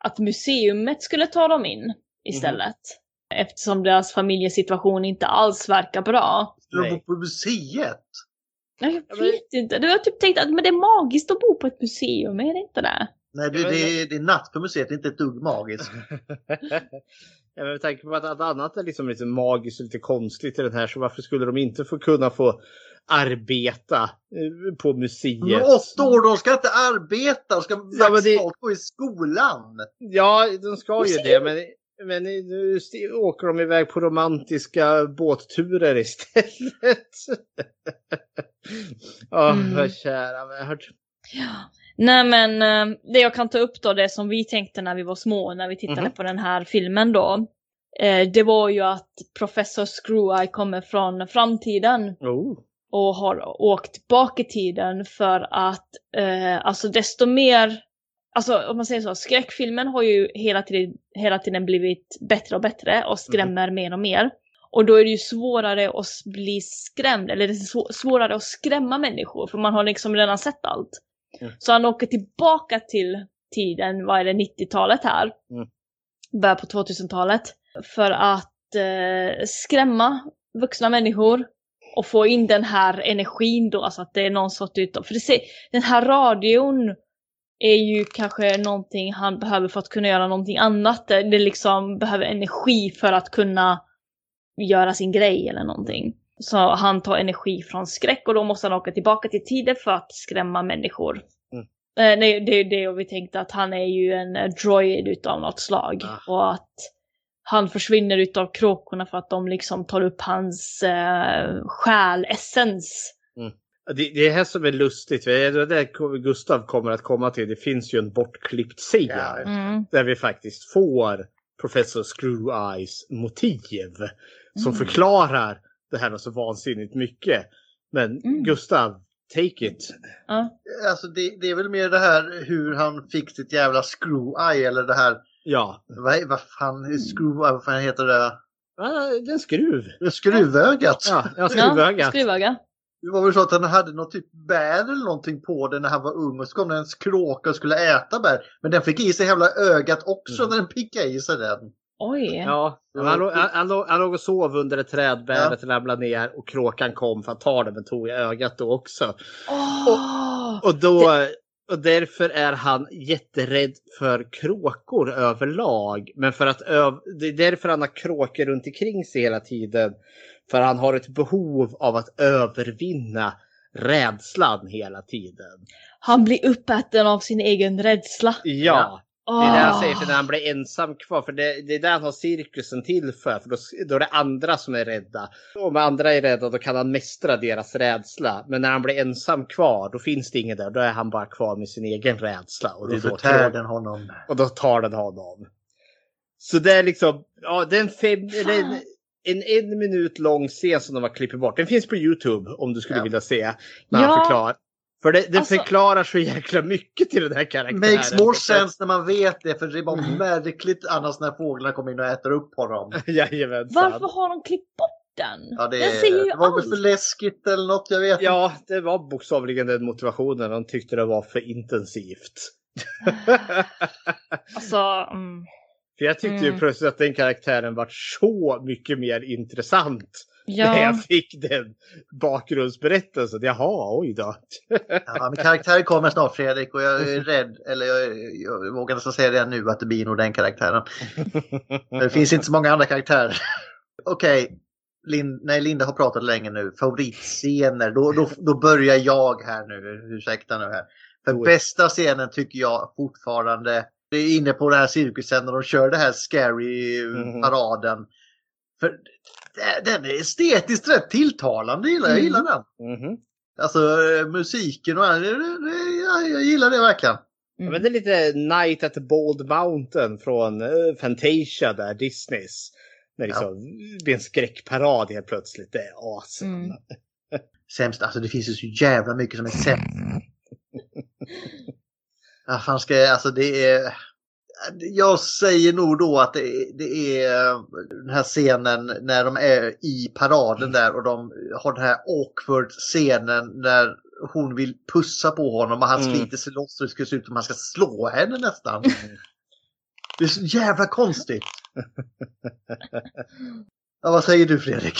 Speaker 4: att museumet skulle ta dem in istället. Eftersom deras familjesituation inte alls verkar bra.
Speaker 3: Ska de bo på museet?
Speaker 4: Nej, Jag vet inte. Du har typ tänkt att men det är magiskt att bo på ett museum, är det inte det?
Speaker 3: Nej, det, det, är, det är natt på museet, det är inte ett dugg magiskt.
Speaker 1: Jag med tanke på att allt annat är liksom lite magiskt och lite konstigt i den här så varför skulle de inte få kunna få arbeta eh, på museet?
Speaker 3: Men åtta år, de ska inte arbeta, de ska
Speaker 1: Ja, men det-
Speaker 3: gå i skolan.
Speaker 1: Ja, de ska ju det men, men nu åker de iväg på romantiska båtturer istället. Åh,
Speaker 4: Mm.
Speaker 1: vad kära värld.
Speaker 4: Nej men eh, det jag kan ta upp då, det som vi tänkte när vi var små, när vi tittade
Speaker 1: Mhm.
Speaker 4: på den här filmen då. Eh, det var ju att professor Screw-Eye kommer från framtiden
Speaker 1: Oh.
Speaker 4: Och har åkt bak i tiden för att eh, alltså desto mer, alltså om man säger så, skräckfilmen har ju hela tiden, hela tiden blivit bättre och bättre och skrämmer mer och mer. Och då är det ju svårare att bli skrämd, eller det är svå- svårare att skrämma människor för man har liksom redan sett allt.
Speaker 1: Mm.
Speaker 4: Så han åker tillbaka till tiden, vad är det, 90-talet här.
Speaker 1: Mm.
Speaker 4: Början på 2000-talet. För att eh, skrämma vuxna människor och få in den här energin då, alltså att det är någon sorts utav, för det ser, den här radion är ju kanske någonting han behöver för att kunna göra någonting annat. Det liksom behöver energi för att kunna göra sin grej eller någonting. Så han tar energi från skräck och då måste han åka tillbaka till tiden för att skrämma människor.
Speaker 1: Mm.
Speaker 4: Eh, nej, det är det och vi tänkte att han är ju en droid utav något slag. Och att han försvinner utav kråkorna för att de liksom tar upp hans eh, själ, essens.
Speaker 1: Det, det är här som är lustigt. Det är det kommer Gustav kommer att komma till. Det finns ju en bortklippt scen.
Speaker 4: Mm.
Speaker 1: Där vi faktiskt får Professor Screw Eyes motiv. Som
Speaker 4: Mm.
Speaker 1: förklarar det här så vansinnigt mycket. Men Gustav, take it.
Speaker 4: Ja.
Speaker 3: Alltså det, det är väl mer det här hur han fick sitt jävla screw eye eller det här.
Speaker 1: Ja.
Speaker 3: Vad, vad fan, eye, vad fan heter det?
Speaker 1: Ja, det är en skruv.
Speaker 3: Skruvögat.
Speaker 1: Ja, ja skruvögat.
Speaker 4: Ja, skruvöga.
Speaker 3: Det var väl så att han hade något typ bär eller någonting på det när han var ung och så kom det en kråka och skulle äta bär. Men den fick i sig hela ögat också när den pickade i sig den.
Speaker 4: Oj.
Speaker 1: Ja, han, låg, han, han, låg, han låg och sov under ett träd, bäret ramlade ner och kråkan kom för att ta det men tog i ögat då också.
Speaker 4: Åh!
Speaker 1: Och, då, och därför är han jätterädd för kråkor överlag. Men för att öv, det är därför han har kråkor runt omkring sig hela tiden. För han har ett behov av att övervinna rädslan hela tiden.
Speaker 4: Han blir uppäten av sin egen rädsla.
Speaker 1: Ja. Det är det han säger, för när han blir ensam kvar. För det, det är där han har cirkusen till för. För då, då är det andra som är rädda. Om andra är rädda då kan han mästra deras rädsla. Men när han blir ensam kvar då finns det ingen där. Då är han bara kvar med sin egen rädsla. Och,
Speaker 3: Och
Speaker 1: det
Speaker 3: då förtär den honom.
Speaker 1: och då tar den honom. Så det är liksom, ja det är en, fem, eller en, en en minut lång scen som de har klippt bort. Den finns på Youtube om du skulle
Speaker 3: Ja.
Speaker 1: vilja se. När
Speaker 4: Ja.
Speaker 1: han förklarar. För det, det
Speaker 4: Alltså-
Speaker 1: förklarar så jäkla mycket till den här karaktären.
Speaker 3: Makes more sense när man vet det för det är bara märkligt annars när fåglarna kommer in och äter upp honom.
Speaker 1: Jajamensan.
Speaker 4: Varför har de klippt bort den?
Speaker 3: Ja, det,
Speaker 4: den säger ju
Speaker 3: det var väl för läskigt eller något, jag vet
Speaker 1: Ja, det var bokstavligen den motivationen. De tyckte det var för intensivt.
Speaker 4: Alltså, mm.
Speaker 1: För jag tyckte ju
Speaker 4: Mm.
Speaker 1: plötsligt att den karaktären var så mycket mer intressant.
Speaker 4: Ja.
Speaker 1: När jag fick den bakgrundsberättelsen. Jaha, oj då.
Speaker 3: Ja, men karaktären kommer snart Fredrik och jag är rädd, eller jag, jag vågar nästan säga det nu att det blir nog den karaktären. det finns inte så många andra karaktärer. Okej, Lin, nej, Linda har pratat länge nu. Favoritscener, då, då, då börjar jag här nu. Ursäkta nu här. För
Speaker 1: Oj.
Speaker 3: bästa scenen tycker jag fortfarande, det är inne på den här cirkusen när de kör det här scary
Speaker 1: Mhm.
Speaker 3: paraden. För det- den är estetiskt rätt tilltalande, jag gillar, jag gillar den.
Speaker 1: Mhm.
Speaker 3: Alltså eh, musiken och det, det, det, jag, jag gillar det verkligen.
Speaker 1: Ja, men det är lite Night at the Bald Mountain från uh, Fantasia där, Disneys. När det liksom, blir en skräckparad helt plötsligt. Det är awesome.
Speaker 4: Mm.
Speaker 3: Sämst, alltså det finns ju så jävla mycket som är sämst. Ja, fan ska jag, alltså det är... Jag säger nog då att det är, det är den här scenen när de är i paraden där och de har den här awkward scenen när hon vill pussa på honom och han
Speaker 1: Mm.
Speaker 3: sliter sig loss och det ska se ut som att han ska slå henne nästan. Det är så jävla konstigt. Ja, vad säger du Fredrik?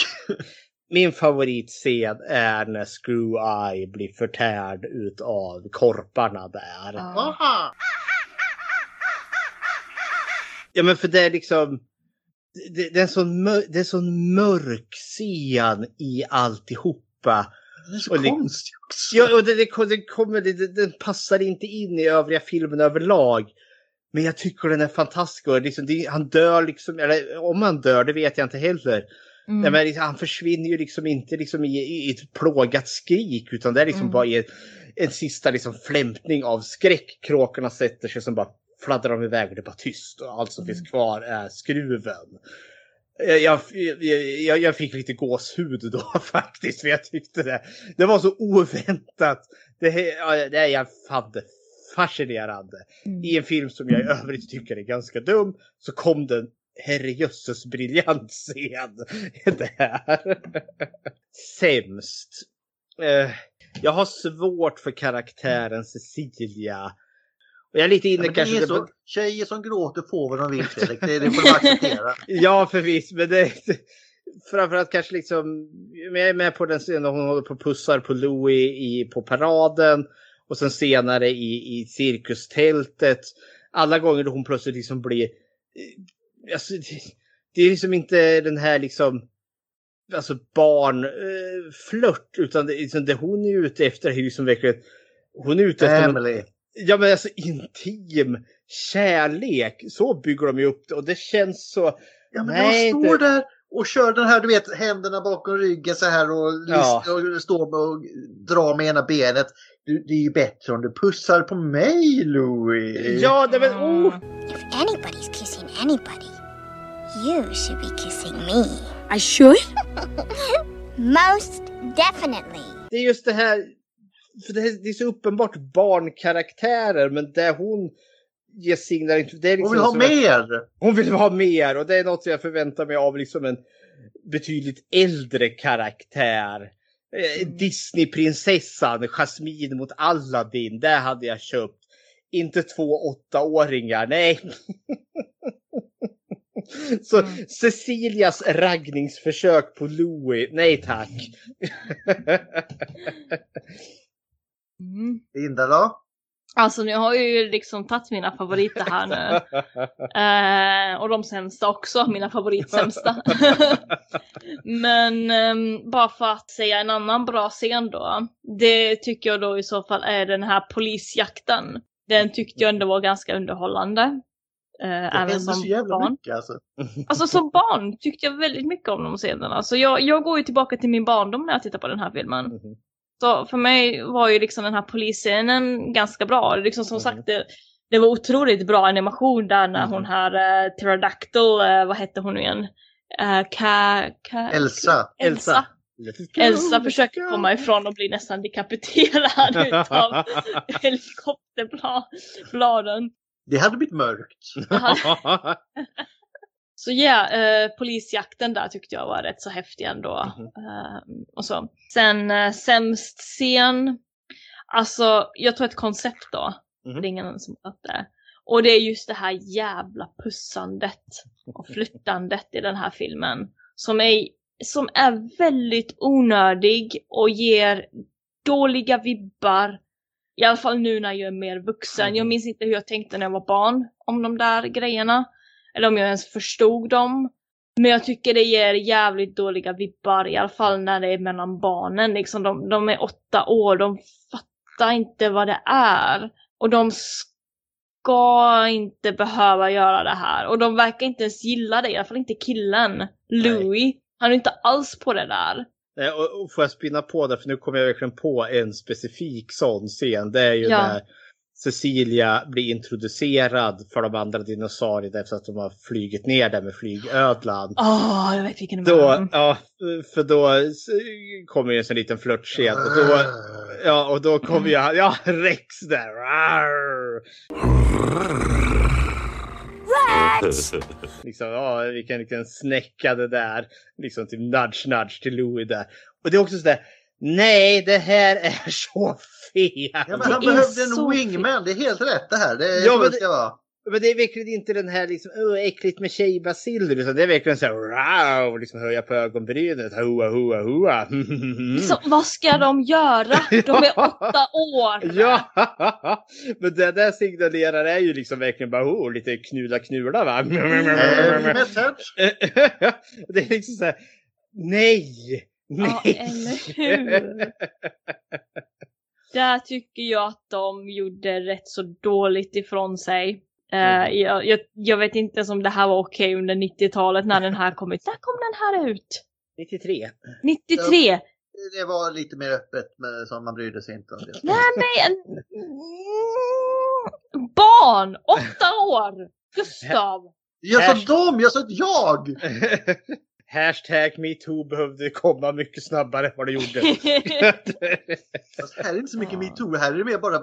Speaker 1: Min favoritscen är när Screw Eye blir förtärd utav korparna där.
Speaker 3: Aha.
Speaker 1: Ja men för det är liksom det, det, är en sån mör, det är en sån mörk scen i alltihopa.
Speaker 3: Det är så
Speaker 1: Och
Speaker 3: konstigt också.
Speaker 1: Ja, och det, det, det kommer, det, den passar inte in i övriga filmen överlag. Men jag tycker den är fantastisk. Och liksom, det, han dör liksom, eller om han dör det vet jag inte heller.
Speaker 4: Mm.
Speaker 1: Nej, men liksom, han försvinner ju liksom inte liksom i, i ett plågat skrik utan det är liksom
Speaker 4: Mm.
Speaker 1: bara i, en sista liksom flämtning av skräck. Kråkorna sätter sig som bara fladdrar de iväg och det är bara tyst och allt som finns kvar är skruven. Eh, Jag, jag, jag, jag fick lite gåshud då faktiskt för jag tyckte det, det var så oväntat. Det, det är jag fann det fascinerande.
Speaker 4: Mm.
Speaker 1: I en film som jag i övrigt tycker är ganska dum så kom den herrejösses briljant scen. Det här. Sämst. Eh, jag har svårt för karaktären Cecilia. Jag är lite inne
Speaker 3: Ja,
Speaker 1: kanske...
Speaker 3: är så, tjejer som gråter får vad de vill Fredrik. Det, det får de acceptera.
Speaker 1: Ja, förvisso. Men det, framförallt kanske liksom, jag är med på den scenen hon håller på och pussar på Louis i, på paraden. Och sen senare i, i cirkustältet. Alla gånger då hon plötsligt liksom blir, eh, alltså, det, det är liksom inte den här liksom, alltså barnflört. utan det, liksom, det hon är ute efter är liksom verkligen, hon är ute efter
Speaker 3: Emily.
Speaker 1: Ja men alltså intim kärlek. Så bygger de ju upp det och det känns så.
Speaker 3: Ja, men
Speaker 1: Nej,
Speaker 3: de står
Speaker 1: det-
Speaker 3: där och kör den här, du vet, händerna bakom ryggen så här och,
Speaker 1: Ja.
Speaker 3: och står med och drar med ena benet. Du, det är ju bättre om du pussar på mig, Louis.
Speaker 1: Ja, det men oh.
Speaker 6: If anybody's kissing anybody, you should be kissing me.
Speaker 15: I should?
Speaker 6: Most definitely.
Speaker 1: Det är just det här. För det, är- det är så uppenbart barnkaraktärer men det hon ger signaler. Liksom
Speaker 3: Hon vill ha mer!
Speaker 1: Hon vill ha mer och det är något jag förväntar mig av liksom en betydligt äldre karaktär. Eh, Disneyprinsessan Jasmine mot Aladdin, det hade jag köpt. Inte två åttaåringar, nej. Så Cecilias raggningsförsök på Louis, nej tack.
Speaker 4: Mm.
Speaker 3: Linda då?
Speaker 4: Alltså nu har jag ju liksom tagit mina favoriter här nu. Eh, och de sämsta också, mina favoritsämsta. Men ehm, bara för att säga en annan bra scen då. Det tycker jag då i så fall är den här polisjakten. Den tyckte jag ändå var ganska underhållande. Eh,
Speaker 3: Det
Speaker 4: även som
Speaker 3: så jävla
Speaker 4: barn.
Speaker 3: mycket alltså.
Speaker 4: Alltså som barn tyckte jag väldigt mycket om de scenerna. Så jag, jag går ju tillbaka till min barndom när jag tittar på den här filmen. Så för mig var ju liksom den här polisscenen ganska bra. Liksom som sagt, det, det var otroligt bra animation där när hon här uh, Pterodactyl, eh, vad hette hon nu igen? Uh, ka, ka,
Speaker 3: Elsa.
Speaker 4: Elsa. Elsa försöker komma ifrån och blir nästan dekapiterad utav helikopterbladen.
Speaker 3: Det hade blivit mörkt.
Speaker 4: Så ja, eh, polisjakten där tyckte jag var rätt så häftig ändå. Eh, och så. Sen eh, sämst scen. Alltså, jag tror ett koncept då. Det är ingen som har det. Och det är just det här jävla pussandet och flyttandet i den här filmen. Som är, som är väldigt onödig och ger dåliga vibbar. I alla fall nu när jag är mer vuxen. Jag minns inte hur jag tänkte när jag var barn om de där grejerna. Eller om jag ens förstod dem. Men jag tycker det ger jävligt dåliga vibbar. I alla fall när det är mellan barnen. Liksom de, de är åtta år. De fattar inte vad det är. Och de ska inte behöva göra det här. Och de verkar inte ens gilla det. I alla fall inte killen. Louis. Han är inte alls på det där.
Speaker 1: Nej, och, får jag spinna på det, för nu kommer jag verkligen på en specifik sån scen. Det är ju
Speaker 4: Ja.
Speaker 1: när Cecilia blir introducerad för de andra dinosaurierna efter att de har flugit ner där med flygödlan.
Speaker 4: Åh, jag vet vilken det
Speaker 1: Då,
Speaker 4: var.
Speaker 1: ja, för då kommer ju en sån liten flörtscen. Och då, ja, och då kommer ju han, ja, Rex där. Rar.
Speaker 6: Rex!
Speaker 1: liksom, ja, vilken, vilken snäcka det där. Liksom typ nudge nudge till Louis där. Och det är också sådär, nej det här är så fel.
Speaker 3: Ja, men han behövde en wingman. Det är helt rätt det här. Det är
Speaker 1: Ja,
Speaker 3: det ska vara.
Speaker 1: Men det är verkligen inte den här liksom, "Åh, äckligt med tjejbaciller. Utan det är verkligen så här, wow, liksom höja på ögonbrynet. Hoa, hoa, hoa.
Speaker 4: Så, vad ska de göra? De är åtta år.
Speaker 1: Ja, men det där signalerar är ju liksom verkligen bara oh, lite knulla knulla va. det är liksom så här, nej,
Speaker 4: Ja,
Speaker 1: nej.
Speaker 4: eller hur? Där tycker jag att de gjorde rätt så dåligt ifrån sig. Eh, jag, jag, jag vet inte ens om det här var okej under 90-talet när den här kom ut. När kom den här ut?
Speaker 1: 93.
Speaker 4: 93?
Speaker 3: Det var lite mer öppet, men som man brydde sig inte om det.
Speaker 4: Nej men... Barn! Åtta år! Gustav!
Speaker 3: Jag sa dem, jag sa jag!
Speaker 1: Hashtag metoo behövde komma mycket snabbare än vad det gjorde.
Speaker 3: Fast här är det inte så mycket metoo, här är det mer bara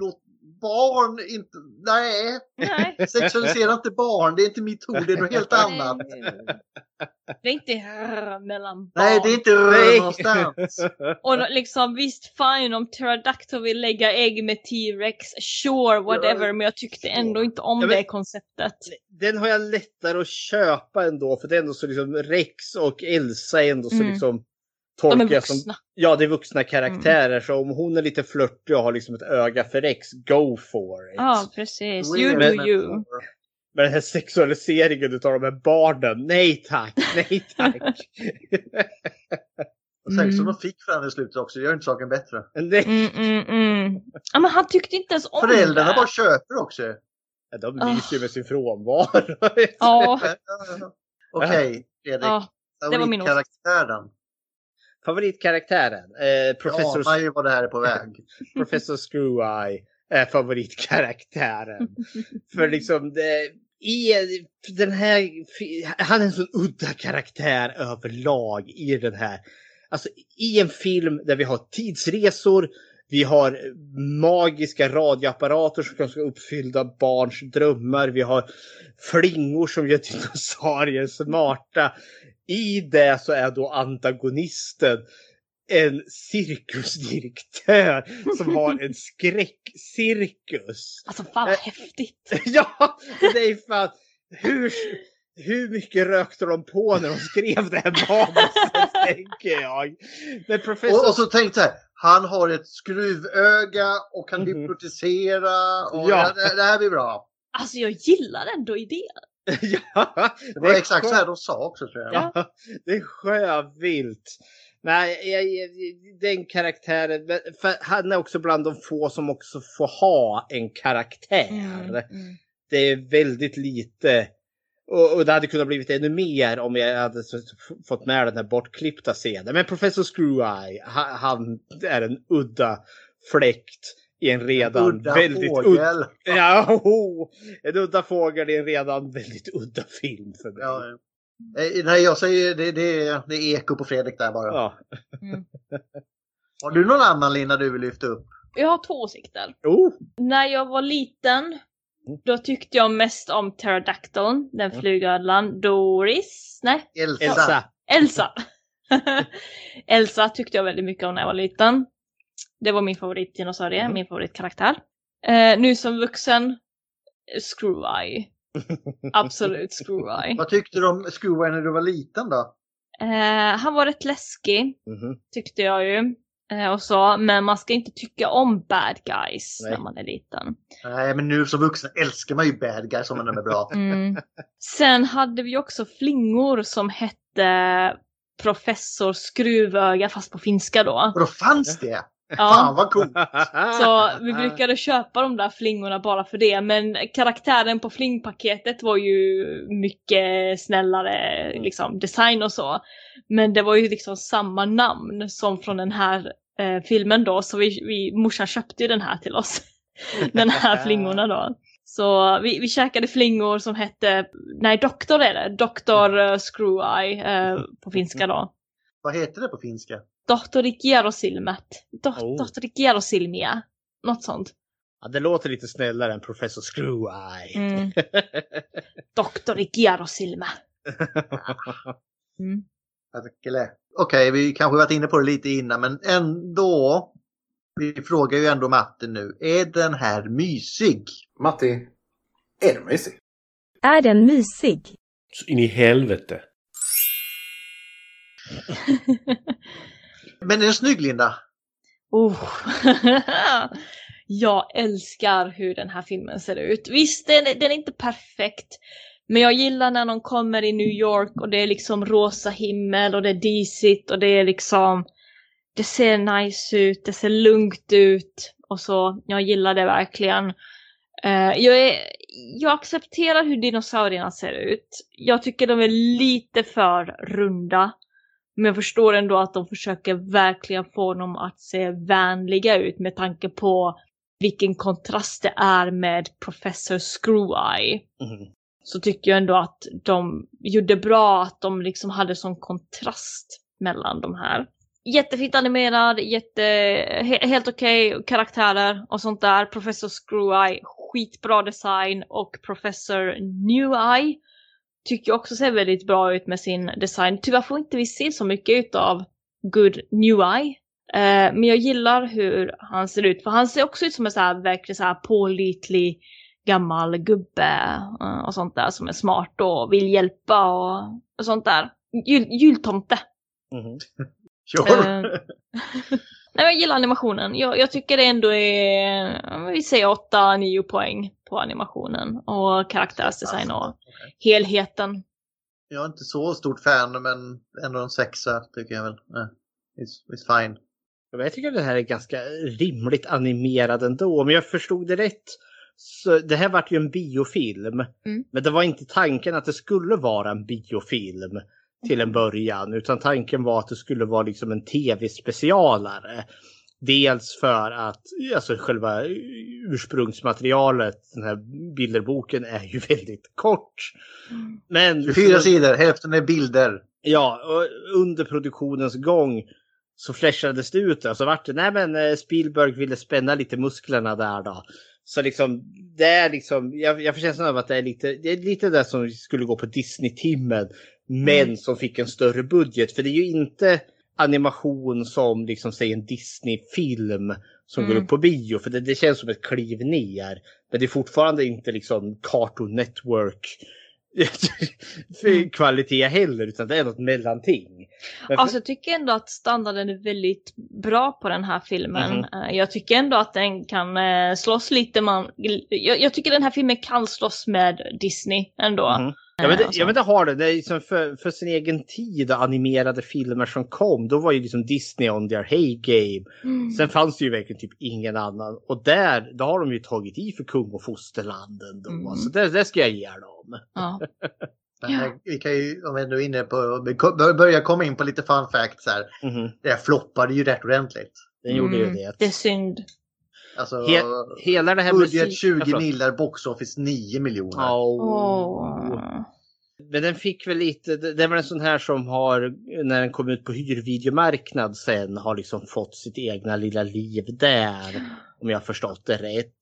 Speaker 3: låt barn, inte, nej.
Speaker 4: Nej.
Speaker 3: Sexualisera inte barn, det är inte mitt ord, det är något helt annat.
Speaker 4: Det är inte rrr mellan barn.
Speaker 3: Nej, det är inte rör någonstans.
Speaker 4: Och liksom visst fine om Pterodactyl vill lägga ägg med T-Rex, sure whatever, men jag tyckte ändå inte om
Speaker 1: Ja, men-
Speaker 4: det konceptet.
Speaker 1: Den har jag lättare att köpa ändå för det är ändå så liksom Rex och Elsa är ändå så
Speaker 4: Mm.
Speaker 1: liksom tolkar jag som Ja, det är vuxna karaktärer så om hon är lite flörtig och har liksom ett öga för Rex, go for it.
Speaker 4: Ja, precis.
Speaker 1: Weird
Speaker 4: You do
Speaker 1: metaphor.
Speaker 4: you.
Speaker 1: Men den här sexualiseringen utav de här barnen, nej tack, nej tack.
Speaker 3: Och som
Speaker 4: Mm.
Speaker 3: de fick för i slutet också, gör inte saken bättre.
Speaker 1: Nej.
Speaker 4: Mm, mm, mm. Ja, men han tyckte inte ens om
Speaker 3: Föräldrarna
Speaker 4: det.
Speaker 3: bara köper också.
Speaker 1: Ja, de
Speaker 4: Ah.
Speaker 1: lyser ju med sin frånvaro.
Speaker 4: Ja.
Speaker 3: Okej, Fredrik.
Speaker 4: Ja, det var min åsikt.
Speaker 3: Favoritkaraktären.
Speaker 1: Eh, professor,
Speaker 3: Ja, man ju vad det här är på väg.
Speaker 1: professor Screw-Eye är favoritkaraktären. För liksom det, i den här, han är en sån udda karaktär överlag i den här. Alltså i en film där vi har tidsresor, vi har magiska radioapparater som kan uppfylla barns drömmar. Vi har flingor som gör dinosaurier smarta. I det så är då antagonisten en cirkusdirektör som har en skräckcirkus.
Speaker 4: Alltså fan vad häftigt.
Speaker 1: Ja, det är fan. Hur, hur mycket rökte de på när de skrev det här manuset, tänker jag. Men professor...
Speaker 3: Och, och så tänk så här, han har ett skruvöga och kan hypnotisera. Och
Speaker 1: Ja.
Speaker 3: det, det här blir bra.
Speaker 4: Alltså jag gillar ändå idén.
Speaker 1: ja,
Speaker 3: Det var exakt så här de sa också tror jag.
Speaker 1: Ja, det är sjövilt. Nej, jag, jag, den karaktären, han är också bland de få som också får ha en karaktär.
Speaker 4: Mm,
Speaker 1: Det är väldigt lite. Och, och det hade kunnat blivit ännu mer om jag hade fått med den här bortklippta scenen. Men Professor Screw-Eye, han, han är en udda fläkt i en redan
Speaker 3: udda
Speaker 1: väldigt
Speaker 3: fågel.
Speaker 1: udda... Ja, oh, en udda fågel i en redan väldigt udda film för mig.
Speaker 3: Ja, ja. Eh, Nej, jag säger det, det, det är eko på Fredrik där bara.
Speaker 1: Ja.
Speaker 3: Har du någon annan Lina du vill lyfta upp?
Speaker 4: Jag har två åsikter.
Speaker 1: Oh.
Speaker 4: När jag var liten, då tyckte jag mest om Pterodactyl, den flygödlan. Doris? Nej?
Speaker 3: Elsa.
Speaker 1: Elsa.
Speaker 4: Elsa! Elsa tyckte jag väldigt mycket om när jag var liten. Det var min favoritdinosaurie, min favoritkaraktär. Eh, nu som vuxen, Screw-Eye. Absolut Screw-Eye.
Speaker 3: Vad tyckte du om Screw när du var liten då?
Speaker 4: Eh, han var rätt läskig,
Speaker 1: Mhm.
Speaker 4: tyckte jag ju. Eh, och så, men man ska inte tycka om bad guys
Speaker 3: Nej.
Speaker 4: när man är liten.
Speaker 3: Nej, men nu som vuxen älskar man ju bad guys om de är bra.
Speaker 4: Mm. Sen hade vi också flingor som hette Professor Skruvöga fast på finska då.
Speaker 3: Och då fanns det?
Speaker 4: Ja.
Speaker 3: Fan vad coolt!
Speaker 4: Så vi brukade köpa de där flingorna bara för det. Men karaktären på flingpaketet var ju mycket snällare liksom, design och så. Men det var ju liksom samma namn som från den här eh, filmen då. Så vi, vi, morsan köpte ju den här till oss. den här flingorna då. Så vi, vi käkade flingor som hette, nej doktor är det, Dr. eh, Screw-Eye eh, på finska då.
Speaker 3: Vad heter det på finska?
Speaker 4: Tohtori Kierosilmet. Do-
Speaker 1: Oh.
Speaker 4: Tohtori Kierosilmia. Något sånt.
Speaker 1: Ja, det låter lite snällare än Professor Screw-Eye.
Speaker 4: Mm. Tohtori Kierosilmä. Mm.
Speaker 3: Okej, vi kanske varit inne på det lite innan, men ändå. Vi frågar ju ändå Matte nu. Är den här mysig?
Speaker 17: Matti, är den mysig?
Speaker 18: Är den mysig?
Speaker 12: Så in i helvete.
Speaker 3: Men är den snygg Linda?
Speaker 4: Oh. jag älskar hur den här filmen ser ut. Visst, den, är- den är inte perfekt. Men jag gillar när de kommer i New York och det är liksom rosa himmel och det är disigt och det är liksom det ser nice ut, det ser lugnt ut och så. Jag gillar det verkligen. Uh, jag, är, jag accepterar hur dinosaurierna ser ut. Jag tycker de är lite för runda. Men jag förstår ändå att de försöker verkligen få dem att se vänliga ut med tanke på vilken kontrast det är med Professor Screw-Eye.
Speaker 1: Mhm.
Speaker 4: Så tycker jag ändå att de gjorde bra att de liksom hade sån kontrast mellan de här. jättefint animerad, jätte, he, helt okej karaktärer och sånt där. Professor Screw-Eye, skitbra design och Professor New-Eye tycker jag också ser väldigt bra ut med sin design. Tyvärr får inte vi se så mycket utav Good New-Eye. Eh, men jag gillar hur han ser ut, för han ser också ut som en så här, verkligen så här pålitlig gammal gubbe eh, och sånt där som är smart och vill hjälpa och, och sånt där. Jul, jultomte.
Speaker 1: Mhm.
Speaker 4: Eh, Nej, jag gillar animationen. Jag, jag tycker det ändå är, vi säger 8-9 poäng på animationen och karaktärsdesign och helheten.
Speaker 3: Jag är inte så stort fan men ändå en sexa tycker jag väl. Eh, it's, it's fine.
Speaker 1: Jag tycker det här är ganska rimligt animerad ändå. Om jag förstod det rätt. Så det här vart ju en biofilm.
Speaker 4: Mm.
Speaker 1: Men det var inte tanken att det skulle vara en biofilm till en början. Utan tanken var att det skulle vara liksom en tv-specialare. Dels för att alltså själva ursprungsmaterialet, den här bilderboken, är ju väldigt kort. Men
Speaker 3: 24 sidor, hälften är bilder.
Speaker 1: Ja, och under produktionens gång så flashades det ut. Alltså vart det, nej men eh, Spielberg ville spänna lite musklerna där då. Så liksom, det är liksom, jag, jag får känslan av att det är lite, det är lite det som skulle gå på Disney-timmen. Men
Speaker 4: Mm.
Speaker 1: som fick en större budget. För det är ju inte animation som liksom säger en Disney-film som går
Speaker 4: Mm.
Speaker 1: upp på bio. För det, det känns som ett kliv ner. Men det är fortfarande inte liksom Cartoon Network för kvalitet heller. Utan det är något mellanting. Men för-
Speaker 4: Alltså jag tycker ändå att standarden är väldigt bra på den här filmen. Eh, Jag tycker ändå att den kan eh, slåss lite man, jag, jag tycker den här filmen kan slåss med Disney ändå.
Speaker 1: Ja men, det,
Speaker 4: Eh, och så.
Speaker 1: ja men det har det. det är liksom för, för sin egen tid animerade filmer som kom. Då var ju liksom Disney on their hey game.
Speaker 4: Mm.
Speaker 1: Sen fanns det ju verkligen typ ingen annan. Och där, då har de ju tagit i för kung och fosterlanden då.
Speaker 4: Mm.
Speaker 1: Så det, det ska jag ge dem.
Speaker 4: Ja.
Speaker 3: Här, vi kan ju, om vi ändå är inne på, börja komma in på lite fun facts här.
Speaker 1: Mhm.
Speaker 3: Det floppade ju rätt ordentligt.
Speaker 1: Den gjorde ju
Speaker 4: Mm,
Speaker 1: det.
Speaker 4: Det är synd.
Speaker 3: Alltså,
Speaker 1: He, hela det här
Speaker 3: budget
Speaker 1: musik-
Speaker 3: 20
Speaker 1: Ja,
Speaker 3: millar, box office 9 miljoner.
Speaker 4: Åh.
Speaker 1: Men den fick väl lite, det väl en sån här som har, när den kom ut på hyrvideomarknad sen, har liksom fått sitt egna lilla liv där. Om jag har förstått det rätt.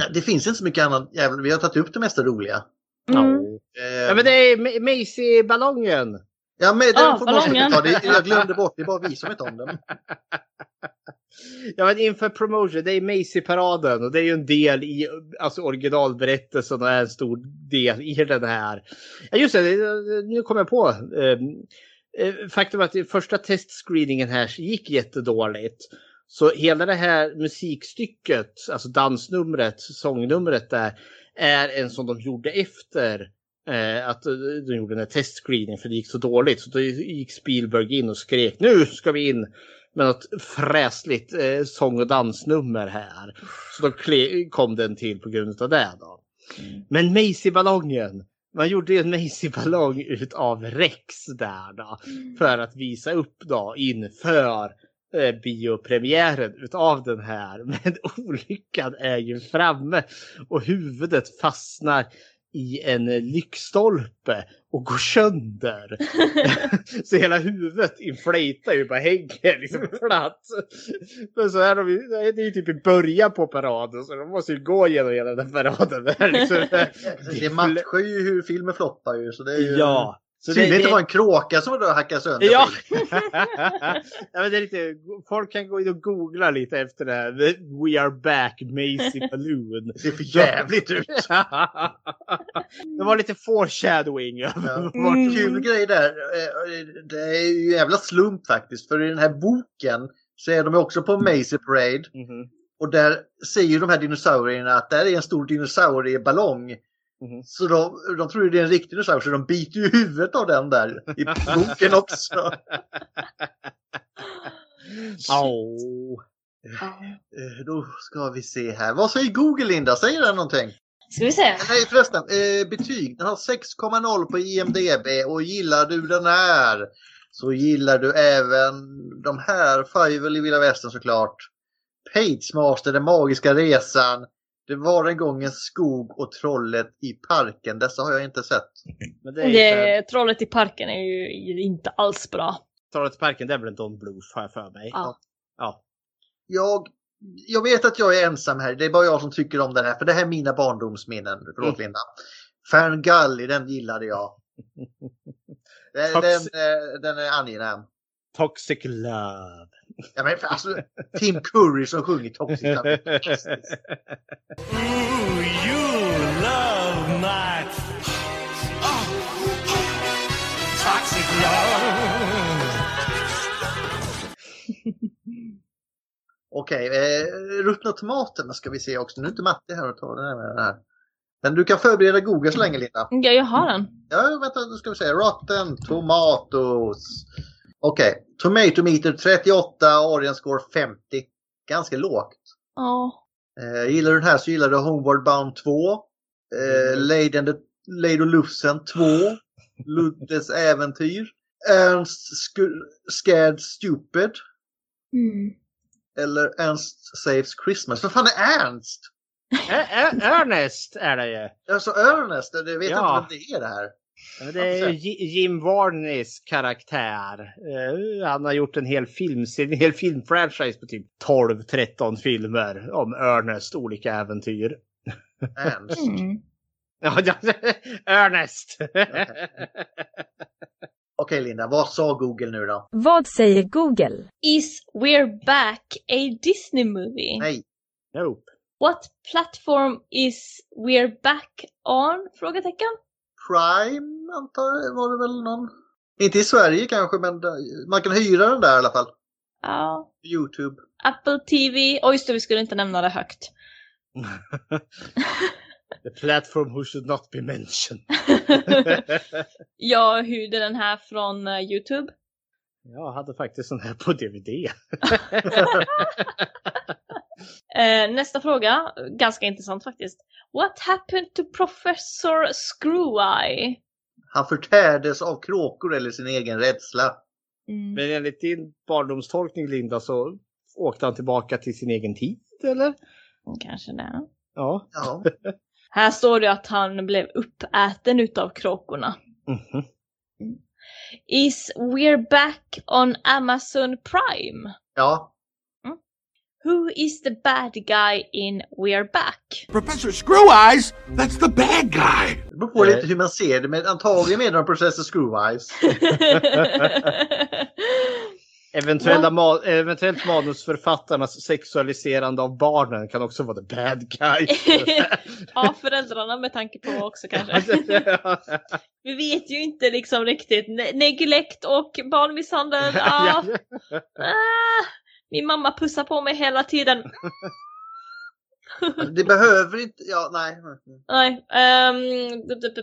Speaker 3: Ja, Det finns inte så mycket annat. Vi har tagit upp det mesta roliga.
Speaker 4: Mm.
Speaker 3: Eh,
Speaker 1: Ja men det är Ma- Macy-ballongen.
Speaker 3: Ja, men den
Speaker 4: Ah,
Speaker 3: får
Speaker 4: ballongen.
Speaker 3: ta. Det, jag glömde bort, det är bara vi som vet om den.
Speaker 1: Ja men inför promotion, det är Macy-paraden och det är ju en del i alltså originalberättelsen och är en stor del i den här. Ja just det, nu kommer jag på. Ehm, eh, faktum att första testscreeningen här gick jättedåligt. Så hela det här musikstycket, alltså dansnumret, sångnumret där, är en som de gjorde efter eh, att eh, de gjorde den här testscreeningen för det gick så dåligt. Så då gick Spielberg in och skrek nu ska vi in med något fräsligt eh, sång och dansnummer här. Så då kom den till på grund av det då. Men Macy-ballongen. Man gjorde ju en Macy-ballong utav Rex där då. För att visa upp då inför eh, biopremiären utav den här. Men olyckan är ju framme och huvudet fastnar i en lyktstolpe och går sönder. så hela huvudet inflatar ju bara hänger liksom platt. Men så är de det är ju typ i början på paraden så de måste ju gå igenom hela den paraden. Det, är liksom,
Speaker 3: Det matchar ju hur filmen floppar ju. Så det är ju...
Speaker 1: Ja. Så
Speaker 3: Tydligen
Speaker 1: det-
Speaker 3: inte
Speaker 1: det-
Speaker 3: var en kråka som var hackade sönder.
Speaker 1: Ja. ja men det är lite, folk kan gå in och googla lite efter det här. We are back Macy Balloon.
Speaker 3: Det ser för jävligt ut.
Speaker 1: det var lite foreshadowing.
Speaker 3: Ja.
Speaker 1: Vart-
Speaker 3: Kul grej där. eh, Det är ju jävla slump faktiskt. För i den här boken så är de också på Macy Parade.
Speaker 1: Mhm.
Speaker 3: Och där säger de här dinosaurierna att där är en stor dinosaurieballong.
Speaker 1: Mhm.
Speaker 3: Så de, de tror ju det är en riktig dinosaurie så de biter ju huvudet av den där i boken också. Eh, Då ska vi se här. Vad säger Google Linda? Säger den någonting?
Speaker 4: Ska vi se.
Speaker 3: Nej förresten, eh, betyg. Den har 6,0 på IMDB och gillar du den här så gillar du även de här Fivel i Vilda Västern såklart. Page Master, Den magiska resan. Det var en gång en skog och trollet i parken. Dessa har jag inte sett.
Speaker 1: Men det är
Speaker 4: Det, trollet i parken är ju inte alls bra.
Speaker 1: Trollets parken, det är väl en Don Bluth har jag för mig.
Speaker 4: Ja.
Speaker 1: ja.
Speaker 3: Jag, jag vet att jag är ensam här. Det är bara jag som tycker om den här. För det här är mina barndomsminnen. Förlåt
Speaker 1: Mm.
Speaker 3: Linda. Ferngully, den gillade jag. Den, den,
Speaker 1: Toxic-
Speaker 3: eh, den är angenäm.
Speaker 1: Toxic Love.
Speaker 3: Ja, men alltså, Tim Curry som sjunger Toxic Love. Fantastiskt.
Speaker 5: you love my toxic love.
Speaker 3: Okej, eh, ruttna tomaterna ska vi se också. Nu är inte Matti här och tar den här med den här. Men du kan förbereda Google så länge Linda.
Speaker 4: Ja, jag har den.
Speaker 3: Ja, vänta, nu ska vi se. Rotten Tomatoes. Okej, Tomato Meter 38, Arian Score 50. Ganska lågt.
Speaker 4: Ja.
Speaker 3: Eh, gillar du den här så gillar du Homeward Bound 2. Eh, Lady, and the, Lady och Lufsen 2. Luddes äventyr. Ernst Scu- Scared Stupid.
Speaker 4: Mm.
Speaker 3: Eller Ernst Saves Christmas. Vad fan är Ernst?
Speaker 1: Ernest är det ju.
Speaker 3: Alltså Ernest, det vet
Speaker 1: Ja.
Speaker 3: inte vem det är det här.
Speaker 1: Det är Jim Varneys karaktär. Eh, Han har gjort en hel filmserie, en hel filmfranchise på typ 12-13 filmer om Ernest olika äventyr.
Speaker 3: Ernst.
Speaker 4: Mm.
Speaker 1: Ja, Ernest!
Speaker 3: Okej Linda, vad sa Google nu då?
Speaker 18: Vad säger Google?
Speaker 4: Is We're Back a Disney movie?
Speaker 3: Nej.
Speaker 1: Nope.
Speaker 4: What platform is We're Back on? Frågetecken.
Speaker 3: Prime antar jag var det väl någon? Inte i Sverige kanske men man kan hyra den där i alla fall.
Speaker 4: Ja.
Speaker 3: Youtube.
Speaker 4: Apple TV. Oj, just vi skulle inte nämna det högt.
Speaker 1: The platform who should not be mentioned.
Speaker 4: Jag hyrde den här från eh, Youtube.
Speaker 1: Jag hade faktiskt den här på DVD.
Speaker 4: Eh, nästa fråga, ganska intressant faktiskt. What happened to Professor Screw-Eye?
Speaker 3: Han förtärdes av kråkor eller sin egen rädsla.
Speaker 4: Mm.
Speaker 1: Men enligt din barndomstolkning Linda så åkte han tillbaka till sin egen tid eller?
Speaker 4: Kanske det.
Speaker 1: Ja.
Speaker 3: Ja.
Speaker 4: Här står det att han blev uppäten utav kråkorna.
Speaker 1: Mhm.
Speaker 4: Is We're Back on Amazon Prime?
Speaker 3: Ja.
Speaker 4: Who is the bad guy in We're Back?
Speaker 14: Professor Screw-Eyes, that's the bad guy.
Speaker 3: Det beror på lite hur man ser det men antagligen menar de Professor Screw-Eyes.
Speaker 1: Eventuella ma- eventuellt manusförfattarnas sexualiserande av barnen kan också vara the bad guy.
Speaker 4: ja, föräldrarna med tanke på också kanske. Vi vet ju inte liksom riktigt. Ne- neglekt och barnmisshandel. Ah, ah, min mamma pussar på mig hela tiden.
Speaker 3: Det behöver inte, ja nej.
Speaker 4: Nej.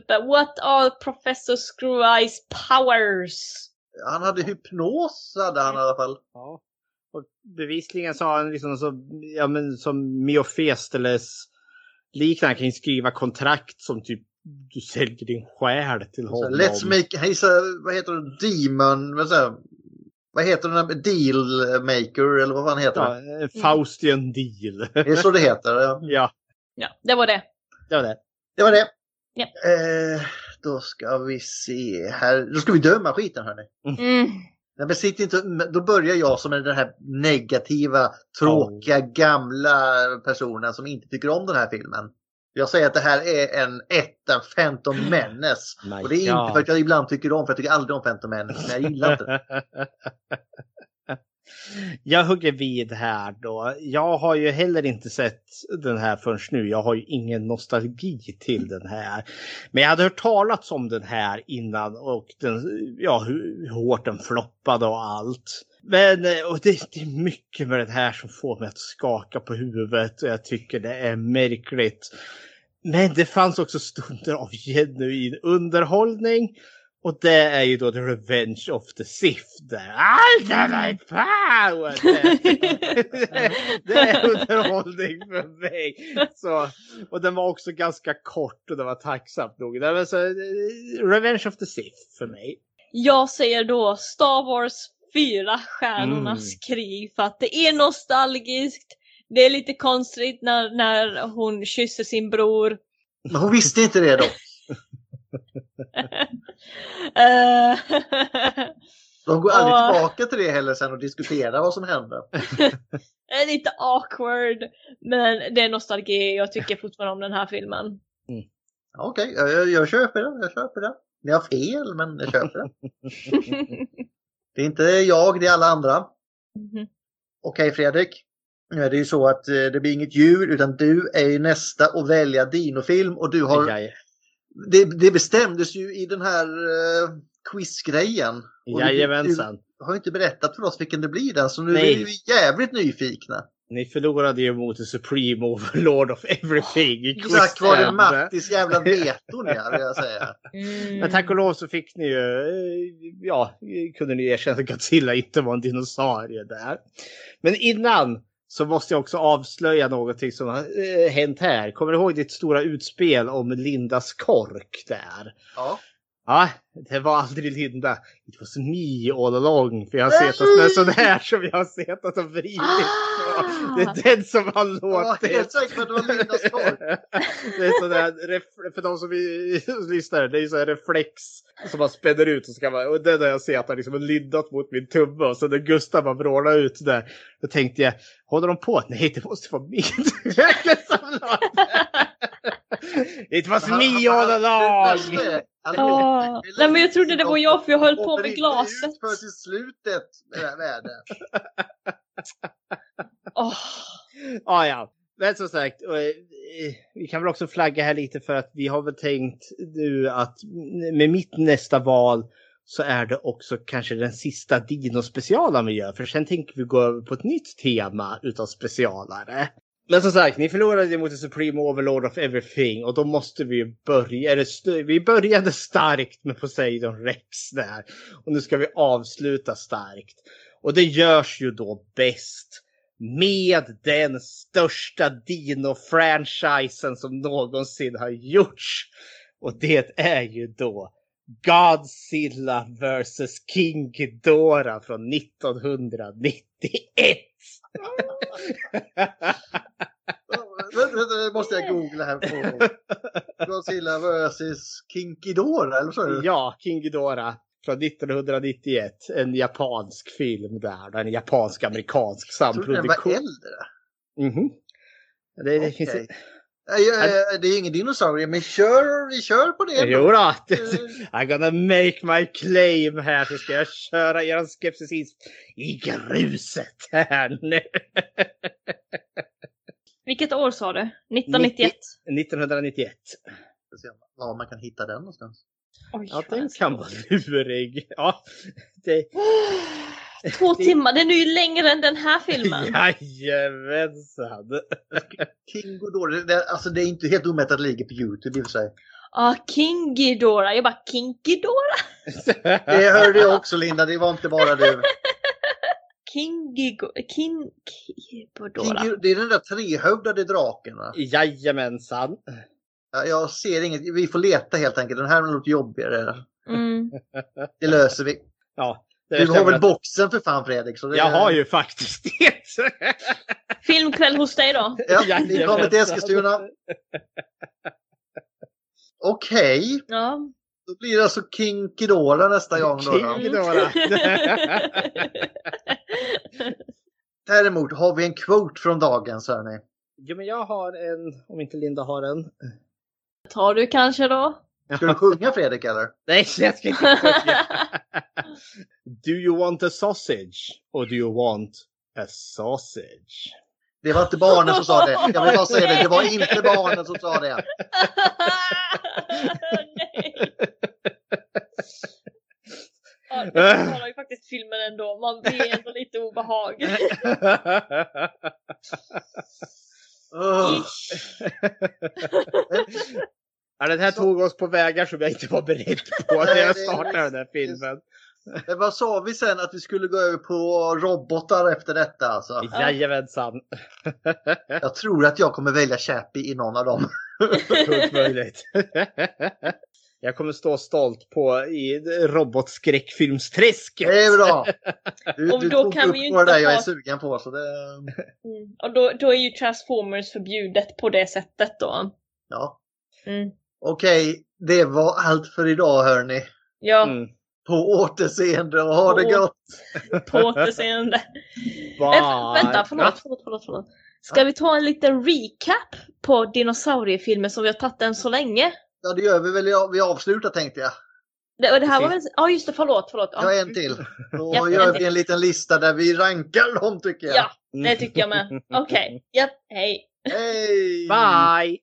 Speaker 4: d- what are Professor Screw-Eyes powers?
Speaker 3: Han hade hypnos hade han i alla fall.
Speaker 1: Ja. Och bevisligen så har han liksom så, ja men som Miofesteles liknande, han kan skriva kontrakt som typ du säljer din själ till honom.
Speaker 3: let's make, he's a, vad heter det, demon, vad, säger? Vad heter den, deal maker eller vad fan heter
Speaker 1: ja,
Speaker 3: det?
Speaker 1: en Faustian deal.
Speaker 3: Det är så det heter. Ja.
Speaker 1: ja,
Speaker 4: Ja, det var det.
Speaker 1: det var det.
Speaker 3: Det var det.
Speaker 4: Ja.
Speaker 3: Eh, då ska vi se här. Då ska vi döma skiten hörni.
Speaker 4: Mm.
Speaker 3: Nej, men sitt inte, då börjar jag som är den här negativa, tråkiga, gamla personen som inte tycker om den här filmen. Jag säger att det här är en etta Phantom Menace.
Speaker 1: My
Speaker 3: Och det är inte
Speaker 1: God.
Speaker 3: för att jag ibland tycker om, för jag tycker aldrig om Phantom Menace. Men jag gillar inte det.
Speaker 1: Jag hugger vid här då. Jag har ju heller inte sett den här förrän nu. Jag har ju ingen nostalgi till den här. Men jag hade hört talats om den här innan och den, ja, hur, hur hårt den floppade och allt. Men eh, och det, det är mycket med den här som får mig att skaka på huvudet och jag tycker det är märkligt. Men det fanns också stunder av genuin underhållning. Och det är ju då The Revenge of the Sith. Där. Ultimate power! Det, det är underhållning för mig. Så, och den var också ganska kort och det var tacksamt nog. Det var så, eh, Revenge of the Sith för mig.
Speaker 4: Jag säger då Star Wars 4 Stjärnornas
Speaker 1: Mm.
Speaker 4: krig för att det är nostalgiskt. Det är lite konstigt när, när hon kysser sin bror.
Speaker 3: Men hon visste inte det då. De går aldrig
Speaker 4: Ja.
Speaker 3: tillbaka till det heller sen och diskuterar vad som hände.
Speaker 4: Det är lite awkward, men det är nostalgi. Jag tycker fortfarande om den här filmen.
Speaker 3: Okej, jag, jag, jag köper det. Jag köper det. Ni har fel, men jag köper det. Det är inte jag, det är alla andra.
Speaker 4: Mhm.
Speaker 3: Okej Fredrik. Nu är det ju så att eh, det blir inget djur utan du är ju nästa att välja dinofilm och du har...
Speaker 1: Jaj.
Speaker 3: Det, det bestämdes ju i den här uh, quizgrejen. Och du-
Speaker 1: Jajamensan.
Speaker 3: Du har ju inte berättat för oss vilken det blir den så nu
Speaker 1: Nej.
Speaker 3: är vi jävligt nyfikna.
Speaker 1: Ni förlorade ju mot the Supreme Overlord of Everything. i
Speaker 3: Tack vare
Speaker 1: quiztävlan.
Speaker 3: Mattis jävla veton ja, vill jag säga.
Speaker 1: Men tack och lov så fick ni ju, eh, ja, kunde ni erkänna att Godzilla inte var en dinosaurie där. Men innan så måste jag också avslöja någonting som har eh, hänt här. Kommer du ihåg ditt stora utspel om Lindas kork där?
Speaker 3: Ja.
Speaker 1: Ja, det var aldrig Linda. It was me all along. För jag har sett att det är sån här som jag har sett att de vridit på. Det är den som har
Speaker 3: Jag var
Speaker 1: låtit.
Speaker 3: helt säker på att det var Lindas.
Speaker 1: Det är sådär, ref- för de som vi- lyssnar, det är så här reflex som man spänner ut och så kan man, och den har jag sett har liksom lindat mot min tumme och så när Gustav bara vrålade ut där, då tänkte jag, håller de på? Nej, det måste vara min. It was me all along!
Speaker 4: Ah, nej men jag trodde det var jag för jag höll på med glaset.
Speaker 3: ut förrän till slutet med det.
Speaker 4: Åh,
Speaker 1: Ah, ja, men som sagt, eh, vi kan väl också flagga här lite för att vi har väl tänkt nu att med mitt nästa val så är det också kanske den sista Dino-specialen vi gör. För sen tänker vi gå över på ett nytt tema utav specialare. Men som sagt, ni förlorade ju mot the Supreme Overlord of Everything och då måste vi ju börja, eller st- vi började starkt med Poseidon Rex där. Och nu ska vi avsluta starkt. Och det görs ju då bäst med den största Dino-franchisen som någonsin har gjorts. Och det är ju då Godzilla vs King Ghidorah från 1991.
Speaker 3: Det måste jag googla här på. Godzilla vs King Ghidorah, eller så det?
Speaker 1: Ja, King Ghidorah från 1991. En japansk film där. En japansk-amerikansk
Speaker 3: Jag trodde den var
Speaker 1: samproduktion.
Speaker 3: äldre.
Speaker 1: Mhm. Det, det finns
Speaker 3: Okej. Nej, eh, Det är ingen dinosaurie, men kör, vi kör på det.
Speaker 1: Jo då. I'm gonna make my claim här så ska jag köra er skepticism i gruset här nu.
Speaker 4: vilket år sa du? 1991?
Speaker 1: 1991.
Speaker 3: Ska se Var man kan hitta den någonstans.
Speaker 4: Oj,
Speaker 1: Ja, den kan vara lurig. Ja, det...
Speaker 4: Två timmar, den är ju längre än den här filmen.
Speaker 1: Jajamensan.
Speaker 3: King Ghidorah, det, alltså det är inte helt omöjligt att det ligger på Youtube i och för sig.
Speaker 4: Ah, King Ghidorah. Jag bara King Ghidorah.
Speaker 3: Det hörde jag också Linda, det var inte bara du.
Speaker 4: King Gigo... King Ghidorah.
Speaker 3: King, det är den där trehövdade draken va?
Speaker 1: Jajamensan.
Speaker 3: Ja, Jag ser inget, vi får leta helt enkelt. Den här är lite jobbigare.
Speaker 4: Mm.
Speaker 3: Det löser vi.
Speaker 1: Ja,
Speaker 3: Du har väl boxen för fan Fredrik? Så det,
Speaker 1: Jag har ju faktiskt det.
Speaker 4: Filmkväll hos dig då?
Speaker 3: Ja, vi kommer till Eskilstuna. Okej,
Speaker 4: Ja.
Speaker 3: då blir det alltså King Ghidorah nästa gång. Då, då.
Speaker 1: King.
Speaker 3: Däremot har vi en quote från dagens hörni.
Speaker 1: Jo, men jag har en, om inte Linda har en.
Speaker 4: Tar du kanske då?
Speaker 3: Ska du sjunga Fredrik eller?
Speaker 1: Nej, jag ska inte sjunga. Do you want a sausage? Or do you want a sausage?
Speaker 3: Det var inte barnen som sa det. Jag vill bara säga det. Det var inte barnen som sa det.
Speaker 4: Ja, det förklarar ju faktiskt filmen ändå. Man blir ändå lite obehag.
Speaker 3: Ugh.
Speaker 1: Ja, den här tog oss på vägar som jag inte var beredd på när jag startade den här filmen.
Speaker 3: Men vad sa vi sen att vi skulle gå över på robotar efter detta alltså?
Speaker 1: Jajamensan.
Speaker 3: Jag tror att jag kommer välja Chappie i någon av dem.
Speaker 1: Fullt möjligt. Jag kommer stå stolt på i robotskräckfilmsträsket.
Speaker 3: Det är bra. Du,
Speaker 4: Och
Speaker 3: du
Speaker 4: då
Speaker 3: tog
Speaker 4: kan
Speaker 3: upp
Speaker 4: vi ju
Speaker 3: på det
Speaker 4: inte
Speaker 3: där jag är
Speaker 4: ha-
Speaker 3: sugen på. Så det,
Speaker 4: Mm. Och då, då är ju Transformers förbjudet på det sättet då.
Speaker 3: ja.
Speaker 4: Mm.
Speaker 3: Okej, det var allt för idag hörni.
Speaker 4: Ja,
Speaker 1: Mm.
Speaker 3: På återseende och ha det
Speaker 4: På-
Speaker 3: gott!
Speaker 4: På återseende. Eh, vänta, förlåt, förlåt, förlåt, förlåt. Ska vi ta en liten recap på dinosauriefilmer som vi har tagit än så länge?
Speaker 3: Ja, det gör vi väl. Ja, Vi avslutar tänkte jag.
Speaker 4: Det, det här var väl... Ja, just det, förlåt, förlåt.
Speaker 3: Jag har en till. Då
Speaker 4: Ja,
Speaker 3: gör vi en liten lista där vi rankar dem tycker jag.
Speaker 4: Ja, det tycker jag med. Okej, japp, hej.
Speaker 3: Hej!
Speaker 1: Bye!